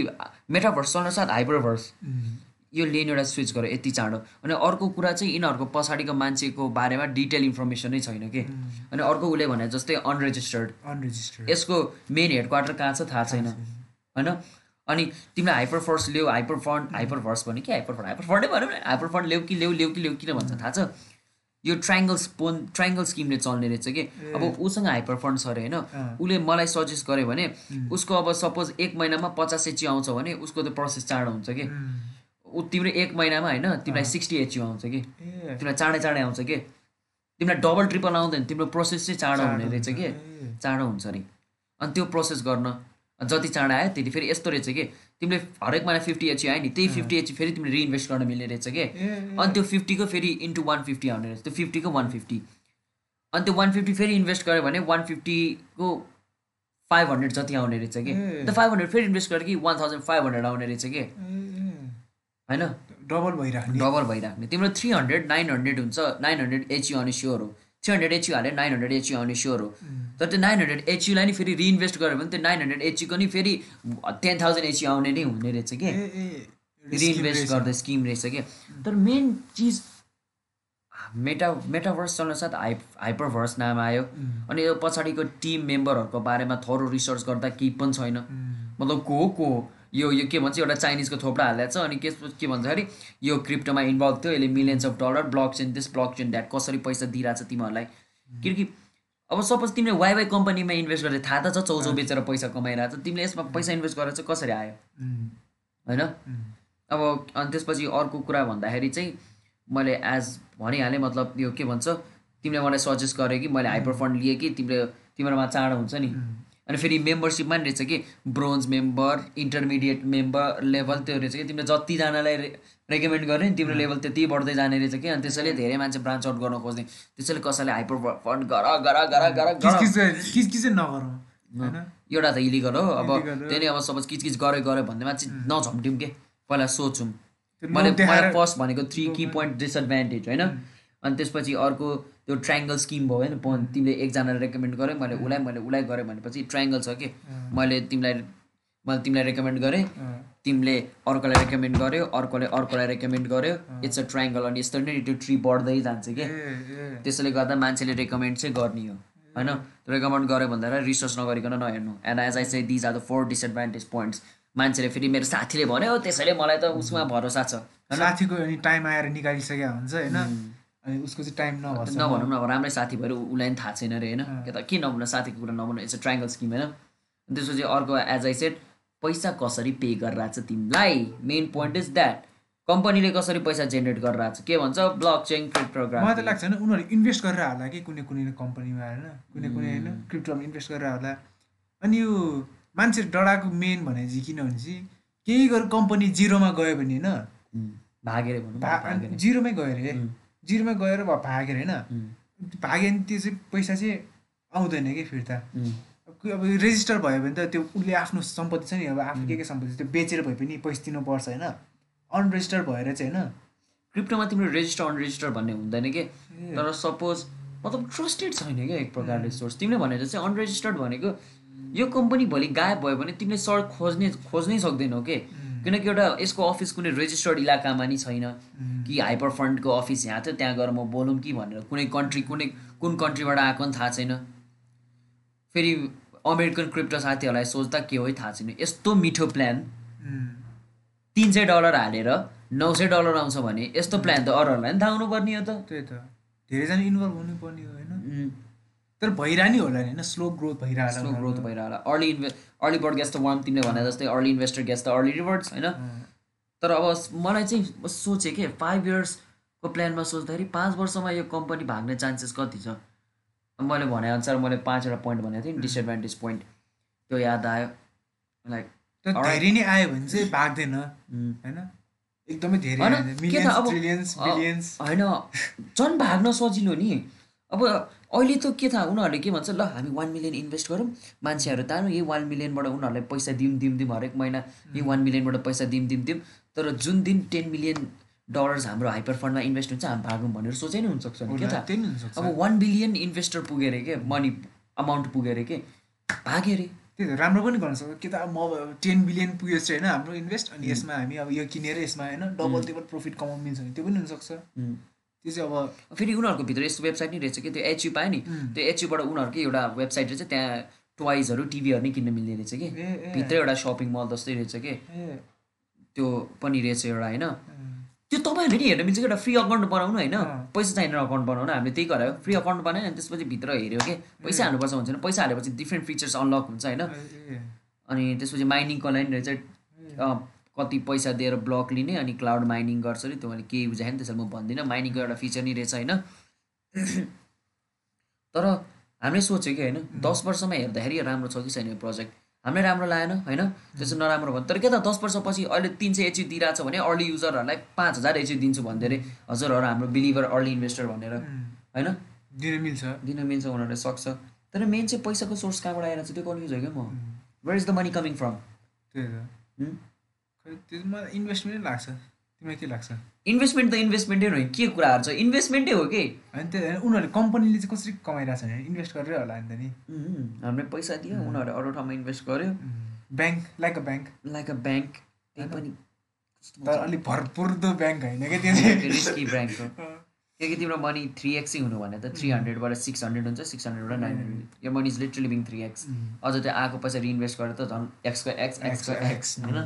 मेटाभर्स चल्न साथ हाइपर भर्स यो लेन एउटा स्विच गर्यो यति चाँडो। अनि अर्को कुरा चाहिँ यिनीहरूको पछाडिको मान्छेको बारेमा डिटेल इन्फर्मेसनै छैन कि? अनि अर्को उसले भने जस्तै अनरेजिस्टर्ड अनरेजिस्टर्ड यसको मेन हेड क्वार्टर कहाँ छ? थाहा छैन। होइन? अनि तिमीलाई हाइपर फर्स ल्याऊ हाइपर फन्ड हाइपर भर्स भन्यो कि? हाइपर फन्ड हाइपर फन्डै भनौँ न हाइपर फन्ड ल्याऊ कि ल्याऊ ल्याऊ कि ल्याऊ किन भन्छ? थाहा छ? यो ट्राइङ्गल स्पोन ट्राइङ्गल स्किमले चल्ने रहेछ कि? अब उसँग हाइपर फन्ड छ अरे होइन? उसले मलाई सजेस्ट गर्यो भने उसको अब सपोज एक महिनामा पचास एचयु आउँछ भने उसको त प्रोसेस चाँडो हुन्छ कि? ऊ तिम्रो एक महिनामा होइन तिमीलाई सिक्सटी एचयु आउँछ कि? तिमीलाई चाँडै चाँडै आउँछ कि? तिमीलाई डबल ट्रिपल आउँदैन तिम्रो प्रोसेस चाहिँ चाँडो हुने रहेछ कि? चाँडो हुन्छ अरे अनि त्यो प्रोसेस गर्न जति चाँडो आयो त्यति फेरि यस्तो रहेछ कि तिमीले हरेक महिना फिफ्टी एचयु आयो नि त्यही फिफ्टी एचयु फेरि तिमीले रिइन्भेस्ट गर्न मिल्ने रहेछ कि? अनि त्यो फिफ्टीको फेरि इन्टु वान फिफ्टी आउने रहेछ। त्यो फिफ्टीको वान फिफ्टी अनि त्यो वान फिफ्टी फेरि इन्भेस्ट गर्यो भने वान फिफ्टीको फाइभ हन्ड्रेड जति आउने रहेछ कि। त्यो फाइभ हन्ड्रेड फेरि इन्भेस्ट गरेँ कि वान थाउजन्ड फाइभ हन्ड्रेड आउने रहेछ कि? होइन? डबल भइराख्ने। डबल भइराख्ने। तिम्रो थ्री हन्ड्रेड नाइन हन्ड्रेड हुन्छ नाइन हन्ड्रेड एचयु आउने स्योर हो। थ्री हन्ड्रेड एचयु हाले नाइन हन्ड्रेड एचयु आउने स्योर हो। तर त्यो नाइन हन्ड्रेड एचयुलाई नि फेरि रिइन्भेस्ट गऱ्यो भने त्यो नाइन हन्ड्रेड एचयुको नि फेरि टेन थाउजन्ड एचयु आउने नै हुने रहेछ कि? रिइन्भेस्ट गर्दा स्किम रहेछ कि? तर मेन चिज मेटा मेटाभर्स चल्न साथ हाइ हाइपरभर्स नाम आयो। अनि यो पछाडिको टिम मेम्बरहरूको बारेमा थरो रिसर्च गर्दा केही पनि छैन। मतलब को को हो? यो यो के भन्छ एउटा चाइनिजको थोप्रा हालेको छ अनि के के भन्दाखेरि यो क्रिप्टोमा इन्भल्भ थियो यसले millions of dollar block chain this block chain that कसरी पैसा दिइरहेछ तिमीहरूलाई। किनकि अब सपोज तिमीले वाइवाई कम्पनीमा इन्भेस्ट गरेर थाहा त छ चौचौ बेचेर पैसा कमाइरहेको छ तिमीले यसमा पैसा इन्भेस्ट गरेर चाहिँ कसरी आयो? होइन? अब अनि त्यसपछि अर्को कुरा भन्दाखेरि चाहिँ मैले एज भनिहालेँ मतलब यो के भन्छ तिमीले मलाई सजेस्ट गर्यो कि मैले हाइपर फन्ड लिएँ कि तिमीले तिम्रोमा चाँडो हुन्छ नि। अनि फेरि मेम्बरसिपमा नि रहेछ कि? Bronze member intermediate member level त्यो रहेछ कि? तिमीले जतिजनालाई रेकमेन्ड गर्यो नि तिम्रो लेभल त्यति बढ्दै जाने रहेछ कि? अनि त्यसैले धेरै मान्छे ब्रान्च आउट गर्न खोज्ने। त्यसैले कसैले हाइपर फन्ड गर गर गर गर गर। एउटा त इलिगल हो अब। त्यही नै अब सपोज किचकिच गऱ्यो गऱ्यो भन्दैमा चाहिँ नझम्ट्यौँ के? पहिला सोचौँ। मैले फर्स्ट भनेको थ्री की पोइन्ट डिसएडभान्टेज होइन? अनि त्यसपछि अर्को त्यो ट्राइङ्गल स्किम भयो होइन तिमीले एकजनालाई रेकमेन्ड गरेँ मैले उसलाई मैले उसलाई गरेँ भनेपछि ट्राइङ्गल छ कि? मैले तिमीलाई मैले तिमीलाई रेकमेन्ड गरेँ। तिमीले अर्कोलाई रेकमेन्ड गर्यो अर्कोले अर्कोलाई रेकमेन्ड गर्यो। इट्स अ ट्राइङ्गल अनि यस्तो नै त्यो ट्री बढ्दै जान्छ कि? त्यसैले गर्दा मान्छेले रेकमेन्ड चाहिँ गर्ने हो होइन? रेकमेन्ड गऱ्यो भन्दा रिसर्च नगरिकन नहेर्नु। एन्ड एज आई चाहिँ these are the four disadvantage points मान्छेले फेरि मेरो साथीले भन्यो त्यसैले मलाई त उसमा भरोसा छ साथीको अनि टाइम आएर निकालिसकेको हुन्छ होइन? अनि उसको चाहिँ टाइम नभर्छ नभनौँ न अब राम्रै साथी भएर उसलाई पनि थाहा छैन अरे होइन? के त के नभन्नु साथीको कुरा नभन्नु इट्स अ ट्राइङ्गल स्किम होइन? अनि त्यसपछि अर्को एज आई सेड पैसा कसरी पे गरिरहेको छ तिमीलाई? मेन पोइन्ट इज द्याट कम्पनीले कसरी पैसा जेनेरेट गरिरहेको छ के भन्छ? ब्लक चेन मलाई त लाग्छ होइन उनीहरू इन्भेस्ट गरेर होला कि कुनै कुनै कम्पनीमा होइन? कुनै कुनै होइन क्रिप्टोमा इन्भेस्ट गरेर होला। अनि यो मान्छे डराएको मेन भने चाहिँ किन भने चाहिँ केही गरेर कम्पनी जिरोमा गयो भने होइन? भागेर भा भागेर जिरोमै गयो अरे। उम्, जिरोमै गएर भा- भागेर होइन भाग्यो भने त्यो चाहिँ पैसा चाहिँ आउँदैन कि फिर्ता। अब रेजिस्टर भयो भने त त्यो उसले आफ्नो सम्पत्ति छ नि अब आफ्नो के के सम्पत्ति त्यो बेचेर भए पनि पैसा दिनुपर्छ होइन। अनरेजिस्टर भएर चाहिँ होइन। क्रिप्टोमा तिम्रो रेजिस्टर अनरेजिस्टर भन्ने हुँदैन कि। तर सपोज मतलब ट्रस्टेड छैन क्या एक प्रकारले सोर्स तिमीले भने जस्तै अनरेजिस्टर्ड भनेको यो कम्पनी भोलि गायब भयो भने तिमीले सर खोज्ने खोज्नै सक्दैनौ के? किनकि एउटा यसको अफिस कुनै रेजिस्टर्ड इलाकामा नि छैन। कि हाइपर फन्डको अफिस यहाँ थियो त्यहाँ गएर म बोलौँ कि भनेर कुनै कन्ट्री कुनै कुन कन्ट्रीबाट आएको पनि थाहा छैन। फेरि अमेरिकन क्रिप्टो साथीहरूलाई सोच्दा के हो थाहा छैन। यस्तो मिठो प्लान तिन सय डलर हालेर नौ सय डलर आउँछ भने यस्तो प्लान त अरूहरूलाई पनि थाहा हुनुपर्ने हो त। त्यही त। धेरैजना इन्भल्भ हुनुपर्ने हो होइन? तर भइरह नि होला नि होइन? स्लो ग्रोथ भइरह स्लो ग्रोथ भइरहला। अर्ली इन्भे अर्ली बर्ड गेस्ट द वान तिमीले भने जस्तै अर्ली इन्भेस्टर गेस्ट द अर्ली रिभर्ड्स होइन? तर अब मलाई चाहिँ सोचेँ कि फाइभ इयर्सको प्लानमा सोच्दाखेरि पाँच वर्षमा यो कम्पनी भाग्ने चान्सेस कति छ? मैले भनेअनुसार मैले पाँचवटा पोइन्ट भनेको थिएँ डिसएडभान्टेज पोइन्ट त्यो याद आयो। लाइक. धेरै नै आयो भने चाहिँ भाग्दैन होइन? एकदमै धेरै त होइन झन् भाग्न सजिलो नि। अब अहिले त के थाहा उनीहरूले के भन्छ ल हामी वान मिलियन इन्भेस्ट गरौँ। मान्छेहरू तानु यही वान मिलियनबाट उनीहरूलाई पैसा दिउँ दिउँ दिउँ हरेक महिना यही वान मिलियनबाट पैसा दिउँ दिउँ दिउँ तर जुन दिन टेन मिलियन डलर्स हाम्रो हाइपर फन्डमा इन्भेस्ट हुन्छ हामी भागौँ भनेर सोचै नै हुनसक्छ नि के थाहा? अब वान बिलियन इन्भेस्टर पुग्यो अरे के? मनी अमाउन्ट पुग्यो अरे के? भाग्यो अरे त्यही त राम्रो पनि गर्न सक्छ। कि त अब म टेन बिलियन पुगेको छ होइन हाम्रो इन्भेस्ट अनि यसमा हामी अब यो किनेर यसमा होइन डबल त्यो प्रफिट कमाउनु मिल्छ भने त्यो पनि हुनसक्छ. त्यो चाहिँ अब फेरि उनीहरूको भित्र यस्तो वेबसाइट नै रहेछ कि? त्यो एचयु पायो नि. त्यो एचयुबाट उनीहरूकै एउटा वेबसाइट रहेछ त्यहाँ टोइजहरू टिभीहरू नै किन्न मिल्ने रहेछ कि? भित्रै एउटा सपिङ मल जस्तै रहेछ कि? त्यो पनि रहेछ एउटा होइन? त्यो तपाईँहरूले नि हेर्न मिल्छ कि? एउटा फ्री अकाउन्ट बनाउनु होइन। पैसा चाहिने अकाउन्ट बनाउनु। हामीले त्यही गरायो फ्री अकाउन्ट बनायो अनि त्यसपछि भित्र हेऱ्यो कि? पैसा हाल्नुपर्छ भन्छ भने पैसा हालेपछि डिफ्रेन्ट फिचर्स अनलक हुन्छ होइन? अनि त्यसपछि माइनिङको लागि रहेछ। कति पैसा दिएर ब्लक लिने अनि क्लाउड माइनिङ गर्छ अरे त्यो मैले केही बुझाएँ त्यसरी म भन्दिनँ। माइनिङको एउटा फिचर नै रहेछ होइन। तर हामीले सोच्यो कि होइन दस वर्षमा हेर्दाखेरि राम्रो छ कि छैन यो प्रोजेक्ट हामीलाई राम्रो लागेन होइन? त्यसो नराम्रो भयो। तर के त दस वर्षपछि अहिले तिन सय एचयु दिइरहेको छ भने अर्ली युजरहरूलाई पाँच हजार एचयु दिन्छु भन्दै अरे हजुरहरू हाम्रो बिलिभर अर्ली इन्भेस्टर भनेर होइन? दिन मिल्छ। दिन मिल्छ उनीहरूले सक्छ। तर मेन चाहिँ पैसाको सोर्स कहाँबाट आइरहेको छ त्यो कन्फ्युज हो क्या म? Where is the money coming from त्यो मलाई इन्भेस्टमेन्टै लाग्छ। तिमीलाई के लाग्छ। इन्भेस्टमेन्ट त इन्भेस्टमेन्टै हो के कुराहरू छ इन्भेस्टमेन्टै हो कि? होइन त्यो उनीहरूले कम्पनीले चाहिँ कसरी कमाइरहेको छ इन्भेस्ट गरेरै होला नि त नि। हामीले पैसा दियो उनीहरूले अरू ठाउँमा इन्भेस्ट गर्यो। Bank like a bank like a bank त्यही पनि। तर अलिक भरपुर्दो ब्याङ्क होइन क्या त्यो चाहिँ। रिस्की ब्याङ्क हो। किनकि तिम्रो मनी थ्री एक्सै हुनु भने त थ्री हन्ड्रेडबाट सिक्स हन्ड्रेड हुन्छ सिक्स हन्ड्रेडबाट नाइन हन्ड्रेड यो money is literally being three X अझ त्यो आएको पैसा रिइन्भेस्ट गरेर त झन् एक्सको एक्स एक्सको एक्स होइन?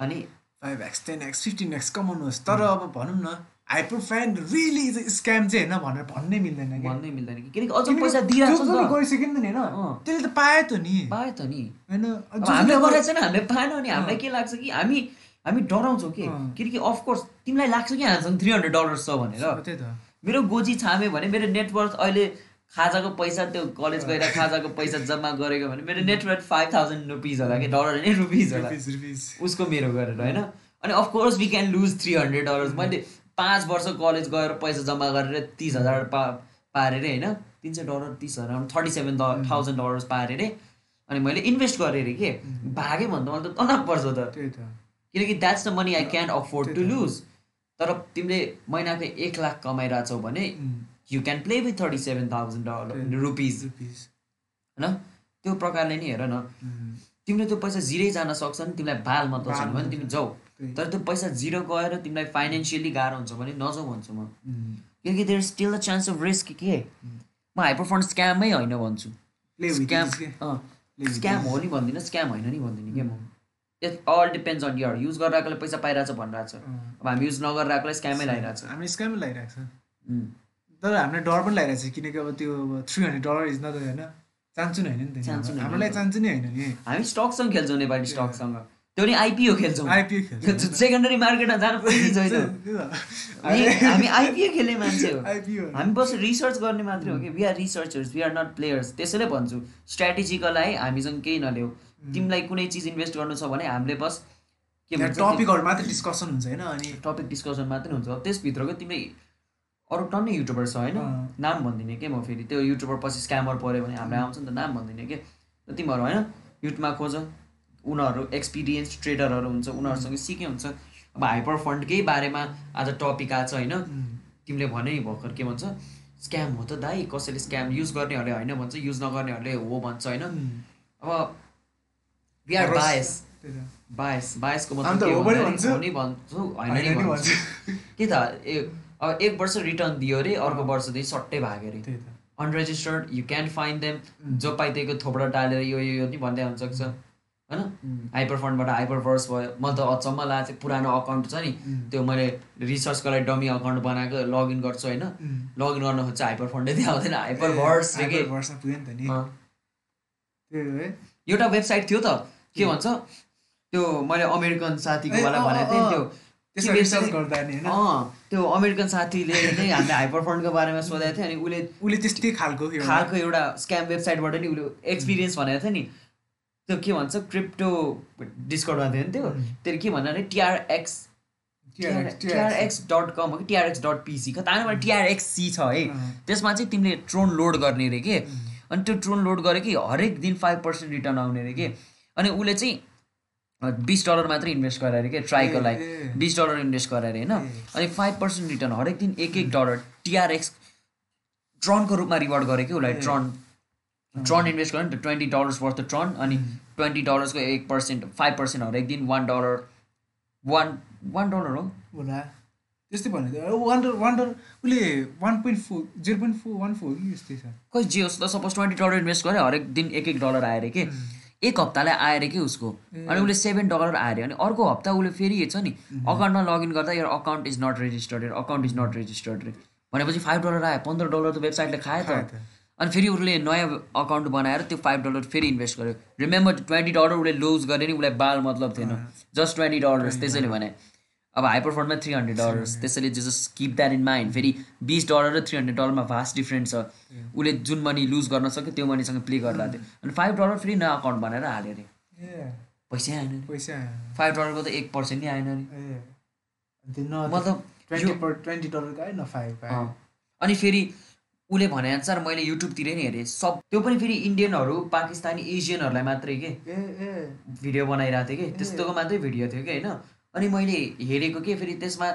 अनि five X ten X fifteen X कमाउनुहोस् तर अब भनौँ न hyper fan really is scam चाहिँ होइन भनेर भन्नै मिल्दैन भन्नै मिल्दैन कि। किनकि अझ पैसा दिइरहेको छ नि त। गइसक्यो नि त नि होइन। त्यसले त पायो त नि। पायो त नि। होइन हामीले गरेको छैन हामीले पाएन भने हामीलाई के लाग्छ कि हामी हामी डराउँछौँ कि। किनकि अफकोर्स तिमीलाई लाग्छ कि हामीसँग थ्री हन्ड्रेड डलर्स छ भनेर। त्यही त। मेरो गोजी छामे भने मेरो नेटवर्थ अहिले खाजाको पैसा त्यो कलेज गएर खाजाको पैसा जम्मा गरेको भने मेरो नेटवर्थ फाइभ थाउजन्ड रुपिज होला कि डलर होइन रुपिज होला। उसको मेरो गरेर होइन? अनि of course we can lose three hundred dollars मैले पाँच वर्ष कलेज गएर पैसा जम्मा गरेर तिस हजार पा पारेर होइन? तिन सय डलर तिस हजार थर्टी सेभेन थाउजन्ड डलर्स पारेर अनि मैले इन्भेस्ट गरेँ अरे के? भागेँ भने त मलाई त तनक पर्छ त। किनकि that's the money I can afford to lose तर तिमीले महिनाको एक लाख कमाइरहेछौ भने you can play with thirty seven thousand dollar rupees होइन? त्यो प्रकारले नि हेर न। तिमीले त्यो पैसा जिरै जान सक्छ नि तिमीलाई बाल मतलब छैन भने तिमी जाऊ। तर त्यो पैसा जिरो गएर तिमीलाई फाइनेन्सियली गाह्रो हुन्छ भने नजाऊ भन्छु म। किनकि there still the chance of risk के? म हाइपर फन्ड स्क्यामै होइन भन्छु। स्क्याम स्क्याम हो नि भन्दिनँ स्क्याम होइन नि भन्दिनँ क्या म? It all depends on your use गरिरहेकोले पैसा पाइरहेछ भनिरहेको छ अब हामी युज नगरिरहेकोलाई स्क्यामै लगाइरहेको छ हामी स्क्यामै लगाइरहेको छ. तर हामीलाई डर पनि लागिरहेको छ किनकि अब त्यो three hundred dollar is not होइन? चान्सु नै होइन नि त हामीलाई। चान्सु नै होइन नि हामी स्टकसँग खेल्छौँ नेपाली स्टकसँग। त्यो नि आइपिओ खेल्छौँ। आइपिओ खेल्छ। सेकेन्डरी मार्केटमा जानु पनि छैन हामी आइपिओ खेल्ने मान्छे हो। आइपिओ हामी बस रिसर्च गर्ने मात्रै हो कि। We are researchers we are not players त्यसैले भन्छु स्ट्राटेजीको लागि हामीसँग केही नल्याऊ। तिमीलाई कुनै चिज इन्भेस्ट गर्नु छ भने हामीले बस के भन्छ टपिकहरू मात्रै डिस्कसन हुन्छ होइन? अनि टपिक डिस्कसन मात्रै हुन्छ। त्यसभित्रको तिमीले अरू टन्नै युट्युबर छ होइन। नाम भनिदिने के म फेरि? त्यो युट्युबर पछि स्क्यामर पऱ्यो भने हामीलाई आउँछ नि त नाम भनिदिने के? तिमीहरू होइन? युट्युबमा खोज। उनीहरू एक्सपिरियन्स ट्रेडरहरू हुन्छ उनीहरूसँग सिके हुन्छ। अब हाइपर फन्डकै बारेमा आज टपिक आएको छ होइन? तिमीले भने नि भर्खर के भन्छ? स्क्याम हो त दाइ कसैले स्क्याम युज गर्नेहरूले होइन भन्छ युज नगर्नेहरूले हो भन्छ होइन? अब बायस। बायस बायसको मतलब भन्छु। होइन के त ए अब एक वर्ष रिटर्न दियो अरे अर्को वर्षदेखि सट्टै भाग्यो अरे। Unregistered you can find them जो पाइदिएको थोपडा टालेर यो यो नि भन्दै हुन सक्छ होइन? हाइपर फन्डबाट हाइपर भर्स भयो। म त अचम्म लाग्छ पुरानो अकाउन्ट छ नि। त्यो मैले रिसर्चको लागि डमी अकाउन्ट बनाएको लगइन गर्छु होइन? लगइन गर्न खोज्छ हाइपर फन्डै त्यहाँ आउँदैन हाइपर भर्स वर्ष एउटा वेबसाइट थियो त। के भन्छ? त्यो मैले अमेरिकन साथीको वाला भनेको थिएँ त्यो। नि अँ त्यो अमेरिकन साथीले नै हामीले हाइपर फन्डको बारेमा सोधेको थियो अनि उसले उसले त्यस्तै खालको खालको एउटा स्क्याम वेबसाइटबाट नि उसले एक्सपिरियन्स भनेको थियो नि। त्यो के भन्छ? क्रिप्टो डिस्काउन्टमा थियो नि त्यो। त्यसले के भन्नु अरे टिआरएक्स टिआरएक्स डट कम हो कि टिआरएक्स डट पिसी कता टिआरएक्ससी छ है। अँ। त्यसमा चाहिँ तिमीले ट्रोन लोड गर्ने रे के? अनि त्यो ट्रोन लोड गरे कि हरेक दिन फाइभ पर्सेन्ट रिटर्न आउने रे के? अनि उसले चाहिँ बिस डलर मात्रै इन्भेस्ट गरे अरे के ट्राईको लागि। बिस डलर इन्भेस्ट गरे अरे होइन। अनि फाइभ पर्सेन्ट रिटर्न हरेक दिन एक एक डलर टिआरएक्स ट्रनको रूपमा रिवार्ड गरे कि उसलाई। ट्रन ट्रन इन्भेस्ट गर्यो नि त ट्वेन्टी डलर्स वर्थ ट्रन अनि ट्वेन्टी डलर्सको एक पर्सेन्ट फाइभ पर्सेन्ट हरेक दिन one dollar one one dollar हो। होला। त्यस्तै भन्यो वान डलर वान डलर उसले one point four zero point four one four कि यस्तै छ। खै जे होस् त सपोज ट्वेन्टी डलर इन्भेस्ट गऱ्यो हरेक दिन एक एक डलर आएर के एक हप्तालाई आएर कि उसको? अनि उसले सेभेन डलर आएर अनि अर्को हप्ता उसले फेरि हेर्छ नि अकाउन्टमा लगइन गर्दा यो account is not registered your account is not registered रे भनेपछि फाइभ डलर आयो पन्ध्र डलर त वेबसाइटले खायो त। अनि फेरि उसले नयाँ अकाउन्ट बनाएर त्यो फाइभ डलर फेरि इन्भेस्ट गर्यो। रिमेम्बर ट्वेन्टी डलर उसले लुज गरे नि उसलाई बाल मतलब थिएन। जस्ट ट्वेन्टी डलर्स त्यसैले भने। अब हाइपर फन्डमा थ्री हन्ड्रेड डलर्स त्यसैले just keep that in mind फेरि बिस डलर र थ्री हन्ड्रेड डलरमा भास्ट डिफ्रेन्ट छ। उसले जुन मनी लुज गर्न सक्यो त्यो मनीसँग प्ले गर्दा थियो अनि फाइभ डलर फेरि नयाँ अकाउन्ट बनाएर हाल्यो अरे। पैसै आएन पैसा फाइभ डलरको त एक पर्सेन्ट नै आएन अरे। मतलब। अनि फेरि उसले भने अनुसार मैले युट्युबतिरै नि हेरेँ। सब त्यो पनि फेरि इन्डियनहरू पाकिस्तानी एसियनहरूलाई मात्रै के? भिडियो बनाइरहेको थियो कि? त्यस्तोको मात्रै भिडियो थियो कि होइन? अनि मैले हेरेको के फेरि त्यसमा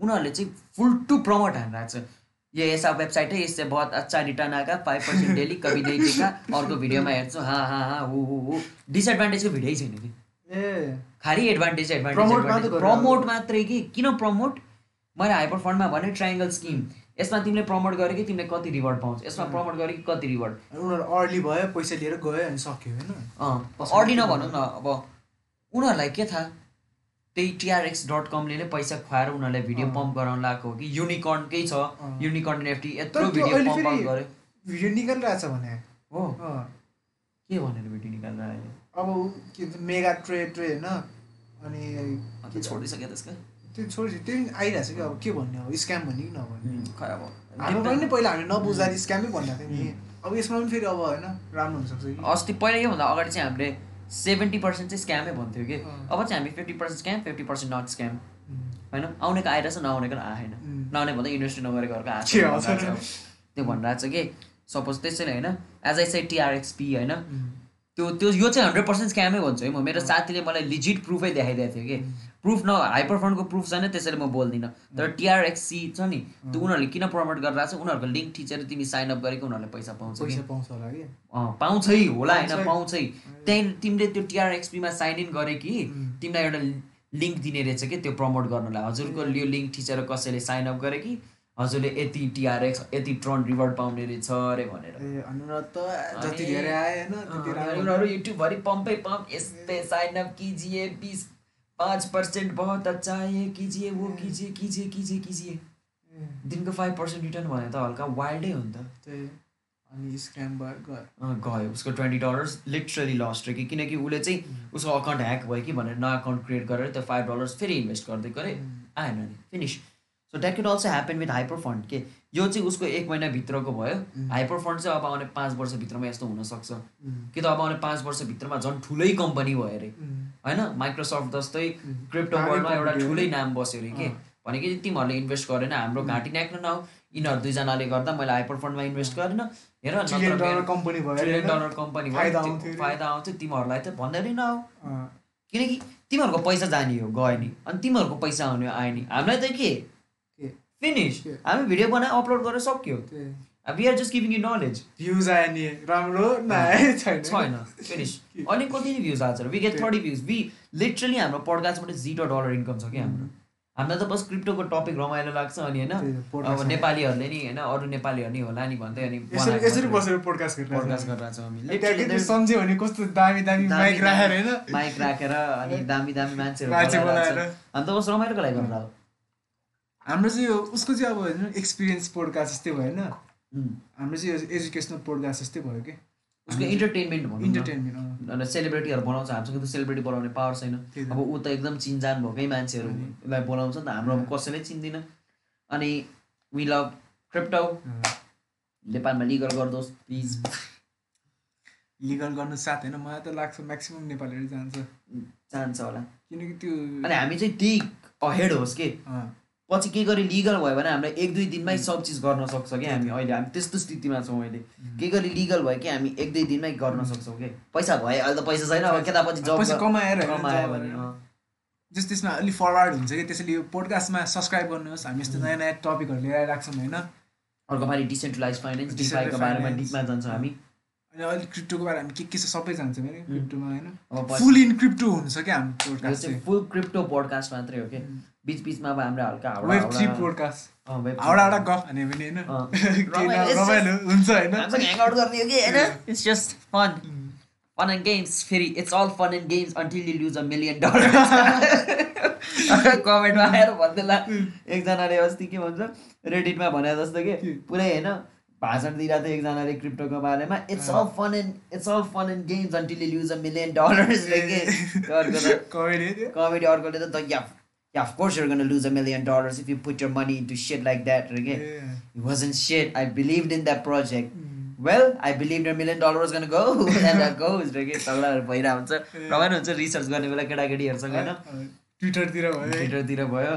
उनीहरूले चाहिँ फुल टु प्रमोट हानिरहेको छ। ये ऐसा वेबसाइट है इससे बहुत अच्छा रिटर्न फाइभ पर्सेन्ट डेली कभी नहीं देखा अर्को भिडियोमा हेर्छु हाँ हाँ हाँ हु हु हु। डिसएडभान्टेजको भिडियो छैन कि ए। खालि एडभान्टेज एडभान्टेज प्रमोट मात्रै कि? किन प्रमोट? मैले हाइपर फन्डमा भने ट्राइङ्गल स्किम यसमा तिमीले प्रमोट गरे कि तिमीले कति रिवार्ड पाउँछ? यसमा प्रमोट गरे कि कति रिवार्ड उनीहरू अर्ली भयो पैसा लिएर गयो अनि सक्यो होइन? अँ अर्ली नभनौँ न अब उनीहरूलाई के थाहा? त्यही टिआरएक्स डट कमले नै पैसा खुवाएर उनीहरूलाई भिडियो। पम्प गराउन लगाएको हो कि युनिकर्नकै छ। युनिकर्न एफटी तर यत्रो त्यो भिडियो पम्प गर्यो भिडियो निकालिरहेछ भने। हो। के भनेर भिडियो निकालेर अहिले? अब के भन्छ मेगा ट्रे ट्रे होइन। अनि छोडिसक्यो त्यसको त्यो त्यही पनि आइरहेछ कि अब के भन्ने अब स्क्याम भन्ने कि नभन्ने? खै अब हाम्रो पनि पहिला हामीले नबुझाएर स्क्यामै भन्दा थियो नि। अब यसमा पनि फेरि अब होइन राम्रो हुनसक्छ कि? अस्ति पहिला योभन्दा अगाडि चाहिँ हामीले सेभेन्टी पर्सेन्ट चाहिँ स्क्यामै भन्थ्यो कि। अब चाहिँ हामी fifty percent scam fifty percent not scam. होइन? आउनेको आइरहेछ नआउनेको आएन। नआउने भन्दा इन्भेस्ट नगरेकोहरूको के आएको? त्यो भनिरहेको छ कि। सपोज त्यसैले होइन। एज आई साइड टिआरएक्सपी होइन? त्यो त्यो यो चाहिँ हन्ड्रेड पर्सेन्ट स्क्यामै भन्छु है म। मेरो साथीले मलाई लिजिट प्रुफै देखाइदिएको थियो कि। प्रुफ न हाइपर फन्डको प्रुफ छैन त्यसैले म बोल्दिनँ। तर टिआरएक्सी छ नि त्यो उनीहरूले किन प्रमोट गरिरहेको छ उनीहरूको लिङ्क थिचेर तिमी साइन अप गरेको उनीहरूले पैसा पाउँछ कि। पैसा पाउँछ होला कि? पाउँछै होला होइन पाउँछै। त्यहीँ तिमीले त्यो टिआरएक्सपीमा साइन इन गरे कि तिमीलाई एउटा लिङ्क दिने रहेछ कि त्यो प्रमोट गर्नलाई। हजुरको यो लिङ्क थिचेर कसैले साइन अप गरे कि हजुरले यति टिआरएक्स यति ट्रन रिवार्ड पाउने रहेछ अरे भनेर। उनीहरू युट्युबभरि पम्पै पम्प यस्तै साइन अप किजिए बिस पाँच पर्सेन्ट बहुत अच्छा है ये कीजिए वो कीजिए कीजिए कीजिए कीजिए। दिनको फाइभ पर्सेन्ट रिटर्न भने त हल्का वाइल्डै हो नि त त्यही अनि स्क्याम भयो गयो उसको ट्वेन्टी डलर्स लिटरली लस्ट रह्यो कि किनकि उसले चाहिँ उसको अकाउन्ट ह्याक भयो कि भनेर नयाँ अकाउन्ट क्रिएट गरेर त्यो फाइभ डलर्स फेरि इन्भेस्ट गर्दै गरे आएन नि finish so that can also happen with hyper fund के यो चाहिँ उसको एक महिनाभित्रको भयो. हाइपर फन्ड चाहिँ अब आउने पाँच वर्षभित्रमा यस्तो हुनसक्छ। कि त अब आउने पाँच वर्षभित्रमा झन् ठुलै कम्पनी भयो अरे। होइन? माइक्रोसफ्ट जस्तै क्रिप्टो वर्ल्डमा एउटा हो ठुलै नि। नाम बस्यो अरे के? अँ। भने कि तिमीहरूले इन्भेस्ट गरेन हाम्रो घाँटी न्याक्न नआऊ। यिनीहरू दुईजनाले गर्दा मैले हाइपर फन्डमा इन्भेस्ट गरेन। हेर मेरो कम्पनी भयो? डलर कम्पनी फाइदा आउँथ्यो तिमीहरूलाई त भन्दै नआऊ। अँ, किनकि तिमीहरूको पैसा जाने हो गयो नि। अनि तिमीहरूको पैसा आउने हो आयो नि। हामीलाई त के? फिनिस? हामी भिडियो बनाए अपलोड गरेर सक्यो। We are just giving you knowledge views आयो नि राम्रो छैन। फिनिस अनि कति नै भ्युज आएको छ we get thirty views we literally हाम्रो पडकास्टबाट जिरो डलर इन्कम छ कि हाम्रो। हामीलाई त बस क्रिप्टोको टपिक रमाइलो लाग्छ अनि होइन? अब नेपालीहरूले नि होइन अरू नेपालीहरू नि होला नि भन्दै अनि यसरी बसेर पोडकास्ट पडकास्ट सम्झ्यो भने कस्तो दामी दामी माइक राखेर होइन। माइक राखेर अनि दामी दामी मान्छेहरू मान्छे बोलाइरहेको बोलाएर। छ। हामी त बस रमाइलोको लागि गरेर हाम्रो चाहिँ यो उसको चाहिँ अब होइन एक्सपिरियन्स पोडकास्ट जस्तै भयो होइन. हाम्रो चाहिँ यो एजुकेसनल पोडकास्ट जस्तै भयो कि? उसको इन्टरटेनमेन्ट भनौँ न। इन्टरटेनमेन्ट अन्त सेलिब्रेटीहरू बोलाउँछ हामीसँग त सेलिब्रेटी बोलाउने पावर छैन। अब ऊ त एकदम चिनजान भएकै मान्छेहरूलाई बोलाउँछ नि त हाम्रो अब कसैले चिन्दैन। अनि वी लभ क्रिप्टो नेपालमा लिगल गरिदोस् प्लिज लिगल गर्नु साथ होइन मलाई त लाग्छ म्याक्सिमम् नेपालीहरू जान्छ। चाहन्छ होला। किनकि त्यो अनि हामी चाहिँ त्यही अहेड होस् कि? पछि के गरी लिगल भयो भने हामीलाई एक दुई दिनमै सब चिज गर्न सक्छ कि हामी अहिले हामी त्यस्तो स्थितिमा छौँ अहिले। के गरी लिगल भयो कि हामी एक दुई दिनमै गर्न सक्छौँ कि? पैसा भयो अहिले त पैसा छैन अब केतापछि जब पैसा कमाएर कमायो भने। जस त्यसमा अलिक फरवर्ड हुन्छ कि त्यसैले यो पोडकास्टमा सब्सक्राइब गर्नुहोस्। हामी यस्तो नयाँ नयाँ टपिकहरू लिएर आइरहेको छौँ होइन? अर्को पालि डिसेन्ट्रलाइज फाइनेन्स डिफाईको बारेमा। डिपमा जान्छौँ हामी। अनि अलिक क्रिप्टोको बारेमा के के छ सबै जान्छ भने क्रिप्टोमा होइन? फुल इन क्रिप्टो हुन्छ क्या हाम्रो पोडकास्ट फुल क्रिप्टो पोडकास्ट मात्रै हो कि? बिच बिचमा अब हाम्रो हल्का हाउडा फन फन एन्ड गेम्स फेरि it's all fun and games until you lose a. Million dollar कमेन्टमा आएर भन्दैला। एकजनाले अस्ति के भन्छ रेडिटमा भने जस्तो कि? पुरै होइन भाषण दिइरहेको थियो एकजनाले क्रिप्टोको बारेमा। It's all fun and it's all fun and games until you lose a million dollars के? अर्को त कमेडी अर्कोले त yeah, of course you're gonna lose a million dollars if you put your money into shit like that. Okay? A, It wasn't shit. I believed in that project. उम्, Well, I believed a million dollar was gonna go, and that goes. Okay? झगडाहरू भइरहेको हुन्छ रमाइलो हुन्छ research गर्ने बेला केटाकेटीहरूसँग होइन अँ, ट्विटरतिर भयो है। ट्विटरतिर भयो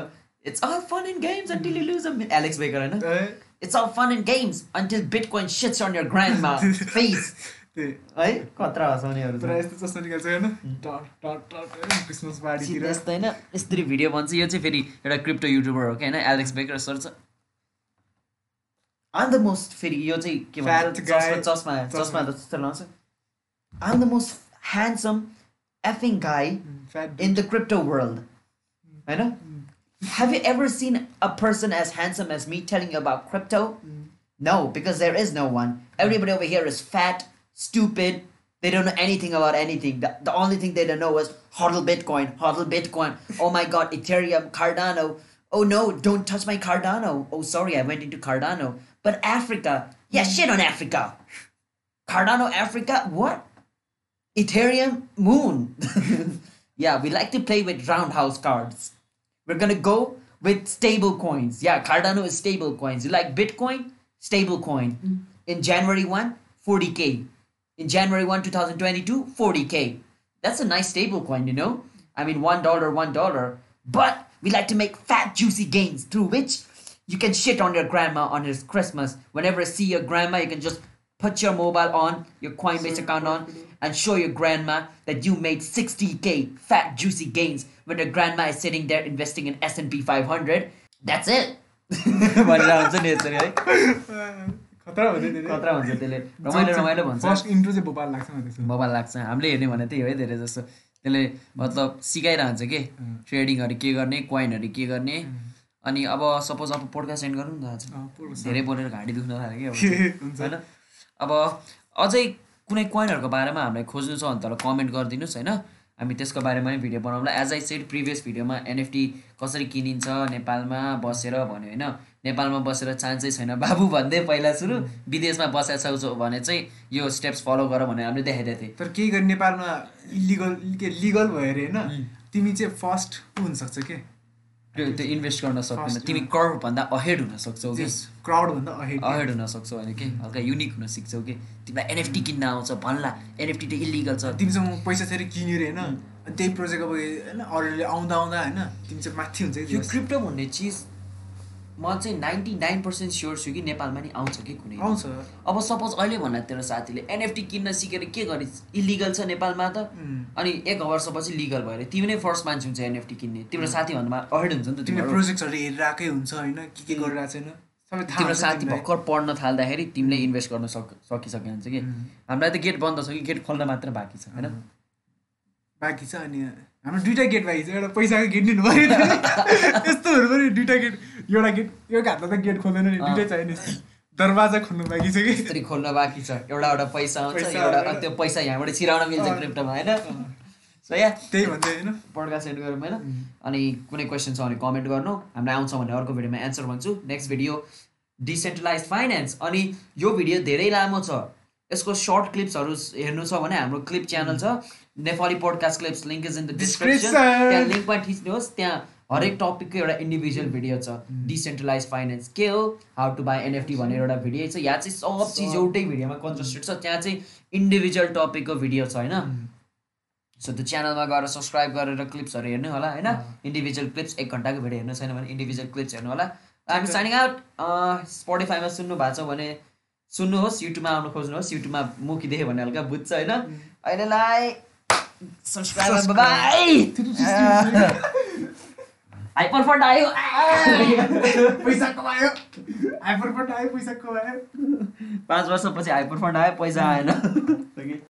it's all fun in games until you lose a Alex Baker होइन है, it's all fun in games until bitcoin shits on your grandma face त्यही। है? कत्रा हँसाउनेहरू पुरा छ। यस्तो जस्तो निकाल्छ होइन? टट टट टट क्रिसमस पार्टीतिर यस्तो होइन। यसरी भिडियो भन्छ यो चाहिँ फेरि एउटा क्रिप्टो युट्युबर हो कि होइन? एलेक्स बेकर सर छ। आम द मोस्ट फेरि यो चाहिँ के भन्छ? Fat चस्मा guy. चस्मा चस्मा। चस्मा। त जस्तो लाउँछ। I'm the most handsome effing guy fat in the crypto world. I know. Have you ever seen a person as handsome as me telling you about crypto? No, because there is no one. Everybody over here is fat, stupid, They don't know anything about anything. The, the only thing they don't know was hodl Bitcoin, hodl Bitcoin. Oh my god, Ethereum, Cardano. Oh no, don't touch my Cardano. Oh sorry, I went into Cardano. But Africa, yeah, shit on Africa. Cardano, Africa, what? Ethereum, Moon. yeah, we like to play with roundhouse cards. We're gonna go with stable coins. Yeah, Cardano is stable coins. You like Bitcoin? Stable coin. Mm. In January 1, 40k. In January 1, 2022, 40k. That's a nice stable coin, you know? I mean, $1, $1. But we like to make fat, juicy gains through which you can shit on your grandma on his Christmas. Whenever you see your grandma, you can just put your mobile on, your Coinbase account on, and show your grandma that you made 60k fat, juicy gains when your grandma is sitting there investing in S&P 500. That's it. खतरा हुँदै धेरै खतरा हुन्छ त्यसले। रमाइलो रमाइलो भन्छ। First intro चाहिँ भोपाल लाग्छ हामीले हेर्ने भने त्यही हो है धेरै जस्तो त्यसले मतलब सिकाइरहन्छ कि? ट्रेडिङहरू के गर्ने कोइनहरू के गर्ने? अनि अब सपोज अब पोडकास्ट सेन्ड गरौँ न त। धेरै बोलेर घाँटी दुख्न थाल्यो कि होइन? अब अझै कुनै कोइनहरूको बारेमा हामीलाई खोज्नु छ भने त कमेन्ट गरिदिनुहोस् होइन? हामी त्यसको बारेमा पनि भिडियो बनाउँला एज आई सेड प्रिभियस भिडियोमा एनएफटी कसरी किनिन्छ नेपालमा बसेर भन्यो होइन। नेपालमा बसेर चान्सै छैन। बाबु भन्दै पहिला सुरु विदेशमा बसेको छौ भने चाहिँ यो स्टेप्स फलो गर भनेर हामीले देखाइदिएको थिएँ तर केही गरी नेपालमा इलिगल के लिगल भयो अरे होइन? तिमी चाहिँ फर्स्ट हुनसक्छ के? त्यो इन्भेस्ट गर्न सक्दैन। तिमी कर्भभन्दा अहेड हुन सक्छौ कि? क्राउडभन्दा अहेड अहेड हुन सक्छौ भने कि? हल्का युनिक हुन सिक्छौ कि? तिमीलाई एनएफटी किन्न आउँछ भन्ला। एनएफटी त इलिगल छ। तिमीसँग पैसा किन्यो अरे होइन? अनि त्यही प्रोजेक्ट अब होइन? अरूले आउँदा आउँदा होइन? तिमी चाहिँ माथि हुन्छ यो क्रिप्टो भन्ने चिज म चाहिँ नाइन्टी नाइन पर्सेन्ट स्योर छु कि नेपालमा नि आउँछ कि कुनै। आउँछ। अब सपोज अहिले भन्न तेरो साथीले एनएफटी किन्न सिकेर के गर्ने इलिगल छ नेपालमा त? अनि एक वर्षपछि लिगल भयो अरे। तिमी नै फर्स्ट मान्छे हुन्छ एनएफटी किन्ने। तिम्रो साथीभन्दा अहेड हुन्छ नि त तिम्रो प्रोजेक्टहरू हेरिरहेकै हुन्छ होइन? के के गरिरहेको छैन? तिम्रो साथी। भर्खर पढ्न थाल्दाखेरि तिमीले इन्भेस्ट गर्न सक सकिसके हुन्छ कि हामीलाई त गेट बन्द छ कि? गेट खोल्न मात्र बाँकी छ होइन? बाँकी छ अनि हाम्रो दुइटा गेट बाँकी छ। एउटा पैसाको गेट पऱ्यो यस्तोहरू पनि दुइटा गेट एउटा गेट एउटा हातमा त गेट खोल्दैन नि दुइटै चाहिने दरवाजा खोल्नु बाँकी छ कि? त्यसरी खोल्न बाँकी छ। एउटा एउटा पैसा आउँछ एउटा त्यो पैसा यहाँबाट छिराउन मिल्छ। क्रिप्टोमा होइन? सो या त्यही भन्दै होइन। पड्कास्ट सेन्ड गरौँ होइन? अनि कुनै क्वेसन छ भने कमेन्ट गर्नु। हामीलाई आउँछ भने अर्को भिडियोमा एन्सर भन्छु। नेक्स्ट भिडियो डिसेन्ट्रलाइज फाइनेन्स अनि यो भिडियो धेरै लामो छ। यसको सर्ट क्लिप्सहरू हेर्नु छ भने हाम्रो क्लिप च्यानल छ। Nepali podcast clips link is in the description. त्यहाँ लिङ्कमा थिच्नुहोस्। त्यहाँ हरेक टपिकको एउटा इन्डिभिजुअल भिडियो छ. डिसेन्ट्रलाइज फाइनेन्स के हो हाउ टु बाई एनएफटी भनेर एउटा भिडियो छ. यहाँ चाहिँ सब चिज एउटै भिडियोमा कन्सन्ट्रेट छ. त्यहाँ चाहिँ इन्डिभिजुअल टपिकको भिडियो छ होइन? सो त्यो च्यानलमा गएर सब्सक्राइब गरेर क्लिप्सहरू हेर्नु होला होइन? इन्डिभिजुअल क्लिप्स एक घन्टाको भिडियो हेर्नु छैन भने इन्डिभिजुअल क्लिप्स हेर्नु होला। हामी साइनिङ आउट स्पोटिफाईमा सुन्नु भएको छ भने सुन्नुहोस् युट्युबमा आउनु खोज्नुहोस्। युट्युबमा मुखिदिएँ भने हल्का बुझ्छ होइन? अहिलेलाई सब्सक्राइब हाइपर फन्ड आयो पैसा कमायो। हाइपर आयो पैसा कमायो। पाँच वर्षपछि हाइपर फन्ड आयो पैसा आएन।